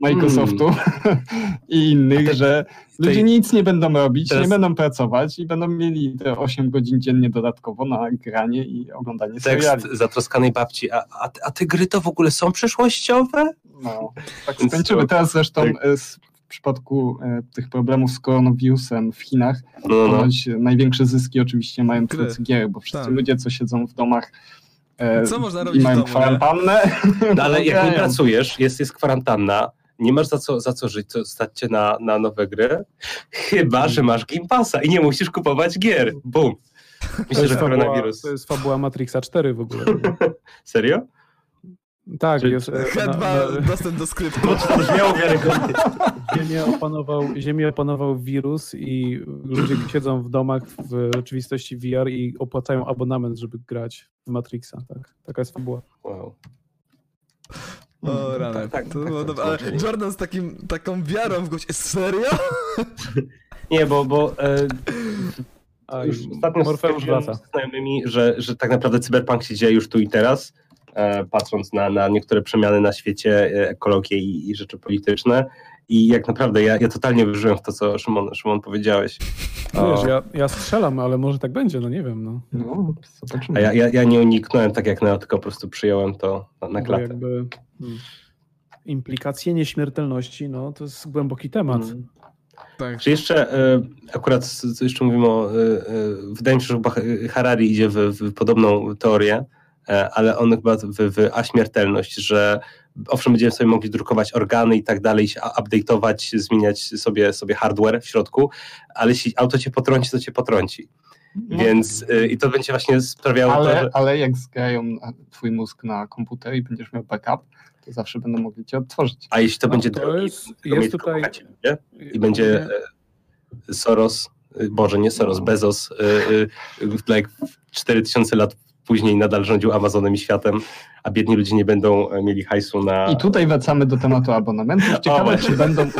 Microsoftu i innych, te- że ludzie tej- nic nie będą robić, teraz- nie będą pracować i będą mieli te 8 godzin dziennie dodatkowo na granie i oglądanie seriali. Tekst zatroskanej babci, a, a, a te gry to w ogóle są przyszłościowe? No, tak skończymy. Teraz zresztą tak. Przypadku e, tych problemów z koronawirusem w Chinach, No, no. największe zyski oczywiście mają twórcy gier, bo wszyscy Tak. ludzie, co siedzą w domach e, Co można i robić w mają domu, kwarantannę, No, ale jak nie pracujesz, jest, jest kwarantanna, nie masz za co, za co żyć, to stać cię na, na nowe gry, chyba, że masz Game Passa i nie musisz kupować gier. Bum. To Myślę, jest, że fabuła, koronawirus. to jest fabuła Matrixa 4 w ogóle. Serio? Tak, Czy- jest. e, na- na- dostęp do skryptu. Brzmiało wiarygodnie. Ziemię opanował, Ziemię opanował wirus i ludzie siedzą w domach w rzeczywistości VR i opłacają abonament, żeby grać w Matrixa. Tak, taka jest fabuła. Wow. O, rany. Tak, tak, to tak, było tak, dobre. Ale. Jordan z takim, taką wiarą w gość. Serio? Nie, bo, bo e, A już ostatnio Morfeusz wraca. z znajomymi, że, że tak naprawdę cyberpunk się dzieje już tu i teraz, patrząc na, na niektóre przemiany na świecie, e, ekologię i, i rzeczy polityczne. I jak naprawdę ja, ja totalnie wierzyłem w to, co Szymon, Szymon powiedziałeś. Wiesz, ja, ja strzelam, ale może tak będzie, no nie wiem. No. No. A ja, ja, ja nie uniknąłem tak jak Neo, tylko po prostu przyjąłem to na, na klatę. jakby hmm, implikacje nieśmiertelności, no to jest głęboki temat. Mm. Tak. Czy jeszcze e, akurat co jeszcze mówimy o. e, e, wydaje mi się, że Harari idzie w, w podobną teorię, e, ale on chyba w, w aśmiertelność, że owszem, będziemy sobie mogli drukować organy i tak dalej, się update'ować, zmieniać sobie, sobie hardware w środku, ale jeśli auto cię potrąci, to cię potrąci. No, Więc e, i to będzie właśnie sprawiało to, ale, że. ale jak zgrają twój mózg na komputer i będziesz miał backup, to zawsze będą mogli cię odtworzyć. A jeśli to No, będzie to drogi, jest- to jest tutaj- i będzie e, Soros, e, Boże, nie Soros, Bezos, e, e, like 4000 lat później nadal rządził Amazonem i światem, a biedni ludzie nie będą e, mieli hajsu na... I tutaj wracamy do tematu abonamentów. Ciekawe, czy będą,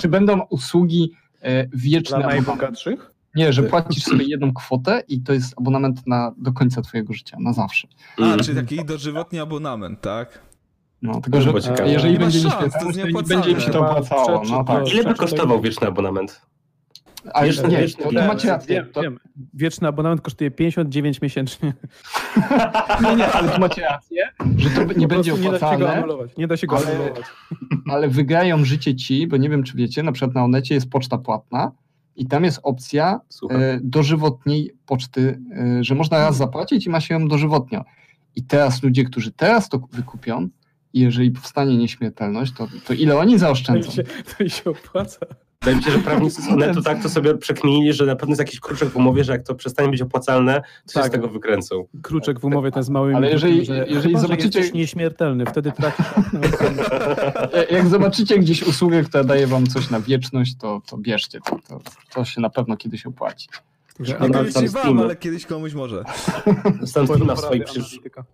czy będą usługi e, wieczne Dla najbogatszych? Nie, że płacisz sobie jedną kwotę i to jest abonament na, do końca twojego życia, na zawsze. A, Mm. czyli taki dożywotni abonament, tak? No, tylko, że jeżeli Nie będzie szans, to to nie będzie im się to opłacało. No tak. Ile by kosztował wieczny abonament? Ale Wieczny- nie, wieczny to, to macie rację. Wiem, To, wiem. Wieczny abonament kosztuje 59 miesięcznie. nie, nie, ale tu macie rację, że to nie Po będzie prostu Nie da się go opłacalne, anulować. Nie da się go ale- anulować. ale wygrają życie ci, bo nie wiem, czy wiecie, na przykład na Onecie jest poczta płatna i tam jest opcja e, dożywotniej poczty, e, że można raz zapłacić i ma się ją dożywotnio. I teraz ludzie, którzy teraz to wykupią, i jeżeli powstanie nieśmiertelność, to, to ile oni To im, zaoszczędzą? się, to im się opłaca. Wydaje mi się, że prawnicy z Onetu tak to sobie przekminili, że na pewno jest jakiś kruczek w umowie, że jak to przestanie być opłacalne, to się Tak. z tego wykręcą. Kruczek w umowie ten z małymi. Ale jeżeli- że jeżeli chyba, że zobaczycie- jesteś nieśmiertelny, wtedy tracisz Jak zobaczycie gdzieś usługę, która daje wam coś na wieczność, to, to bierzcie to, to. To się na pewno kiedyś opłaci. Że Niekoniecznie wam, ale kiedyś komuś może. Stan Steam w swoich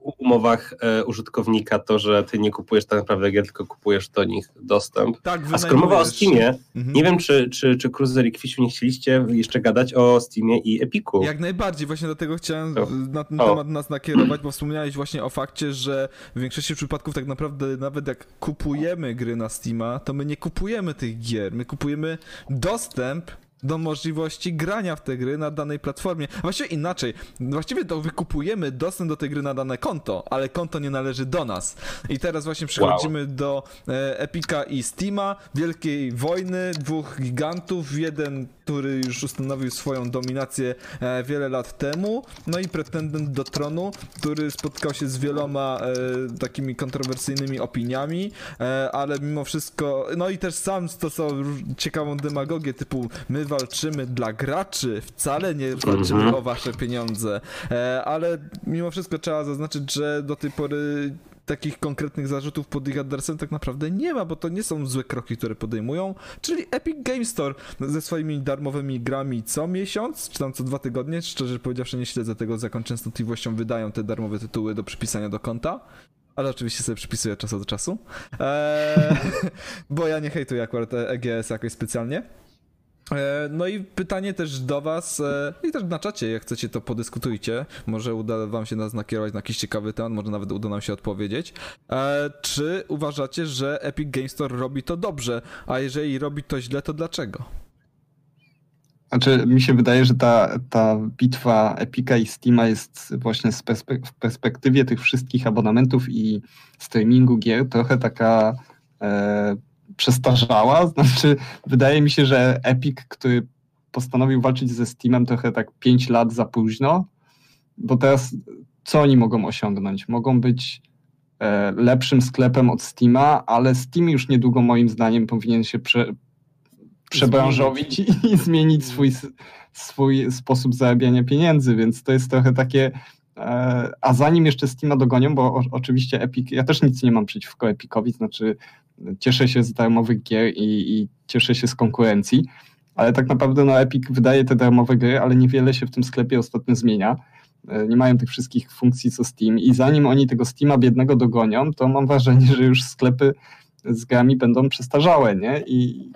umowach e, użytkownika to, że ty nie kupujesz tak naprawdę gier, tylko kupujesz do nich dostęp. Tak, A skoro mowa o Steamie, Mhm. nie wiem, czy, czy, czy Cruiser i Kwisiu nie chcieliście jeszcze gadać o Steamie i Epiku. Jak najbardziej, właśnie dlatego chciałem To- na ten temat nas nakierować, bo wspomniałeś właśnie o fakcie, że w większości przypadków tak naprawdę nawet jak kupujemy gry na Steama, to my nie kupujemy tych gier, my kupujemy dostęp do możliwości grania w te gry na danej platformie. A Właściwie inaczej, właściwie to wykupujemy dostęp do tej gry na dane konto, ale konto nie należy do nas. I teraz właśnie przechodzimy do e, Epika i Steama, wielkiej wojny, dwóch gigantów, jeden, który już ustanowił swoją dominację e, wiele lat temu, no i pretendent do tronu, który spotkał się z wieloma e, takimi kontrowersyjnymi opiniami, e, ale mimo wszystko, no i też sam stosował ciekawą demagogię typu my walczymy dla graczy, wcale nie walczymy Mhm. o wasze pieniądze, e, ale mimo wszystko trzeba zaznaczyć, że do tej pory takich konkretnych zarzutów pod ich adresem tak naprawdę nie ma, bo to nie są złe kroki, które podejmują, czyli Epic Game Store ze swoimi darmowymi grami co miesiąc, czy tam co dwa tygodnie, szczerze powiedziawszy nie śledzę tego z jaką częstotliwością wydają te darmowe tytuły do przypisania do konta, ale oczywiście sobie przypisuję od czasu do czasu, eee, bo ja nie hejtuję akurat EGS jakoś specjalnie. E, No i pytanie też do was e, i też na czacie, jak chcecie to podyskutujcie, może uda wam się nas nakierować na jakiś ciekawy temat, może nawet uda nam się odpowiedzieć. E, Czy uważacie, że Epic Game Store robi to dobrze, a jeżeli robi to źle, to dlaczego? Znaczy, mi się wydaje, że ta, ta bitwa Epika i Steama jest właśnie z perspek- w perspektywie tych wszystkich abonamentów i streamingu gier trochę taka e, przestarzała. Znaczy, wydaje mi się, że Epic, który postanowił walczyć ze Steamem trochę tak 5 lat za późno, bo teraz co oni mogą osiągnąć? Mogą być e, lepszym sklepem od Steama, ale Steam już niedługo moim zdaniem powinien się prze, przebranżowić i, i zmienić swój, swój sposób zarabiania pieniędzy, więc to jest trochę takie. E, a zanim jeszcze Steama dogonią, bo oczywiście Epic, ja też nic nie mam przeciwko Epicowi, znaczy cieszę się z darmowych gier i, i cieszę się z konkurencji, ale tak naprawdę no, Epic wydaje te darmowe gry, ale niewiele się w tym sklepie ostatnio zmienia. E, Nie mają tych wszystkich funkcji co Steam i zanim oni tego Steama biednego dogonią, to mam wrażenie, że już sklepy z grami będą przestarzałe, nie? I,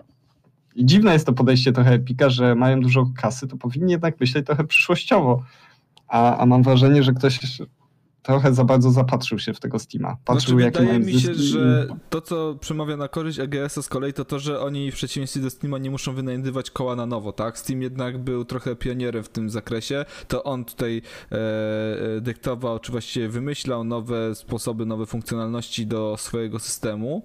i dziwne jest to podejście trochę Epika, że mają dużo kasy, to powinni jednak myśleć trochę przyszłościowo. A, a mam wrażenie, że ktoś trochę za bardzo zapatrzył się w tego Steama. Patrzył, znaczy, jakie wydaje mi się, że to, co przemawia na korzyść EGS-a z kolei, to to, że oni w przeciwieństwie do Steama nie muszą wynajdywać koła na nowo, tak? Steam jednak był trochę pionierem w tym zakresie, to on tutaj e, e, dyktował, czy właściwie wymyślał nowe sposoby, nowe funkcjonalności do swojego systemu.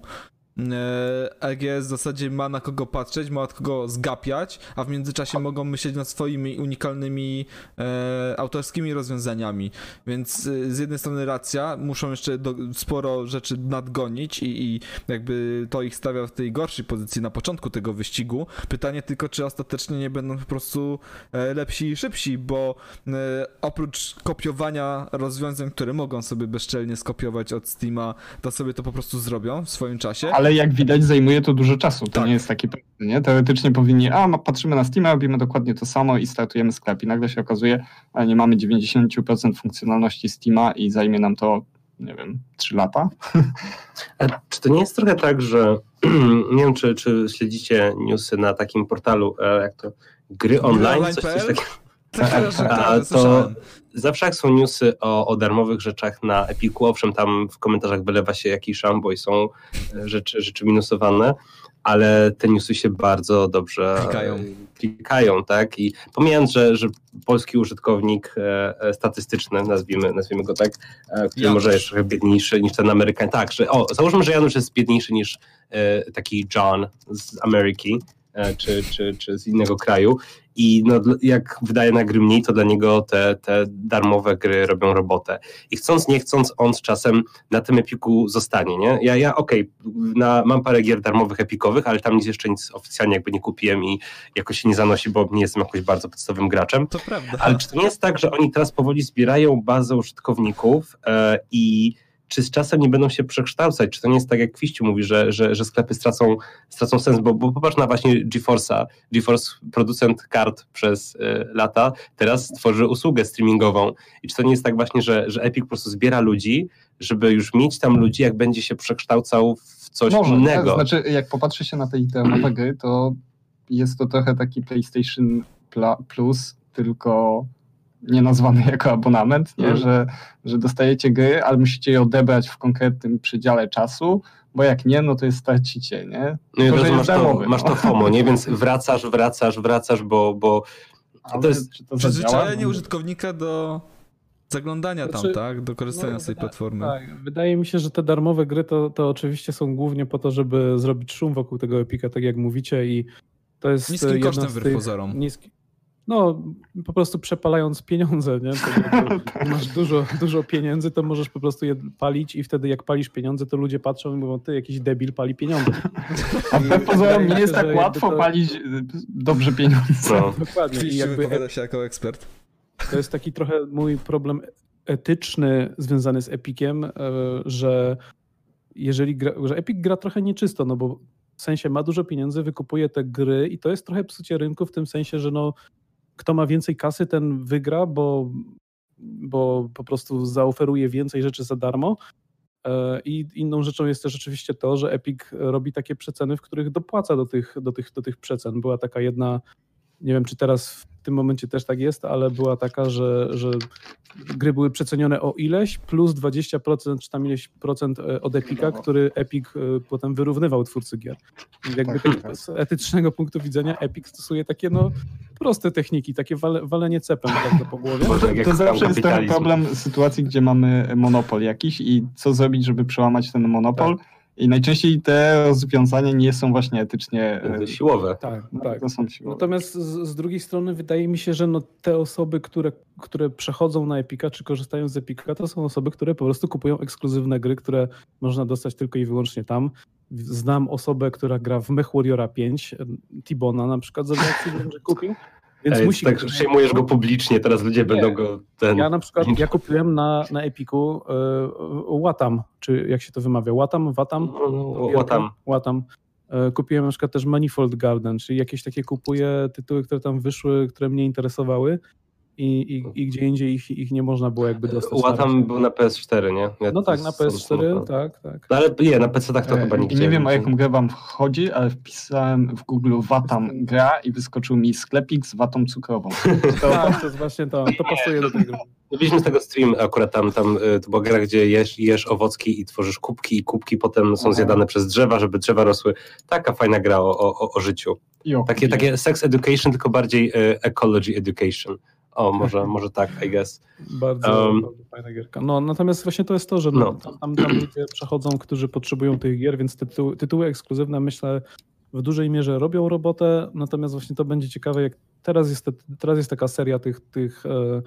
E, EGS w zasadzie ma na kogo patrzeć, ma od kogo zgapiać, a w międzyczasie mogą myśleć nad swoimi unikalnymi e, autorskimi rozwiązaniami. Więc y, z jednej strony racja, muszą jeszcze do, sporo rzeczy nadgonić i, i jakby to ich stawia w tej gorszej pozycji na początku tego wyścigu. Pytanie tylko, czy ostatecznie nie będą po prostu e, lepsi i szybsi, bo e, oprócz kopiowania rozwiązań, które mogą sobie bezczelnie skopiować od Steama, to sobie to po prostu zrobią w swoim czasie. Ale jak widać, zajmuje to dużo czasu. To Tak. nie jest takie proste, nie? Teoretycznie powinni, a patrzymy na Steam, robimy dokładnie to samo i startujemy sklep. I nagle się okazuje, a nie mamy 90% funkcjonalności Steama i zajmie nam to, nie wiem, 3 lata. A czy to nie jest trochę tak, że nie wiem, czy, czy śledzicie newsy na takim portalu, e, jak to gry online, coś, coś takiego. Tak, tak, A tak, to. Zawsze jak są newsy o, o darmowych rzeczach na Epiku, owszem, tam w komentarzach wylewa się jakiś szambo i są e, rzeczy, rzeczy minusowane, ale te newsy się bardzo dobrze e, Klikają. klikają tak? I pomijając, że, że polski użytkownik e, e, statystyczny, nazwijmy, nazwijmy go tak, e, który Janusz. może jest trochę biedniejszy niż ten Amerykan. Tak, że o, załóżmy, że Janusz jest biedniejszy niż e, taki John z Ameryki, czy, czy, czy z innego kraju. I no, jak wydaje na gry mniej, to dla niego te, te darmowe gry robią robotę. I chcąc, nie chcąc, on z czasem na tym Epiku zostanie, nie? Ja, ja okej, na mam parę gier darmowych, epikowych, ale tam nic jeszcze nic oficjalnie jakby nie kupiłem i jakoś się nie zanosi, bo nie jestem jakoś bardzo podstawowym graczem. To prawda. Ale czy to nie jest tak, że oni teraz powoli zbierają bazę użytkowników e, i czy z czasem nie będą się przekształcać? Czy to nie jest tak, jak Kwiściu mówi, że, że, że sklepy stracą, stracą sens? Bo, bo popatrz na właśnie GeForce'a. GeForce, producent kart przez e, lata, teraz tworzy usługę streamingową. I czy to nie jest tak właśnie, że, że Epic po prostu zbiera ludzi, żeby już mieć tam ludzi, jak będzie się przekształcał w coś Może, innego? To znaczy, jak popatrzy się na te darmowe gry, to jest to trochę taki PlayStation Pla- Plus, tylko nie nazwany jako abonament, nie? Mhm. Że, że dostajecie gry, ale musicie je odebrać w konkretnym przedziale czasu, bo jak nie, no to je stracicie, nie? No i jest masz to, masz no. to FOMO, nie? Więc wracasz, wracasz, wracasz, bo, bo Ale to jest czy to? Przyzwyczajenie No, użytkownika do zaglądania tam, Znaczy, tak? Do korzystania No, z tej platformy. Tak, wydaje mi się, że te darmowe gry to, to oczywiście są głównie po to, żeby zrobić szum wokół tego Epika, tak jak mówicie i to jest Niskim kosztem wbrew tych- pozorom. Niski... No, po prostu przepalając pieniądze, nie? To, to, masz dużo, dużo pieniędzy, to możesz po prostu je palić i wtedy jak palisz pieniądze, to ludzie patrzą i mówią, ty jakiś debil pali pieniądze. A wbrew pozorom nie mi jest tak łatwo to- palić y, dobrze pieniądze. no. Dokładnie. I jakby wypowiada się jako ekspert. To jest taki trochę mój problem etyczny związany z Epikiem, e, że jeżeli gra, że Epic gra trochę nieczysto, no bo w sensie ma dużo pieniędzy, wykupuje te gry i to jest trochę psucie rynku w tym sensie, że no kto ma więcej kasy, ten wygra, bo, bo po prostu zaoferuje więcej rzeczy za darmo. E, I inną rzeczą jest też oczywiście to, że Epic robi takie przeceny, w których dopłaca do tych, do tych, do tych przecen. Była taka jedna, nie wiem czy teraz tym momencie też tak jest, ale była taka, że, że gry były przecenione o ileś, plus 20% czy tam ileś procent e, od Epica, który Epic e, potem wyrównywał twórcy gier. I jakby Tak, tak, tak. z etycznego punktu widzenia Epic stosuje takie no proste techniki, takie wale, walenie cepem tak to po głowie. Jak To tam zawsze jest ten problem sytuacji, gdzie mamy monopol jakiś i co zrobić, żeby przełamać ten monopol. I najczęściej te rozwiązania nie są właśnie etycznie. e, Siłowe. Tak, tak. To są siłowe. Natomiast z, z drugiej strony wydaje mi się, że no te osoby, które, które przechodzą na Epika czy korzystają z Epika, to są osoby, które po prostu kupują ekskluzywne gry, które można dostać tylko i wyłącznie tam. Znam osobę, która gra w MechWarriora 5, Tibona na przykład, za że kupił. Więc Ej, musi tak przejmujesz go publicznie, teraz ludzie będą go ten... Ja na przykład, ja kupiłem na, na Epiku y, Watam, czy jak się to wymawia, Watam, Watam? Łatam. Łatam. E, Kupiłem na przykład też Manifold Garden, czyli jakieś takie kupuję tytuły, które tam wyszły, które mnie interesowały i, i, i gdzie indziej ich, ich nie można było jakby dostać. Łatam był na PS4, nie? Ja No tak, na są- PS4, są- tak, tak. No ale nie, na PC tak to E, chyba nigdzie. Nie wiem o jaką grę wam chodzi, ale wpisałem w Google Watam gra i wyskoczył mi sklepik z watą cukrową. To, to jest właśnie to, to pasuje do tego. Mieliśmy z tego stream akurat tam, tam y, to była gra, gdzie jesz, jesz owocki i tworzysz kubki i kubki potem są zjadane przez drzewa, żeby drzewa rosły. Taka fajna gra o, o, o życiu. Takie, takie sex education, tylko bardziej y, ecology education. O, może, może tak, I guess. Bardzo, Um, bardzo fajna gierka. No, natomiast właśnie to jest to, że no, tam, tam, tam ludzie przechodzą, którzy potrzebują tych gier, więc tytuły, tytuły ekskluzywne myślę w dużej mierze robią robotę, natomiast właśnie to będzie ciekawe, jak teraz jest, te, teraz jest taka seria tych, tych e,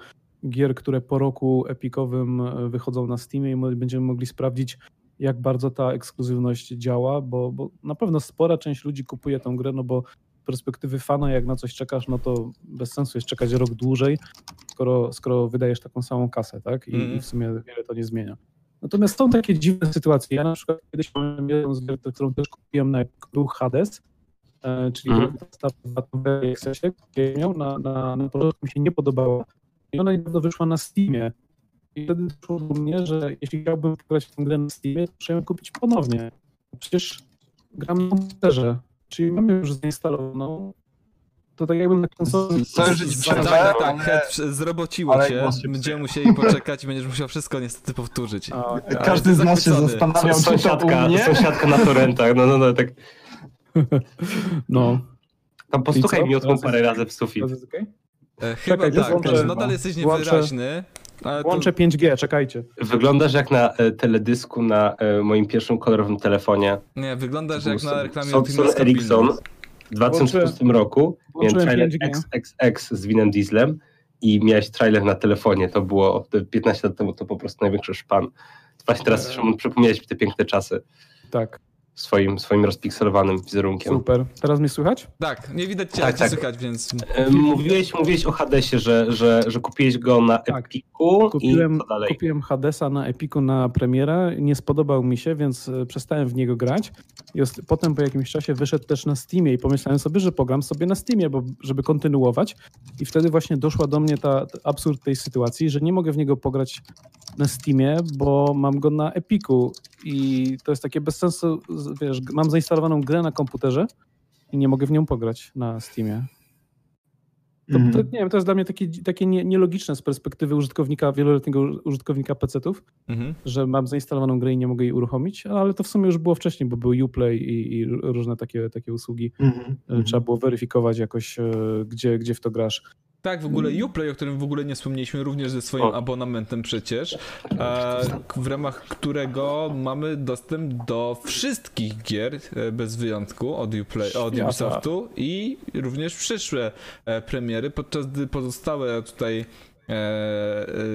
gier, które po roku epikowym e, wychodzą na Steamie i będziemy mogli sprawdzić, jak bardzo ta ekskluzywność działa, bo, bo na pewno spora część ludzi kupuje tę grę, no bo perspektywy fana, jak na coś czekasz, no to bez sensu jest czekać rok dłużej, skoro, skoro wydajesz taką samą kasę, tak? I, Mhm. I w sumie wiele to nie zmienia. Natomiast są takie dziwne sytuacje. Ja na przykład kiedyś miałem jedną z gier, którą też kupiłem na był Hades, e, czyli gra w Accessie, miał na, na, na początku mi się nie podobała. I ona niedawno wyszła na Steamie. I wtedy doszło do mnie, że jeśli chciałbym grać w tę grę na Steamie, to muszę ją kupić ponownie. Przecież gram na komputerze, czyli mam ją już zainstalowaną. To tak jakbym na konsoli... Chcę żyć Tak, przerwę, tak, tak, het, zrobociło ale cię. głos się Będziemy musieli poczekać i będziesz musiał wszystko niestety powtórzyć. Każdy ty z nas się zachwycony. zastanawiał, czy to u Sąsiadka, mnie. sąsiadka na torrentach, no, no, no, tak. No, Tam postukaj co? Teraz parę razy w sufit. teraz jest okej? E, Chyba Czekaj, tak, włączę- nadal jesteś włączę- niewyraźny. Ale to, Włączę 5G, czekajcie. Wyglądasz jak na e, teledysku na e, moim pierwszym kolorowym telefonie. nie, wyglądasz jak na reklamie Samsung Ericsson. W 2006 roku miałem włączyłem trailer 5G. XXX z Winem Dieslem i miałeś trailer na telefonie. To było te 15 lat temu, to po prostu największy szpan. Właśnie teraz Szymon, przypomniałeś mi te piękne czasy Tak, swoim, swoim rozpikselowanym wizerunkiem. super. Teraz mnie słychać? Tak, nie widać cię, Tak, tak, słychać, więc... E, Mówiłeś, mówiłeś o Hadesie, że, że, że kupiłeś go na Tak. Epiku Kupiłem, i co dalej? kupiłem Hadesa na Epiku na premierę, nie spodobał mi się, więc e, przestałem w niego grać. I potem po jakimś czasie wyszedł też na Steamie i pomyślałem sobie, że pogram sobie na Steamie, bo, żeby kontynuować. I wtedy właśnie doszła do mnie ta, ta absurd tej sytuacji, że nie mogę w niego pograć na Steamie, bo mam go na Epiku i to jest takie bez sensu, z- wiesz, mam zainstalowaną grę na komputerze i nie mogę w nią pograć na Steamie. To, Mhm. to, nie wiem, to jest dla mnie takie, takie nie, nielogiczne z perspektywy użytkownika, wieloletniego użytkownika PC-ów, Mhm. że mam zainstalowaną grę i nie mogę jej uruchomić, ale to w sumie już było wcześniej, bo był Uplay i, i różne takie, takie usługi. Mhm. E, Trzeba było weryfikować jakoś, e, gdzie, gdzie w to grasz. Tak, w ogóle Uplay, o którym w ogóle nie wspomnieliśmy, również ze swoim O. abonamentem przecież, e, w ramach którego mamy dostęp do wszystkich gier e, bez wyjątku od, Uplay, od. Ubisoftu i również przyszłe e, premiery, podczas gdy pozostałe tutaj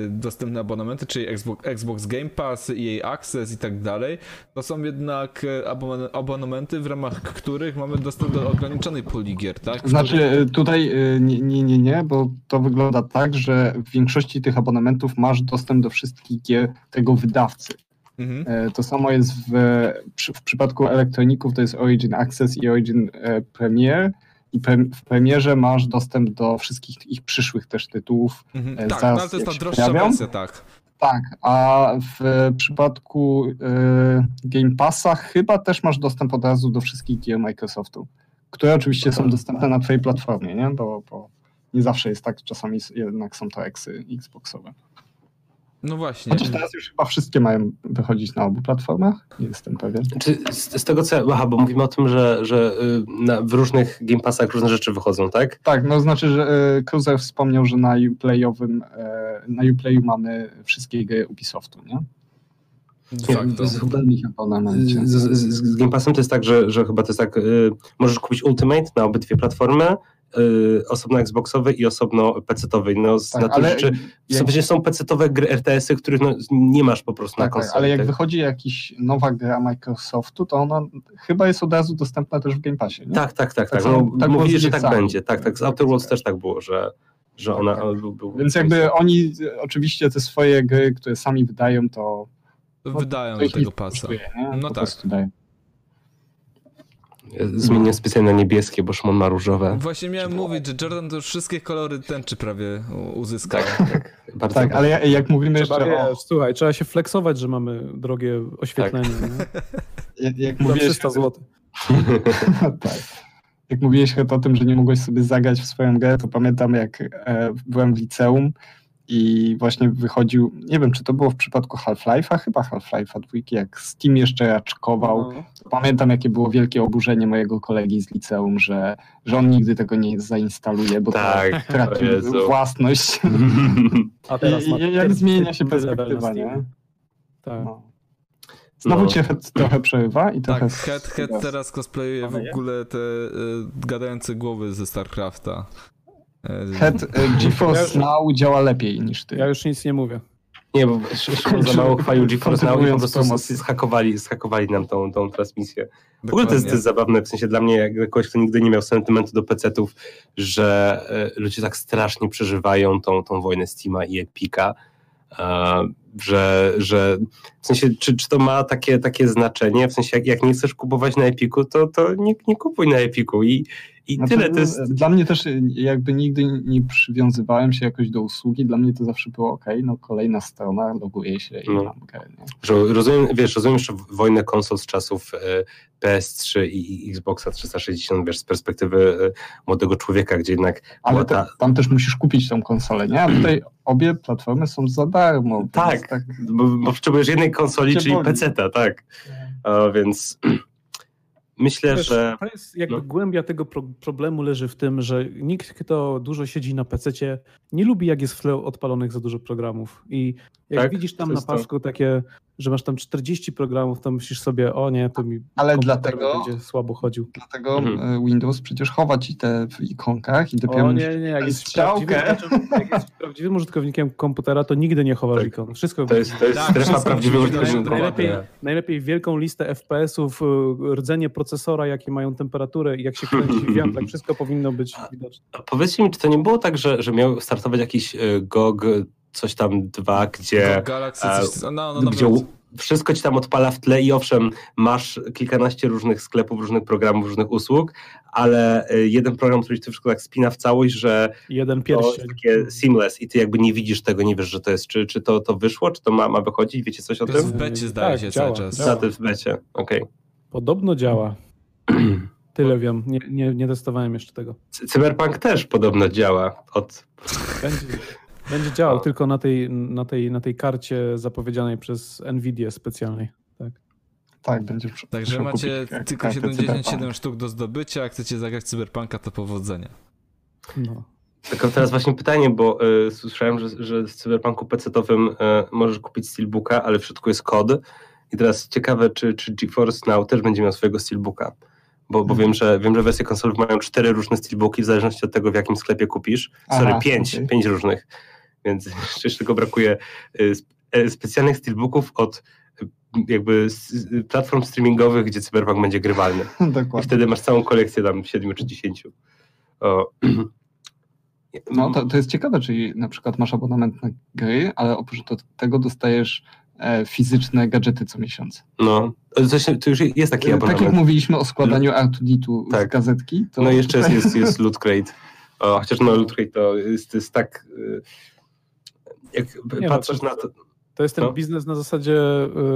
dostępne abonamenty, czyli Xbox, Xbox Game Pass, EA Access i tak dalej, to są jednak e, abon- abonamenty, w ramach których mamy dostęp do ograniczonej puli gier, tak? Znaczy tutaj nie, nie, nie, nie, bo to wygląda tak, że w większości tych abonamentów masz dostęp do wszystkich gier tego wydawcy. Mhm. E, To samo jest w, w przypadku elektroników, to jest Origin Access i Origin e, Premier. I w premierze masz dostęp do wszystkich ich przyszłych też tytułów. Mhm. E, Tak, zaraz no, to jest ta droższa wersja, tak. Tak, a w przypadku e, Game Passa chyba też masz dostęp od razu do wszystkich gier Microsoftu, które oczywiście są dostępne na twojej platformie, nie? Bo, bo nie zawsze jest tak, czasami jednak są to eksy Xboxowe. No właśnie. Chociaż teraz już chyba wszystkie mają wychodzić na obu platformach, nie jestem pewien. Czy z, z tego co, aha, bo mówimy o tym, że, że y, na, w różnych Game Passach różne rzeczy wychodzą, tak? Tak, no znaczy, że e, Cruiser wspomniał, że na Uplayowym, e, na Uplayu mamy wszystkie gry Ubisoftu, nie? Z, z, z, z Game Passem to jest tak, że, że chyba to jest tak, y, możesz kupić Ultimate na obydwie platformy, y, osobno Xboxowy i osobno PC-towy. No, z Tak, natury ale rzeczy, jak- w są PC-towe gry RTS-y, których no, nie masz po prostu na Tak, tak, konsoli. ale jak tak? wychodzi jakaś nowa gra Microsoftu, to ona chyba jest od razu dostępna też w Game Passie, nie? Tak, tak, tak. Tak tak. No, tak mówili, że tak będzie. Tak, tak. Z Outer Worlds też tak było, że, że ona tak. był, był, Więc jakby oni oczywiście te swoje gry, które sami wydają, to, no, Wydają to do tego pasa. kosztuje? No po tak. dają. Zmienię specjalnie na niebieskie, bo Szymon ma różowe. Właśnie miałem mówić, że Jordan to już wszystkie kolory tęczy prawie uzyskał. Tak, tak. Bardzo Tak, ale ja- jak mówimy Trzeba, jeszcze o, wiesz, słuchaj, trzeba się flexować, że mamy drogie oświetlenie. nie? jak, jak Za mówiłeś, 300 zł. tak. Jak mówiłeś chyba o tym, że nie mogłeś sobie zagrać w swoją grę, to pamiętam jak e, byłem w liceum i właśnie wychodził, nie wiem czy to było w przypadku Half-Life'a, chyba Half-Life'a dwójki, jak Steam jeszcze raczkował. No. Pamiętam jakie było wielkie oburzenie mojego kolegi z liceum, że, że on nigdy tego nie zainstaluje, bo Tak, to traci własność. A teraz I- ma i- jak zmienia się perspektywa, nie? Tak. No. Znowu No. cię het trochę przerywa i trochę... Tak, Head, head teraz cosplayuje w ogóle te y, gadające głowy ze StarCrafta. Y, Head e, GeForce Now działa lepiej niż ty. Ja już nic nie mówię. Nie, bo za mało chwalił GeForce Now i po prostu zhakowali, zhakowali nam tą, tą transmisję. W ogóle to jest, to dokładnie. jest zabawne, w sensie dla mnie, jak kogoś, kto nigdy nie miał sentymentu do PC-ów, że e, ludzie tak strasznie przeżywają tą, tą wojnę Steama i Epica, e, że, że w sensie, czy, czy to ma takie, takie znaczenie, w sensie jak, jak nie chcesz kupować na Epiku, to, to nie, nie kupuj na Epiku i, i Znaczy, tyle, to jest... Dla mnie też jakby nigdy nie przywiązywałem się jakoś do usługi, dla mnie to zawsze było ok, no kolejna strona, loguję się i No. mam grę. Nie? Że rozumiem, wiesz, rozumiem jeszcze wojnę konsol z czasów e, PS3 i, Xboxa 360, wiesz, z perspektywy e, młodego człowieka, gdzie jednak Ale ta, tam też musisz kupić tą konsolę, nie? A tutaj obie platformy są za darmo. więc Tak. tak bo, bo potrzebujesz jednej konsoli, czyli. PC-ta, tak. A, więc myślę, Wiesz, że to jest jakby no. głębia tego pro problemu leży w tym, że nikt, kto dużo siedzi na PC-cie, nie lubi, jak jest w tle odpalonych za dużo programów. I jak Tak, widzisz tam na jest to. pasku takie, że masz tam 40 programów, to myślisz sobie, o nie, to mi Ale dlatego- będzie słabo chodził. Dlatego Mhm. e, Windows przecież chowa ci te w ikonkach i dopiero O nie, nie, jak jest, strzałkę. jak jest prawdziwym użytkownikiem komputera, to nigdy nie chowasz Tak. ikon. Wszystko To jest, to jest Tak, strefa prawdziwego użytkownika. najlepiej, Nie. najlepiej wielką listę FPS-ów, y, rdzenie procesora, jakie mają temperaturę i jak się kręci wiatrak, wszystko powinno być widoczne. A Powiedzcie mi, czy to nie było tak, że, że miał startować jakiś y, GOG coś tam dwa, gdzie, Galaxy, a, coś, no, no, no, gdzie u- wszystko ci tam odpala w tle i owszem, masz kilkanaście różnych sklepów, różnych programów, różnych usług, ale y, jeden program, który ci to wszystko tak spina w całość, że Jeden to jest takie seamless i ty jakby nie widzisz tego, nie wiesz, że to jest, czy, czy to, to wyszło, czy to ma, ma wychodzić, wiecie coś o To jest tym? w becie zdaje Tak, się działa, cały czas. działa. W becie, okej. Podobno działa. Tyle wiem. Nie, nie, nie testowałem jeszcze tego. Cyberpunk też podobno działa od... Będzie, będzie działał tylko na tej, na, tej, na tej karcie zapowiedzianej przez Nvidia specjalnej. Tak. Tak, będziesz przy- Także macie tylko Cyberpunk. 77 sztuk do zdobycia, jak chcecie zagrać w Cyberpunka, to powodzenia. No. Tylko teraz właśnie pytanie, bo y, słyszałem, że, że z Cyberpunku PC-owym y, możesz kupić Steelbooka, ale w środku jest kod. I teraz ciekawe, czy, czy GeForce Now też będzie miał swojego Steelbooka. Bo, bo wiem, że wiem, że wersje konsolowe mają cztery różne Steelbooki w zależności od tego, w jakim sklepie kupisz. Sorry, Aha, pięć, okej. pięć różnych. Więc jeszcze tylko brakuje y, e, specjalnych Steelbooków od y, jakby y, platform streamingowych, gdzie Cyberpunk będzie grywalny. I Dokładnie. wtedy masz całą kolekcję tam siedmiu czy dziesięciu. O. No to, to jest ciekawe, czyli na przykład masz abonament na gry, ale oprócz tego dostajesz e, fizyczne gadżety co miesiąc. No, coś, to już jest taki E, abonament. tak jak mówiliśmy o składaniu R2D2 z Tak. gazetki, to No i jeszcze jest, tutaj- jest, jest Loot Crate. O, chociaż no Loot Crate to jest, jest tak... y, Jak Nie no, patrzysz to- na to... To jest ten No. biznes na zasadzie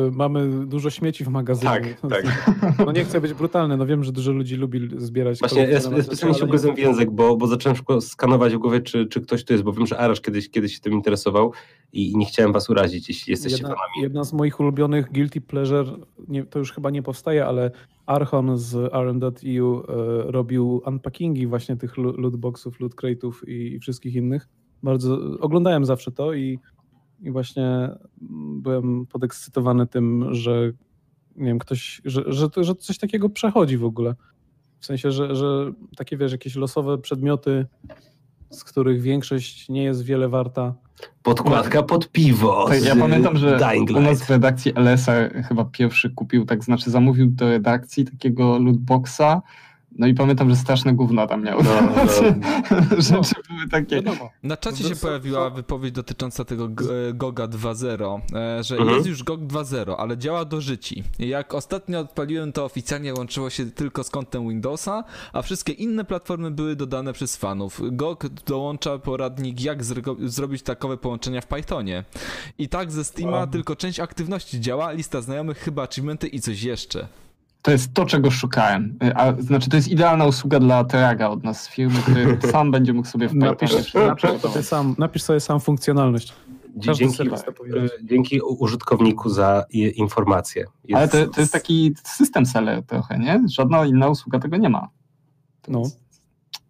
y, mamy dużo śmieci w magazynie. Tak, tak. No nie chcę być brutalny, no wiem, że dużo ludzi lubi zbierać. Właśnie ja, specjalnie się ugryzłem w język, bo, bo zacząłem szybko skanować w głowie, czy, czy ktoś tu jest, bo wiem, że Arash kiedyś, kiedyś się tym interesował i, nie chciałem was urazić, jeśli jesteście Jedna, fanami. jedna z moich ulubionych guilty pleasure, nie, to już chyba nie powstaje, ale Archon z rm.eu e, robił unpackingi właśnie tych lo- lootboxów, loot crate'ów i, i wszystkich innych. Bardzo oglądałem zawsze to i, i właśnie byłem podekscytowany tym, że nie wiem, ktoś, że, że, że coś takiego przechodzi w ogóle. W sensie, że, że takie wiesz, jakieś losowe przedmioty, z których większość nie jest wiele warta. Podkładka pod piwo ja pamiętam, że Dying u nas w redakcji LS-a chyba pierwszy kupił, tak znaczy zamówił do redakcji takiego lootboxa, no i pamiętam, że straszne gówna tam miał. No, no. Rzeczy były takie... Wiadomo. Na czacie No się pojawiła wypowiedź dotycząca tego GOGA 2.0, e, że Mhm. jest już GOG 2.0, ale działa do życi. Jak ostatnio odpaliłem, to oficjalnie łączyło się tylko z kontem Windowsa, a wszystkie inne platformy były dodane przez fanów. GOG dołącza poradnik, jak zrobić takowe połączenia w Pythonie. I tak ze Steama Wow. tylko część aktywności działa, lista znajomych, chyba achievementy i coś jeszcze. To jest to, czego szukałem. A, znaczy, to jest idealna usługa dla Teraga od nas z firmy, który sam będzie mógł sobie w Napisz, napisz, sobie sam, napisz sobie sam funkcjonalność. Dzięki, e, dzięki użytkowniku za informację. Jest- Ale to, to jest taki system seller trochę, nie? Żadna inna usługa tego nie ma. No. jest-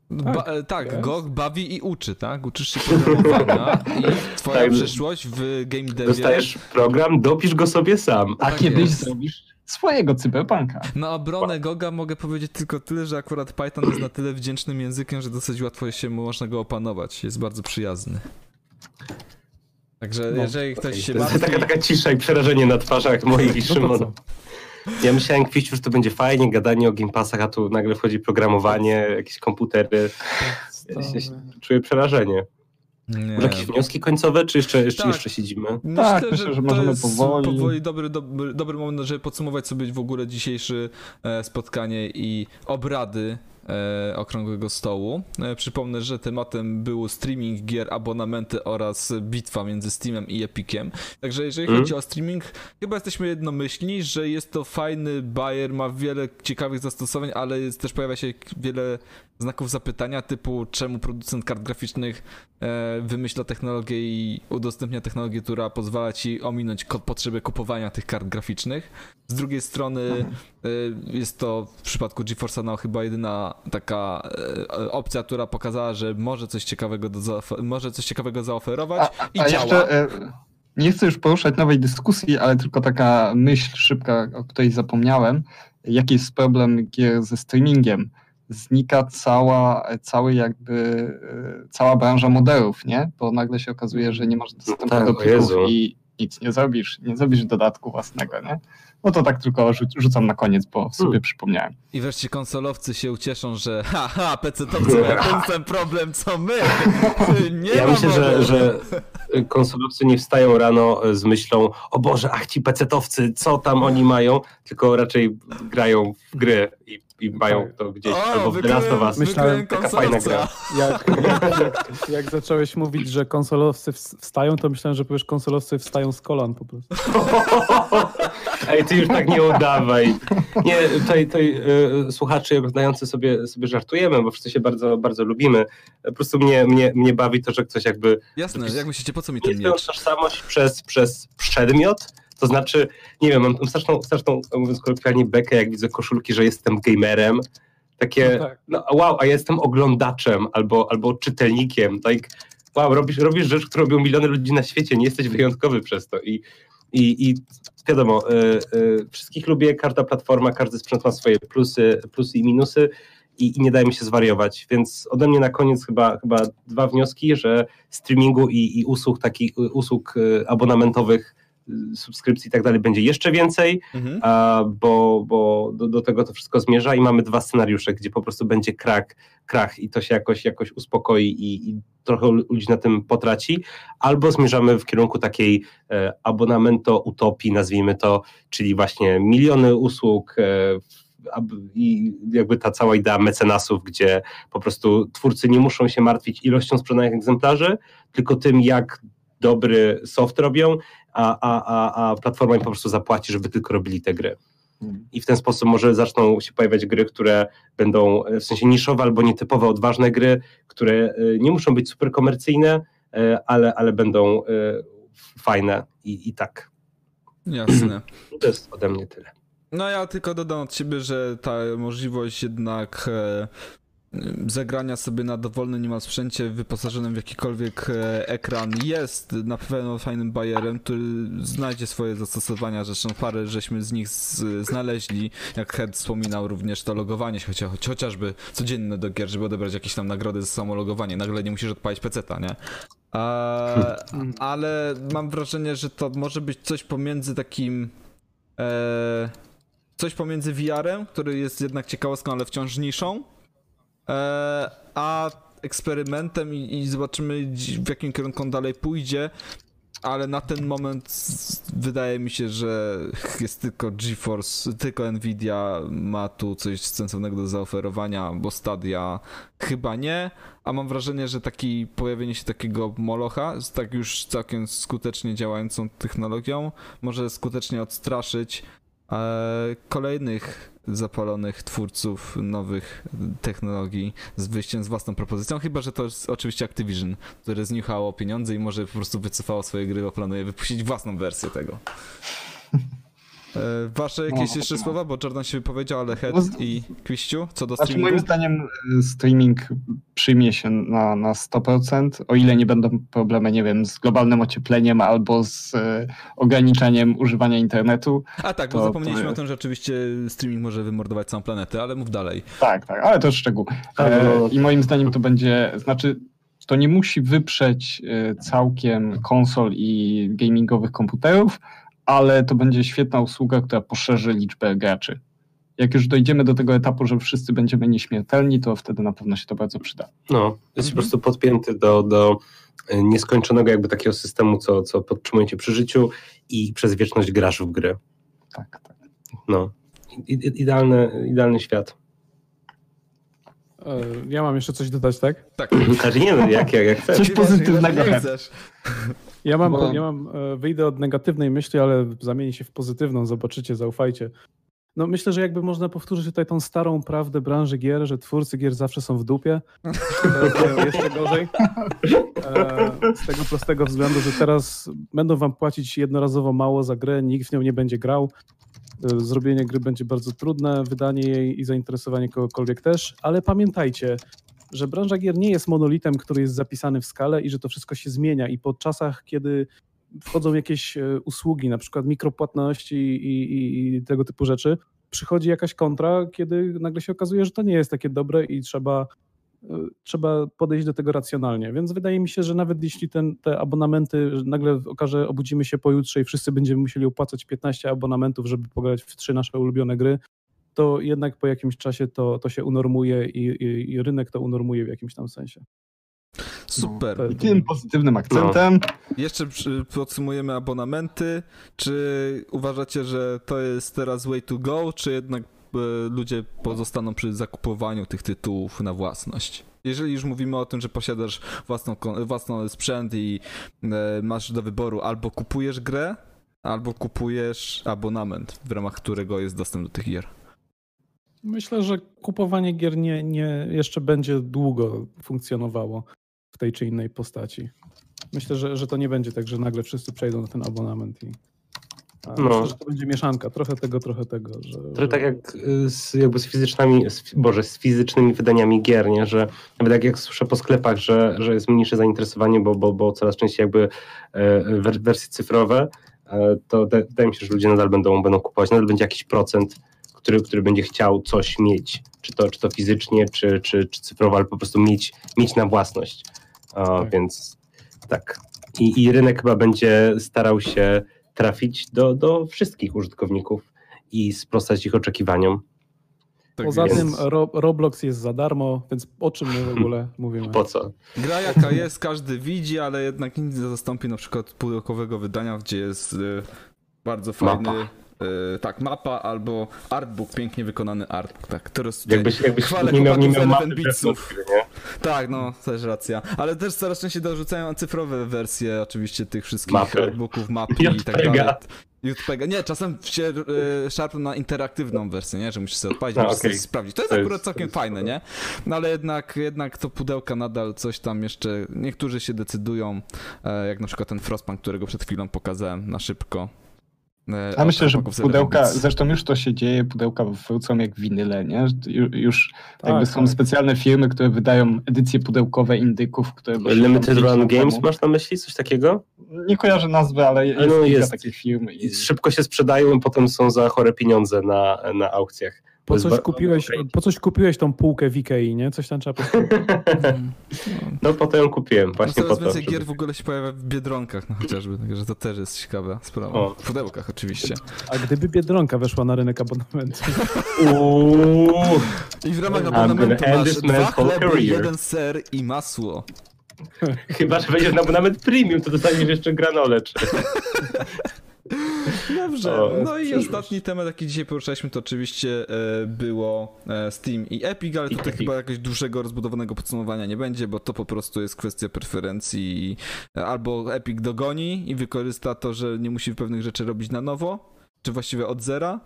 Ba- e, tak. GOG bawi i uczy, tak? Uczysz się programowania i twoja Tak. przyszłość w game devie. Dostajesz program, dopisz go sobie sam. A Tak kiedyś jest. zrobisz swojego cyberpunka. Na obronę Goga mogę powiedzieć tylko tyle, że akurat Python jest na tyle wdzięcznym językiem, że dosyć łatwo się można go opanować. Jest bardzo przyjazny. Także No, jeżeli ktoś się To jest martwi... taka, taka cisza i przerażenie na twarzach moich i No Szymona. Ja myślałem, Kwiściu, że to będzie fajnie, gadanie o Game Passach, a tu nagle wchodzi programowanie, jakieś komputery. Ja się, się, czuję przerażenie. Nie. Jakieś wnioski końcowe, czy jeszcze, jeszcze, Tak. jeszcze siedzimy? Myślę, Tak, że, myślę, że to możemy jest powoli. dobry, dobry, dobry moment, żeby podsumować sobie w ogóle dzisiejsze e, spotkanie i obrady e, okrągłego stołu. E, przypomnę, że tematem był streaming gier, abonamenty oraz bitwa między Steamem i Epiciem. Także jeżeli Mm. chodzi o streaming, chyba jesteśmy jednomyślni, że jest to fajny bajer, ma wiele ciekawych zastosowań, ale jest, też pojawia się wiele znaków zapytania typu czemu producent kart graficznych e, wymyśla technologię i udostępnia technologię, która pozwala ci ominąć potrzebę kupowania tych kart graficznych. Z drugiej strony y, jest to w przypadku GeForce'a Now chyba jedyna taka y, opcja, która pokazała, że może coś ciekawego, do może coś ciekawego zaoferować i a działa. jeszcze e, nie chcę już poruszać nowej dyskusji, ale tylko taka myśl szybka, o której zapomniałem. Jaki jest problem gier ze streamingiem? Znika cała, cały jakby, e, cała branża modelów, nie? Bo nagle się okazuje, że nie masz dostępu tak, do plików i nic nie zrobisz, nie zrobisz dodatku własnego, nie? No to tak tylko rzu- rzucam na koniec, bo sobie Hmm. przypomniałem. I wreszcie konsolowcy się ucieszą, że haha, PC-towcy mają ten sam problem co my. Nie Ja myślę, że, że konsolowcy nie wstają rano z myślą o Boże, ach ci pecetowcy, co tam oni mają, tylko raczej grają w gry i, i mają Tak. to gdzieś O, albo w The Last of Us. Myślałem, taka fajna konsolowca. Jak, jak, jak, zacząłeś mówić, że konsolowcy ws- wstają, to myślałem, że powiesz konsolowcy wstają z kolan po prostu. Ej, ty już tak nie udawaj. Nie, tutaj, tutaj y, słuchacze i oglądający sobie, sobie żartujemy, bo wszyscy się bardzo, bardzo lubimy. Po prostu mnie, mnie, mnie bawi to, że ktoś jakby Jasne, jak myślicie, po co mi ten miecz? tożsamość przez, przez przedmiot, to znaczy, nie wiem, mam mam straszną, straszną, mówiąc kolokwialnie, bekę, jak widzę koszulki, że jestem gamerem. Takie, No tak. no, wow, a ja jestem oglądaczem albo, albo czytelnikiem. Tak, wow, robisz, robisz rzecz, którą robią miliony ludzi na świecie, nie jesteś wyjątkowy przez to. I, i, i wiadomo, y, y, wszystkich lubię, każda platforma, każdy sprzęt ma swoje plusy, plusy i minusy i, i nie daje mi się zwariować. Więc ode mnie na koniec chyba, chyba dwa wnioski, że streamingu i, i usług takich usług y, abonamentowych, subskrypcji i tak dalej będzie jeszcze więcej, Mhm. a, bo, bo do, do tego to wszystko zmierza i mamy dwa scenariusze, gdzie po prostu będzie krak, krach i to się jakoś, jakoś uspokoi i, i trochę lu- ludzi na tym potraci, albo zmierzamy w kierunku takiej e, abonamento utopii, nazwijmy to, czyli właśnie miliony usług e, i jakby ta cała idea mecenasów, gdzie po prostu twórcy nie muszą się martwić ilością sprzedanych egzemplarzy, tylko tym, jak dobry soft robią, a, a, a, a platforma im po prostu zapłaci, żeby tylko robili te gry. I w ten sposób może zaczną się pojawiać gry, które będą e, w sensie niszowe albo nietypowe, odważne gry, które e, nie muszą być super komercyjne, e, ale, ale będą fajne i, i tak. Jasne. To jest ode mnie tyle. No ja tylko dodam od siebie, że ta możliwość jednak zagrania sobie na dowolnym niemal sprzęcie wyposażonym w jakikolwiek e, ekran. Jest na pewno fajnym bajerem, który znajdzie swoje zastosowania, zresztą parę żeśmy z nich z, znaleźli, jak Head wspominał również to logowanie się, chocia, choć, chociażby codzienne do gier, żeby odebrać jakieś tam nagrody za samo logowanie, nagle nie musisz odpalić peceta, nie? Ale mam wrażenie, że to może być coś pomiędzy takim e, coś pomiędzy VR-em, który jest jednak ciekawostką, ale wciąż niszą, a eksperymentem i, i zobaczymy w jakim kierunku on dalej pójdzie, ale na ten moment wydaje mi się, że jest tylko GeForce, tylko Nvidia ma tu coś sensownego do zaoferowania, bo Stadia chyba nie, a mam wrażenie, że taki pojawienie się takiego molocha z tak już całkiem skutecznie działającą technologią może skutecznie odstraszyć e, kolejnych zapalonych twórców nowych technologii z wyjściem z własną propozycją, chyba że to jest oczywiście Activision, które zniuchało pieniądze i może po prostu wycofało swoje gry, bo planuje wypuścić własną wersję tego. E, Wasze jakieś No, jeszcze no. słowa, bo Jordan się wypowiedział, ale Head No i Kwiściu, co do Znaczy streamingu? moim zdaniem y, streaming przyjmie się na, na 100%, o ile nie będą problemy, nie wiem, z globalnym ociepleniem albo z y, ograniczeniem używania internetu. A tak, bo to- zapomnieliśmy to o tym, że oczywiście streaming może wymordować całą planetę, ale mów dalej. Tak, tak, ale to jest szczegół. Tak, E, no, I moim zdaniem to będzie, znaczy to nie musi wyprzeć e, całkiem konsol i gamingowych komputerów, ale to będzie świetna usługa, która poszerzy liczbę graczy. Jak już dojdziemy do tego etapu, że wszyscy będziemy nieśmiertelni, to wtedy na pewno się to bardzo przyda. No, jest Mhm. po prostu podpięty do, do e, nieskończonego jakby takiego systemu, co, co podtrzymuje cię przy życiu i przez wieczność grasz w gry. Tak, tak. No, idealny, idealny świat. E, Ja mam jeszcze coś dodać, tak? Tak. Znaczy nie no, jak, jak, jak chcesz. Coś pozytywnego. Jak chcesz. Ja mam, Bo- ja mam e, wyjdę od negatywnej myśli, ale zamieni się w pozytywną, zobaczycie, zaufajcie. No myślę, że jakby można powtórzyć tutaj tą starą prawdę branży gier, że twórcy gier zawsze są w dupie. Jeszcze gorzej. E, Z tego prostego względu, że teraz będą wam płacić jednorazowo mało za grę, nikt w nią nie będzie grał. E, Zrobienie gry będzie bardzo trudne, wydanie jej i zainteresowanie kogokolwiek też, ale pamiętajcie, że branża gier nie jest monolitem, który jest zapisany w skale i że to wszystko się zmienia i po czasach, kiedy wchodzą jakieś e, usługi, na przykład mikropłatności i, i, i tego typu rzeczy, przychodzi jakaś kontra, kiedy nagle się okazuje, że to nie jest takie dobre i trzeba, e, trzeba podejść do tego racjonalnie. Więc wydaje mi się, że nawet jeśli ten, te abonamenty nagle okaże, obudzimy się pojutrze i wszyscy będziemy musieli opłacać 15 abonamentów, żeby pograć w trzy nasze ulubione gry, to jednak po jakimś czasie to, to się unormuje i, i, i rynek to unormuje w jakimś tam sensie. Super. No, I tym pozytywnym akcentem Jeszcze przy- podsumujemy abonamenty. Czy uważacie, że to jest teraz way to go, czy jednak e, ludzie pozostaną przy zakupowaniu tych tytułów na własność? Jeżeli już mówimy o tym, że posiadasz własną, własną sprzęt i e, masz do wyboru albo kupujesz grę, albo kupujesz abonament, w ramach którego jest dostęp do tych gier. Myślę, że kupowanie gier nie, nie jeszcze będzie długo funkcjonowało w tej czy innej postaci. Myślę, że, że to nie będzie tak, że nagle wszyscy przejdą na ten abonament i No. myślę, że to będzie mieszanka, trochę tego, trochę tego. Że, że... tak jak y, z, jakby z fizycznymi, z, Boże, z fizycznymi wydaniami gier, nie? że nawet jak, jak słyszę po sklepach, że, że jest mniejsze zainteresowanie, bo, bo, bo coraz częściej jakby e, wer- wersje cyfrowe, e, to wydaje mi się, że ludzie nadal będą, będą kupować, nadal będzie jakiś procent, który, który będzie chciał coś mieć, czy to, czy to fizycznie, czy, czy, czy cyfrowo, ale po prostu mieć, mieć na własność. A, Tak. Więc tak. I, I rynek chyba będzie starał się trafić do, do wszystkich użytkowników i sprostać ich oczekiwaniom. Tak Poza więc- tym Ro, Roblox jest za darmo, więc o czym my w ogóle mówimy? Po co? Gra jaka jest, każdy widzi, ale jednak nic nie zastąpi na przykład pudełkowego wydania, gdzie jest y, bardzo fajny. Mapa. Y, tak, mapa albo artbook, pięknie wykonany artbook, tak. Teraz Jakbyś, jakbyś Chwalę nie miał, nie miał mapy Beatsów. Tak, no, też racja. Ale też coraz częściej dorzucają cyfrowe wersje oczywiście tych wszystkich Mapy. artbooków, mapy i tak dalej. JPEGa. Nie, czasem się y, szarpią na interaktywną wersję, nie? Że musisz sobie odpalić, A, musisz sobie sprawdzić. To jest To jest- akurat to całkiem jest fajne, nie? No ale jednak, jednak to pudełka nadal coś tam jeszcze, niektórzy się decydują, e, jak na przykład ten Frostpunk, którego przed chwilą pokazałem na szybko. E, od myślę, że pudełka, zresztą już to się dzieje, pudełka wrócą jak winyle, nie? Ju- Już Tak, jakby są tak. specjalne firmy, które wydają edycje pudełkowe indyków, które... Limited Run Games temu. masz na myśli? Coś takiego? Nie kojarzę nazwy, ale jest, no jest. takich firm. I... I szybko się sprzedają i potem są za chore pieniądze na, na aukcjach. To Po coś, kupiłeś, po coś kupiłeś tą półkę w Ikei, nie? Coś tam trzeba postawić. No potem ją kupiłem No właśnie po coraz to. więcej żeby- gier w ogóle się pojawia w Biedronkach, no chociażby, także to też jest ciekawa sprawa. O. W pudełkach oczywiście. A gdyby Biedronka weszła na rynek abonamentu? I w ramach abonamentu masz dwa chleby, jeden ser i masło. chyba, że wejdziesz na abonament premium, to dostaniesz jeszcze granole. Czy... Dobrze. O, no i przyszłość. ostatni temat, jaki dzisiaj poruszaliśmy, to oczywiście e, było e, Steam i Epic, ale I tutaj Epic. chyba jakiegoś dłuższego, rozbudowanego podsumowania nie będzie, bo to po prostu jest kwestia preferencji. i, e, Albo Epic dogoni i wykorzysta to, że nie musi pewnych rzeczy robić na nowo, czy właściwie od zera,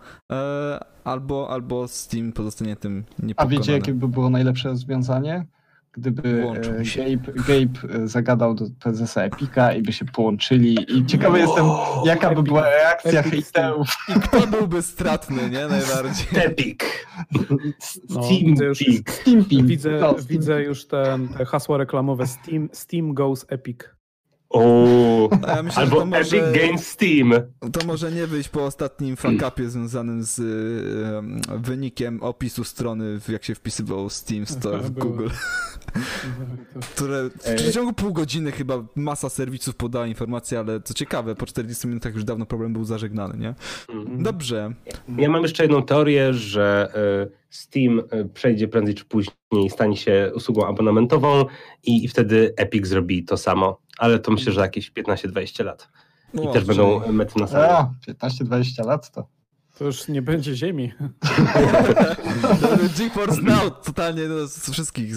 albo, albo Steam pozostanie tym A niepokonany. wiecie, jakie by było najlepsze rozwiązanie? Gdyby e, się. Gabe, Gabe e, zagadał do prezesa Epika i by się połączyli. I ciekawy jestem, jaka by była reakcja hejterów. I kto byłby stratny, nie? Najbardziej. Epic. No, Steam widzę już- Peak. Steamping. Widzę, No, widzę już ten, te hasła reklamowe Steam, Steam Goes Epic. Uuu. A ja myślę, Albo może... Epic Games Steam. To może nie wyjść po ostatnim fuck-upie związanym z y, em, wynikiem opisu strony, w- jak się wpisywał Steam Store w. Google, które w Ej. przeciągu pół godziny chyba masa serwisów podała informację, ale co ciekawe, po 40 minutach już dawno problem był zażegnany, nie? Mm. Dobrze. Ja mam jeszcze jedną teorię, że e, Steam e, przejdzie prędzej czy później, stanie się usługą abonamentową i, i wtedy Epic zrobi to samo. Ale to myślę, że jakieś 15-20 lat. I O, też będą czyli- mety na sali. A, 15-20 lat to. To już nie będzie ziemi. GeForce Now totalnie no, wszystkich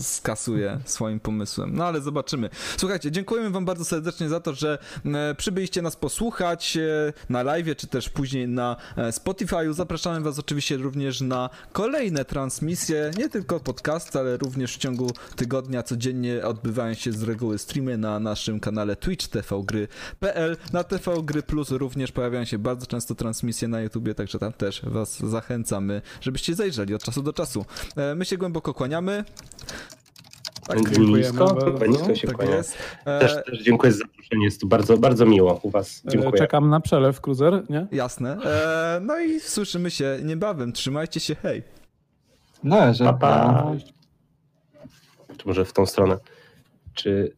skasuje swoim pomysłem. No ale zobaczymy. Słuchajcie, dziękujemy wam bardzo serdecznie za to, że e, przybyliście nas posłuchać e, na live, czy też później na e, Spotify'u. Zapraszamy was oczywiście również na kolejne transmisje, nie tylko podcast, ale również w ciągu tygodnia codziennie odbywają się z reguły streamy na naszym kanale Twitch tvgry.pl. Na TV Gry Plus również pojawiają się bardzo często transmisje na YouTubie, także tam też was zachęcamy, żebyście zajrzeli od czasu do czasu. E, My się głęboko kłaniamy. Tak, nisko, nisko się Tak kłania. jest. E, Też, też dziękuję za zaproszenie, jest to bardzo, bardzo miło u was. E, Dziękuję. Czekam na przelew, Cruiser, nie? Jasne. No i słyszymy się niebawem. Trzymajcie się, hej. Na razie. Pa, pa. Czy może w tą stronę? Czy